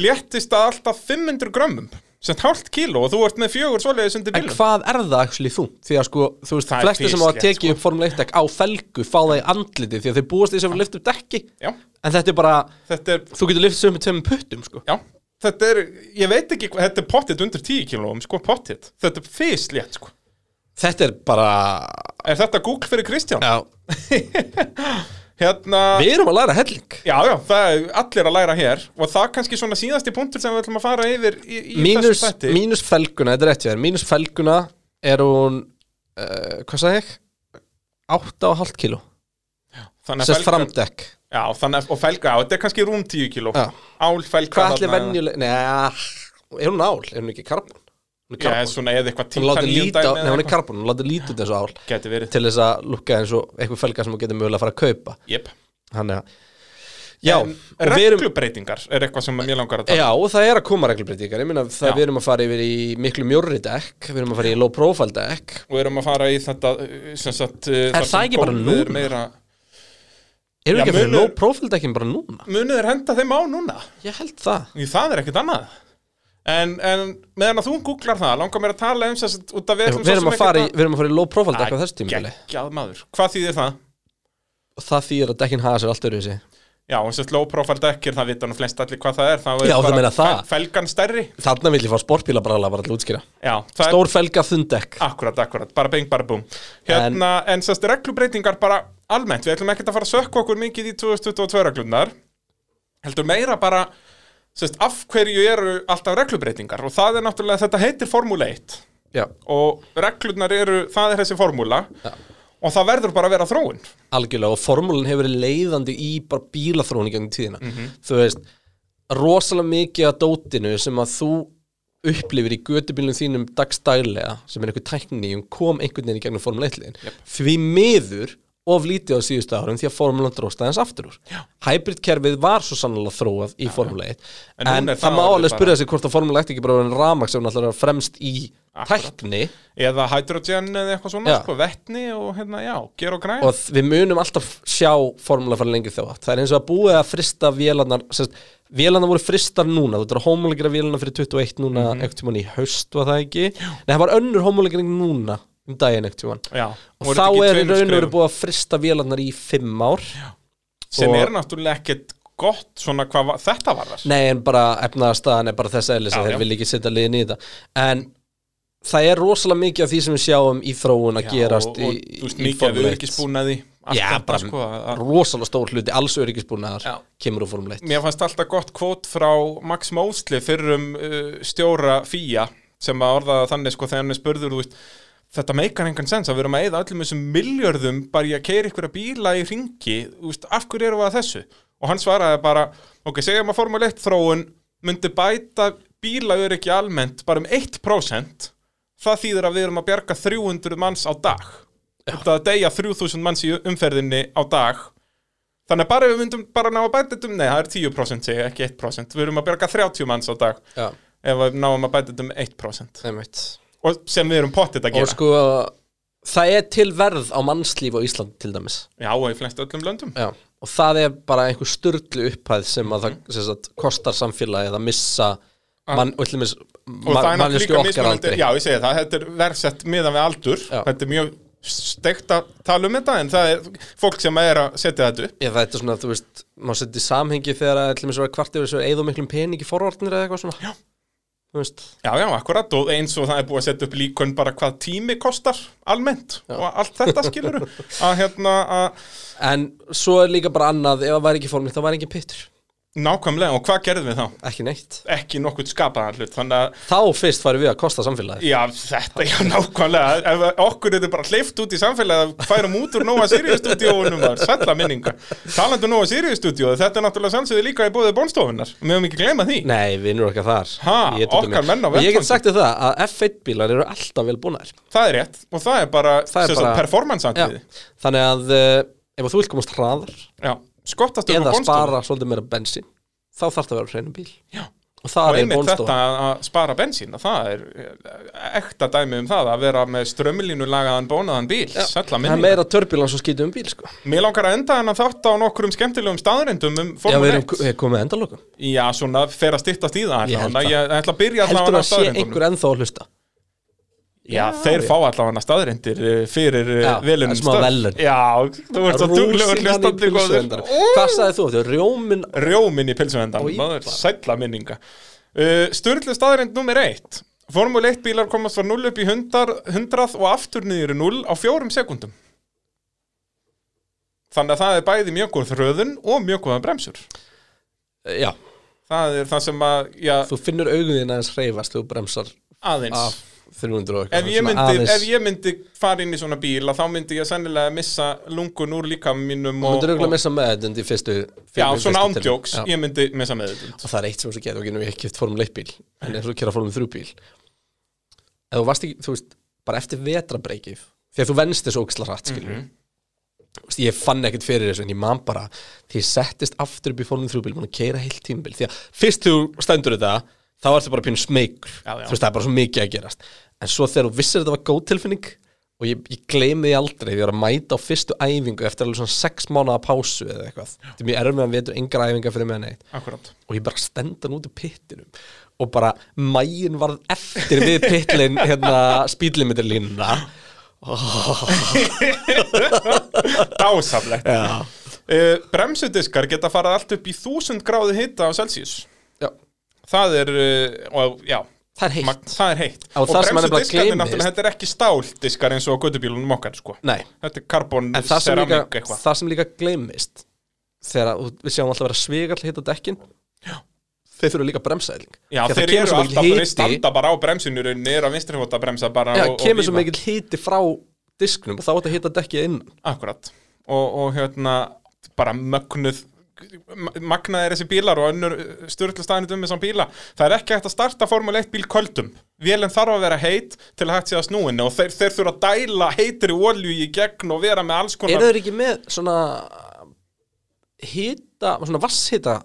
léttist að alltaf 500 grömmum sem hálft kíló og þú ert með fjögur svoleiðis undir
En
bílum
hvað er það actually þú? Því að sko, þú veist,
Það
flestir sem hafa
físlegt,
tekið upp Formule 1 dekk á felgu fá það í andliti því að þeir búast því sem að lyfta upp dekki.
Já,
En þetta er bara,
þetta er,
þú getur lyft sem með tveimum puttum sko.
Já. Þetta er, ég veit ekki, hvað- þetta er pottit undir 10 kílóum, sko, pottit Þetta er fyslétt, sko.
Þetta er bara,
Er þetta Google fyrir Kristján?
já,
Hérna,
við erum að læra helling
já, já, það er allir að læra hér Og það er kannski svona síðasti punktur sem við ætlum að fara yfir í, í
mínus,
þessu þætti
mínus felguna, þetta er rétt hjá þér Mínus felguna er hún, uh, hvað sagði ég? 8,5 kíló
Þannig að
Sest
felga-
framdekk
Já, þannig að, felga, já, þetta er kannski rúm 10 kíló
Já.
Álfelga
Hvað ætli
þarna-
venjuleg, neða, er hún ál? Er hún ekki karbon? Hún er
Já, svona eða eitthvað
Hún
títaníum
líta,
dæmi
nei hún er karbon, hún út eins og ál.
Gæti verið,
til þess að lukka eins og eitthvað felga sem þú getur mögulega að fara að kaupa.
Jep.
Þannig að Já, við
reglubreitingar er eitthvað sem mér langar að tala
Já, og það er að koma reglbreytingar Ég meina það
Já.
við erum að fara yfir í miklu mjórri dekk Við erum að fara í low profile dekk.
Og erum að fara í þetta uh, sem sagt, uh,
Er það
sem
ekki bara núna?
meira,
Erum við ekki að fyrir
munur-
low profile dekkin bara núna?
Munið er henda þeim á núna?
Ég held það.
Því það er ekkert annað En, en meðan að þú googlar það langar mér að tala um þess að út að við
Við erum að fara í, við erum að fara í low profile dekk á þessu tímabili.
Geggjað maður. Hvað þýðir það?
Og það þýðir að dekkin hafa sér allt öruvísi
Já, og sérst low profile dekkir, það vita nú flest allir hvað það er Það
Já,
bara
meina það.
fel- Felgan stærri.
Þarna vil ég fá sportbíla bara alveg að útskýra.
Já, það er
Stór felga þundekk
Akkurat, akkurat, bara bing, bara búm. Hérna, en sérst reglubreitingar bara almennt Við ætlum ekkert að fara að sökka okkur mikið í 2022 reglunar Heldur meira bara sérst, af hverju eru alltaf reglubreitingar og það er náttúrulega, þetta heitir Formule 1
Já,
og reglurnar eru, það er þessi formúla.
Já.
og það verður bara að vera þróun.
Algjörlega og formúlin hefur verið leiðandi í bara bílaþróun í gangum tíðina. Þú veist, rosalega mikið af dótinu sem að þú upplifir í götubílunum þínum dagstælega sem er einhver tækni um kom einhvern veginn í gegnum formúla 1 liðin. Því miður of lítið á síðustu árum því að formúlan dróst aðeins aftur úr. Hybridkerfið var svo sannlega þróað í formúla 1
En
en, það má
alveg
spyrja sig hvort að formúla 1 ekki bara verið ramaks sem náttúrulega er fremst í tækni.
Eða hydrogen eða eitthvað svona,
Já.
sko, vettni og hérna, já, ger og græn.
Og við munum alltaf sjá formúla fara lengi þá það er eins og að búið að frista vélarnar sérst, vélarnar voru fristar núna. Þú ert að homologira vélarnar fyrir 21 núna mm -hmm. tímann í haust var það ekki? Nei það var önnur homologering núna um daginn tímann.
Já,
og þá er í raun og veru búið að frista vélarnar í 5 ár.
Sem
og-
er náttúrulega ekkert gott svona hvað va- þetta var þar
nei en bara efnaðarstaðan er bara þess
Já,
að
já.
þeir vil ekki setja liðin í þetta. En það er rosalega mikið af því sem við sjáum í þróun að gerast
og,
í,
og
í
mikið af
Formule 1.
öryggisbúnaði allt
Já, bara
sko, að-
rosalega stór hluti, alls öryggisbúnaðar
Já.
kemur úr Formule 1
Mér fannst alltaf gott kvót frá Max Mosley fyrir um uh, stjóra FIA sem að orða það þannig sko þegar hann spurður þú veist, þetta meikar engan sens að við erum að eyða öllum þessum miljörðum bara í að keira ykkur að bíla í ringi veist, af hverju erum við að þessu? Og hann svaraði bara, ok, segjum að Formule 1 þróun myndi bæta bílaöryggi almennt bara um 1% það þýðir að við erum að bjarga 300 manns á dag. Þetta að deyja 3000 manns í umferðinni á dag. Þannig að bara við myndum bara ná að bæta þetta um, nei, það er 10% segi, ekki 1%. Við erum að bjarga 30 manns á dag
Já,
ef við náum að bæta þetta um 1%.
einmitt
Og sem við erum pottið að
og
gera.
sko það er til verð á mannslíf á Ísland til dæmis
Já, og í flest öllum löndum.
Já. og það er bara einhver sturglu upphæð sem að það sem sagt, kostar samfélagið að missa mann, og til dæmis
Og það er náttúrulega líka mismunandi, já, ég segi það, þetta er verðsett miðan við aldur.
Já.
Þetta er mjög steikt að tala um þetta, en það er fólk sem er að setja þetta upp.
Já, það er svona, þú veist, má setja í samhengi þegar að var kvart yfir þessu eða miklum pening í forvarnir eða eitthvað svona
Já. Já, já, akkurat, og eins og það er búið að setja upp líkun bara hvað tími kostar almennt og allt þetta skilur að hérna, að
en svo er líka bara annað ef það væri ekki formið, þá væri ekki pittur
nákvæmlega, og hvað gerðum við þá?
ekki neitt.
Ekki nokkuð skapaðan hlut, þannig að
þá fyrst færi við að kosta samfélagið.
Já, þetta, já, nákvæmlega. Ef okkur er bara hleyft út í samfélagi að færum út úr Nóa Sirius stúdíóunum var sætla minninga. Talandi um Nóa Sirius stúdíó þetta er náttúrulega sannsöðu líka í bóðið bónstofunar Við höfum ekki gleyma því.
Nei, við erum okkar þar. Tók
okkar
mig.
menn á
Og Ég get sagt þér það að F1 bílar eru alltaf vel búnar
Það er rétt og það er bara,
Það er
sem sagt,
bara-
performance
Já.
atriði
Þannig að ef þú vilt komast hraðar
Já, skottast um
eða spara svolítið meira bensín þá þarf það að vera hreinum bíl
Já.
og
Og
það er
einmitt
bónstofa
þetta að að spara bensín það er eh, ekta dæmi um það að vera með strömmilínu lagaðan bónaðan bíl
Það er meira törbílan svo skýtum um bíl sko.
Mér langar að enda hennan þátt á nokkrum skemmtilegum staðrindum um
Já, við erum
1
við erum komið endalokum
Já, svona fer að styttast í það
Ég held
allavega.
það.
Ég ætla að
að sé einhver ennþá að hlusta
Já,
Já,
þeir
já.
fá allavega staðrindir eh, fyrir
Já,
velunum
smá verðlaun.
Já, þú ert svo duglegur hlustandi
Hvað sagði þú? Er rjómin
Rjómin í pilsuvendan, sætla minninga. Uh, Sturlu staðrind nummer eitt. Formule 1 bílar komast frá 0 upp í 100, 100 og aftur niður í 0 á fjórum sekundum Þannig að það er bæði mjög góð þröðun og mjög góða bremsur.
Já,
Það er það sem að, já,
þú finnur auguðin aðeins hreyfast þú bremsar
aðeins.
af 300 og
ef ég, myndi,
aðeins-
ef ég myndi fara inn í svona bíl að þá myndi ég sennilega missa lungun úr líka mínum
Þú myndir auðvitað missa með þetta í fyrstu
Já, svona ándjóks, ég myndi missa með þetta
Og það er eitt sem þú getur, og genum við ekki eftir Formule 1 bíl En eins og kera Formule 3 bíl. Ef þú varst ekki, þú veist, bara eftir vetrabreykið Því að þú venst þessu ógisla hratt,
Mhm.
Þú veist, Ég fann ekkert fyrir þessu en ég man bara Því ég settist aftur upp í Formule 3 bíl að keira heilt tímabil. Því að fyrst þú stendur þetta Þá ertu bara pínu veist, það er bara svo mikið að gerast. En svo þegar þú vissir þetta var góð tilfinning Og ég, ég gleymi því aldrei Því var að mæta á fyrstu æfingu Eftir alveg svona sex mánuða pásu eða eitthvað. Þetta er mjög erfið að vetur engra æfinga fyrir mig neitt
Akkurat.
Og ég bara stendan út úr pittinum og bara mægin varð eftir við pittlin hérna spýdlimitirlínuna
Dásamlegt.
Já.
uh, Bremsudiskar geta farið allt upp í 1000 gráði hita á Celsius Það er, uh, og, já.
Það er heitt.
Mag, Það er heitt.
Á er nefnilega
bremsudiskarnir náttúrulega, þetta er ekki stáldiskar eins og á gödubílunum okkar sko.
Nei,
Þetta er karbon, ceramik eitthvað.
það sem líka gleymist þegar að- við sjáum alltaf vera svigall hitta dekkin Já. Þeir þurfa líka bremsaðiling
Já, þeir eru alltaf fyrir standa bara á bremsinu eru að vinstri fóta bremsa bara
Já,
og,
kemur
og
svo
víma.
mikill hiti frá disknum og þá er þetta hitta dekkið inn
Akkurat. Og, og hérna bara mögnuð magnaði er þessi bílar og önnur styrla staðinu um þessum bíla. Það er ekki hægt að starta Formule 1 bíl köldum. Vélinn þarf að vera heit til að hægt sé að snúinu og þeir, þeir þurfa að dæla heitri olju í gegn og vera með alls konar
Eru þeir ekki með svona hita, svona vasshita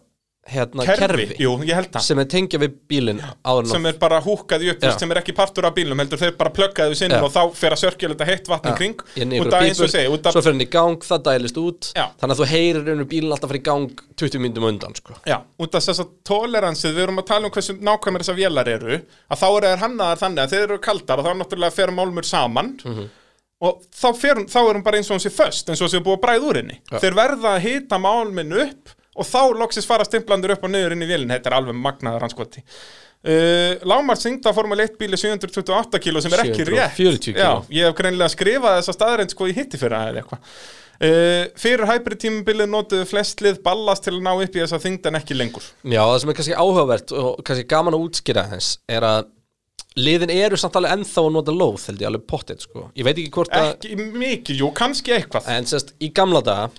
hérna kerfi,
Jú, ég held það
sem er tengja við bílinn
sem er bara húkaði upp, sem er ekki partur af bílum heldur þeir bara pluggaði við sinnum og þá fer að sörkja þetta heitt vatn í kring
einhverja
af eins og segi,
svo fer hann í gang, það dælist út
Já.
þannig að þú heyrir einu bílinn alltaf fara í gang 20 myndum undan sko.
Já, út af þess að toleransið, við erum að tala um hversu nákvæmur þessar vélar eru, að þá þeir hannaðar þannig að þeir eru kaldar og þá náttúrulega fer málmur saman
Mhm.
og þá, fer, þá er hún bara eins og hún sé föst, eins og hún sé búið að bræða úr henni.
Já.
Þeir verða að hita málminn upp og þá loksist fara stimplandur upp og niður inn í vélinn, þetta er alveg magnaður hanskoti. Uh, Lámar syngda Formule 1 bíli 728 kíló sem er ekki rétt
740 kíló.
Já, ég hef greinilega skrifað þessa staðarind sko í hitti fyrir að eða eitthvað uh, Fyrir hybrid tímabilið notuðu flest lið ballast til að ná upp í þessa þyngd en ekki lengur
Já, það sem er kannski áhugavert og kannski gaman að útskýra þess er að liðin eru samt alveg ennþá að nota lóð held ég alveg pottet sko. ég veit ekki hvort að
Ekki mikið, jú, kannski eitthvað
en sérst, í gamla daga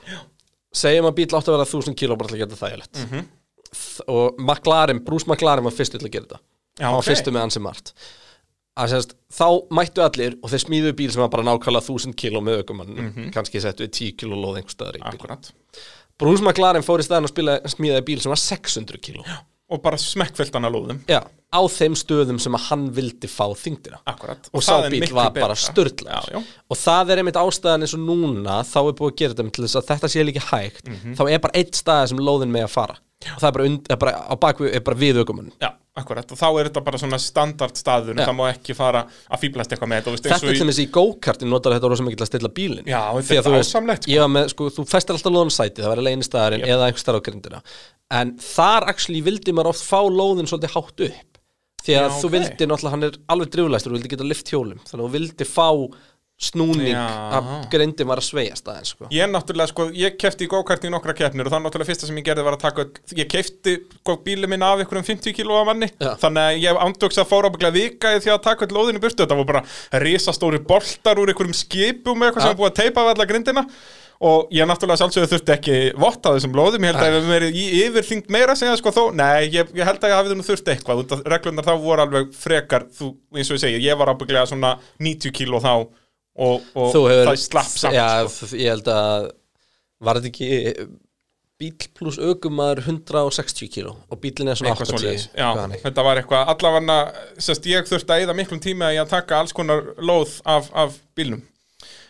segjum að bíl átti að vera 1000 kíló bara til að geta þægilegt
Mhm.
-hmm. og McLaren, Bruce McLaren var fyrstu til að gera þetta
Já,
hann var
ok.
fyrstu með ansi margt sérst, þá mættu allir og þeir smíðu bíl sem var bara nákvæmlega 1000 kíló með aukumann,
Mhm.
kannski settu við 10 kíló lóð einhver staðar í bíl Bruce McLaren fór í staðan og smíðaði bíl sem var 600 kíló
Og bara smekkfyllt hann að lóðum.
Já, á þeim stöðum sem að hann vildi fá þyngdina.
Akkurat.
Og
það
sá
er
bíl
miklu
var
betra.
bara störtlar
Já, já.
Og það er einmitt ástæðan eins og núna þá er búið að gera þetta til þess að þetta sé líka hægt
Mhm.
þá er bara eitt staði sem lóðin með að fara og það er bara, und, er bara á bakvið er bara við aukumann
Já, akkurat, og þá er þetta bara svona standard staður
Já.
það má ekki fara að fýblast eitthvað með þetta og
Þetta
og
er til dæmis í go-kartin notar þetta rosa mikið til að stilla bílinn.
Já, þetta er dásamlegt, sko.
með, sko, þú festir alltaf lóðan sæti, það staðarinn
Jep.
eða einhver staðar á grindina en þar actually vildi maður oft fá lóðin svolítið hátt upp því að
Já,
þú
ok.
vildi náttúrulega, hann er alveg driflæstur þú vildi geta lift hjólum, þannig að þú vildi fá snúning
Já.
að grindin var að sveigast aðeins sko.
Ég náttúrulega, sko, ég kefti í go-kart í nokkra keppnir og það náttúrulega fyrsta sem ég gerði var að taka ég kefti sko, bílið minn af ykkur um 50 kílóa manni
Já.
þannig að ég ándjóks að fóra ábygglega vika því að taka öll lóðinu burtu, þetta voru bara risastóri boltar úr ykkurum skipum eitthvað sem er búið að teipa við alla grindina og ég náttúrulega sjálfsögðu þurfti ekki votta þessum lóðum, ég held að ef við verið í yfirþyngd meira að segja sko þó, nei, ég, ég held að ég hafði nú þurfti eitthvað, út af reglunar þá voru alveg frekar, þú, eins og ég segi, ég var ábygglega svona 90 kíló þá og, og
hefur,
það slapp samt
já,
sko.
ég held að var þetta ekki bíl pluss aukumæður 160 kíló og bílinn er svona
eitthvað
80
svoleiðis, já, þetta var eitthvað allavega, sérst, ég þurfti að eyða miklum tíma í að taka alls konar lóð af, af bílnum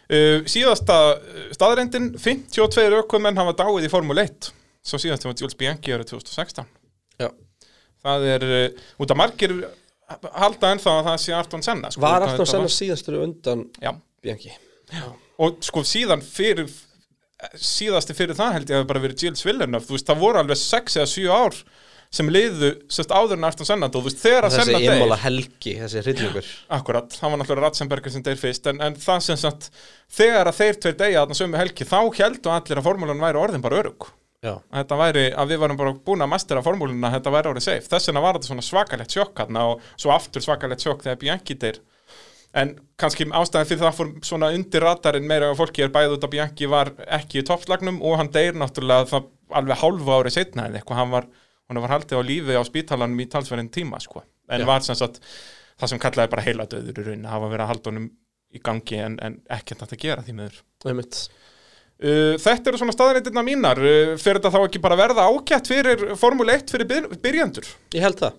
uh, síðasta staðrendin 52 aukumenn hafa dáið í Formule 1 svo síðast var Jules Bianchi árið 2016
Já.
það er, uh, út af margir halda ennþá að það sé Arton Senna sko,
Var
þetta
senna síðastur undan
já,
Bianchi?
Og sko síðan fyrir síðasti fyrir það held ég að bara verið Gilles Villeneuve, þú veist, það voru alveg 6 eða 7 ár sem liðu sérst áður en Arton Senna og þú veist, þegar að
Þessi
Senna deyr.
Emola Helgi, þessi hryllingur.
Akkurat, það var náttúrulega Ratzenberger sem deyr fyrst en, en það sem sagt, þegar að þeir tveir deyja þarna sömu helgi, þá heldu allir að formúlan væri orðin bara örug
Já,
þetta væri, að við varum bara búin að mastera formúluna þetta væri orðið safe, þess vegna var þetta svona svakalegt sjokk hérna og svo aftur svakalegt sjokk þegar Bianchi deyr. En kannski ástæðan fyrir það fór svona undir radarinn meira af fólki er bæðið út að Bianchi var ekki í toppslagnum og hann deyr náttúrulega alveg hálfu árið setna eða eitthvað, hann var, hann var haldið á lífi á spítalanum í talsverðin tíma sko. en
Já.
var sem sagt það sem kallaði bara heila döður í rauninni, hafa verið að halda honum í gangi en, en ekkert að gera því
einmitt.
Uh, þetta eru svona staðarindirna mínar. Uh, fyrir þetta þá ekki bara verða ágætt fyrir Formule 1 fyrir byr byrjandur
Ég held það.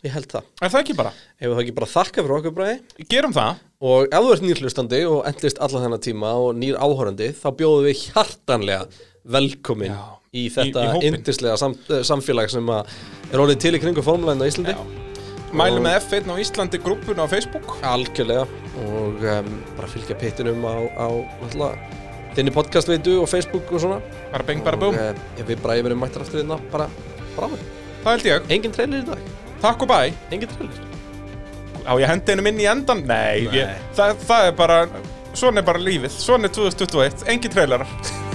Ég held það.
Er það ekki bara?
Hefur það ekki bara þakka fyrir okkur bræði
Gerum það.
Og ef þú ert nýr hlustandi og endlist allan þennan tíma og nýr áhorandi þá bjóðum við hjartanlega velkomin
Já,
í þetta yndislega sam, eh, samfélag sem er orðið til í kringu formulegna á Íslandi.
Mælum með F1 á Íslandi grúppuna á Facebook.
Algjörlega. Og um, bara fylgja pittinum á, á þinni podcast veitu og Facebook og svona.
Bara beng, bara búm
og eh, við bara verðum mættar aftur hérna bara bráðum
Það held ég,
engin trailer í dag,
takk og bæ
engin trailer.
Á ég hendi einum inn í endan? Nei,
Nei.
Ég, það, það er bara Svona er bara lífið, svona er 2021 Engi trailerar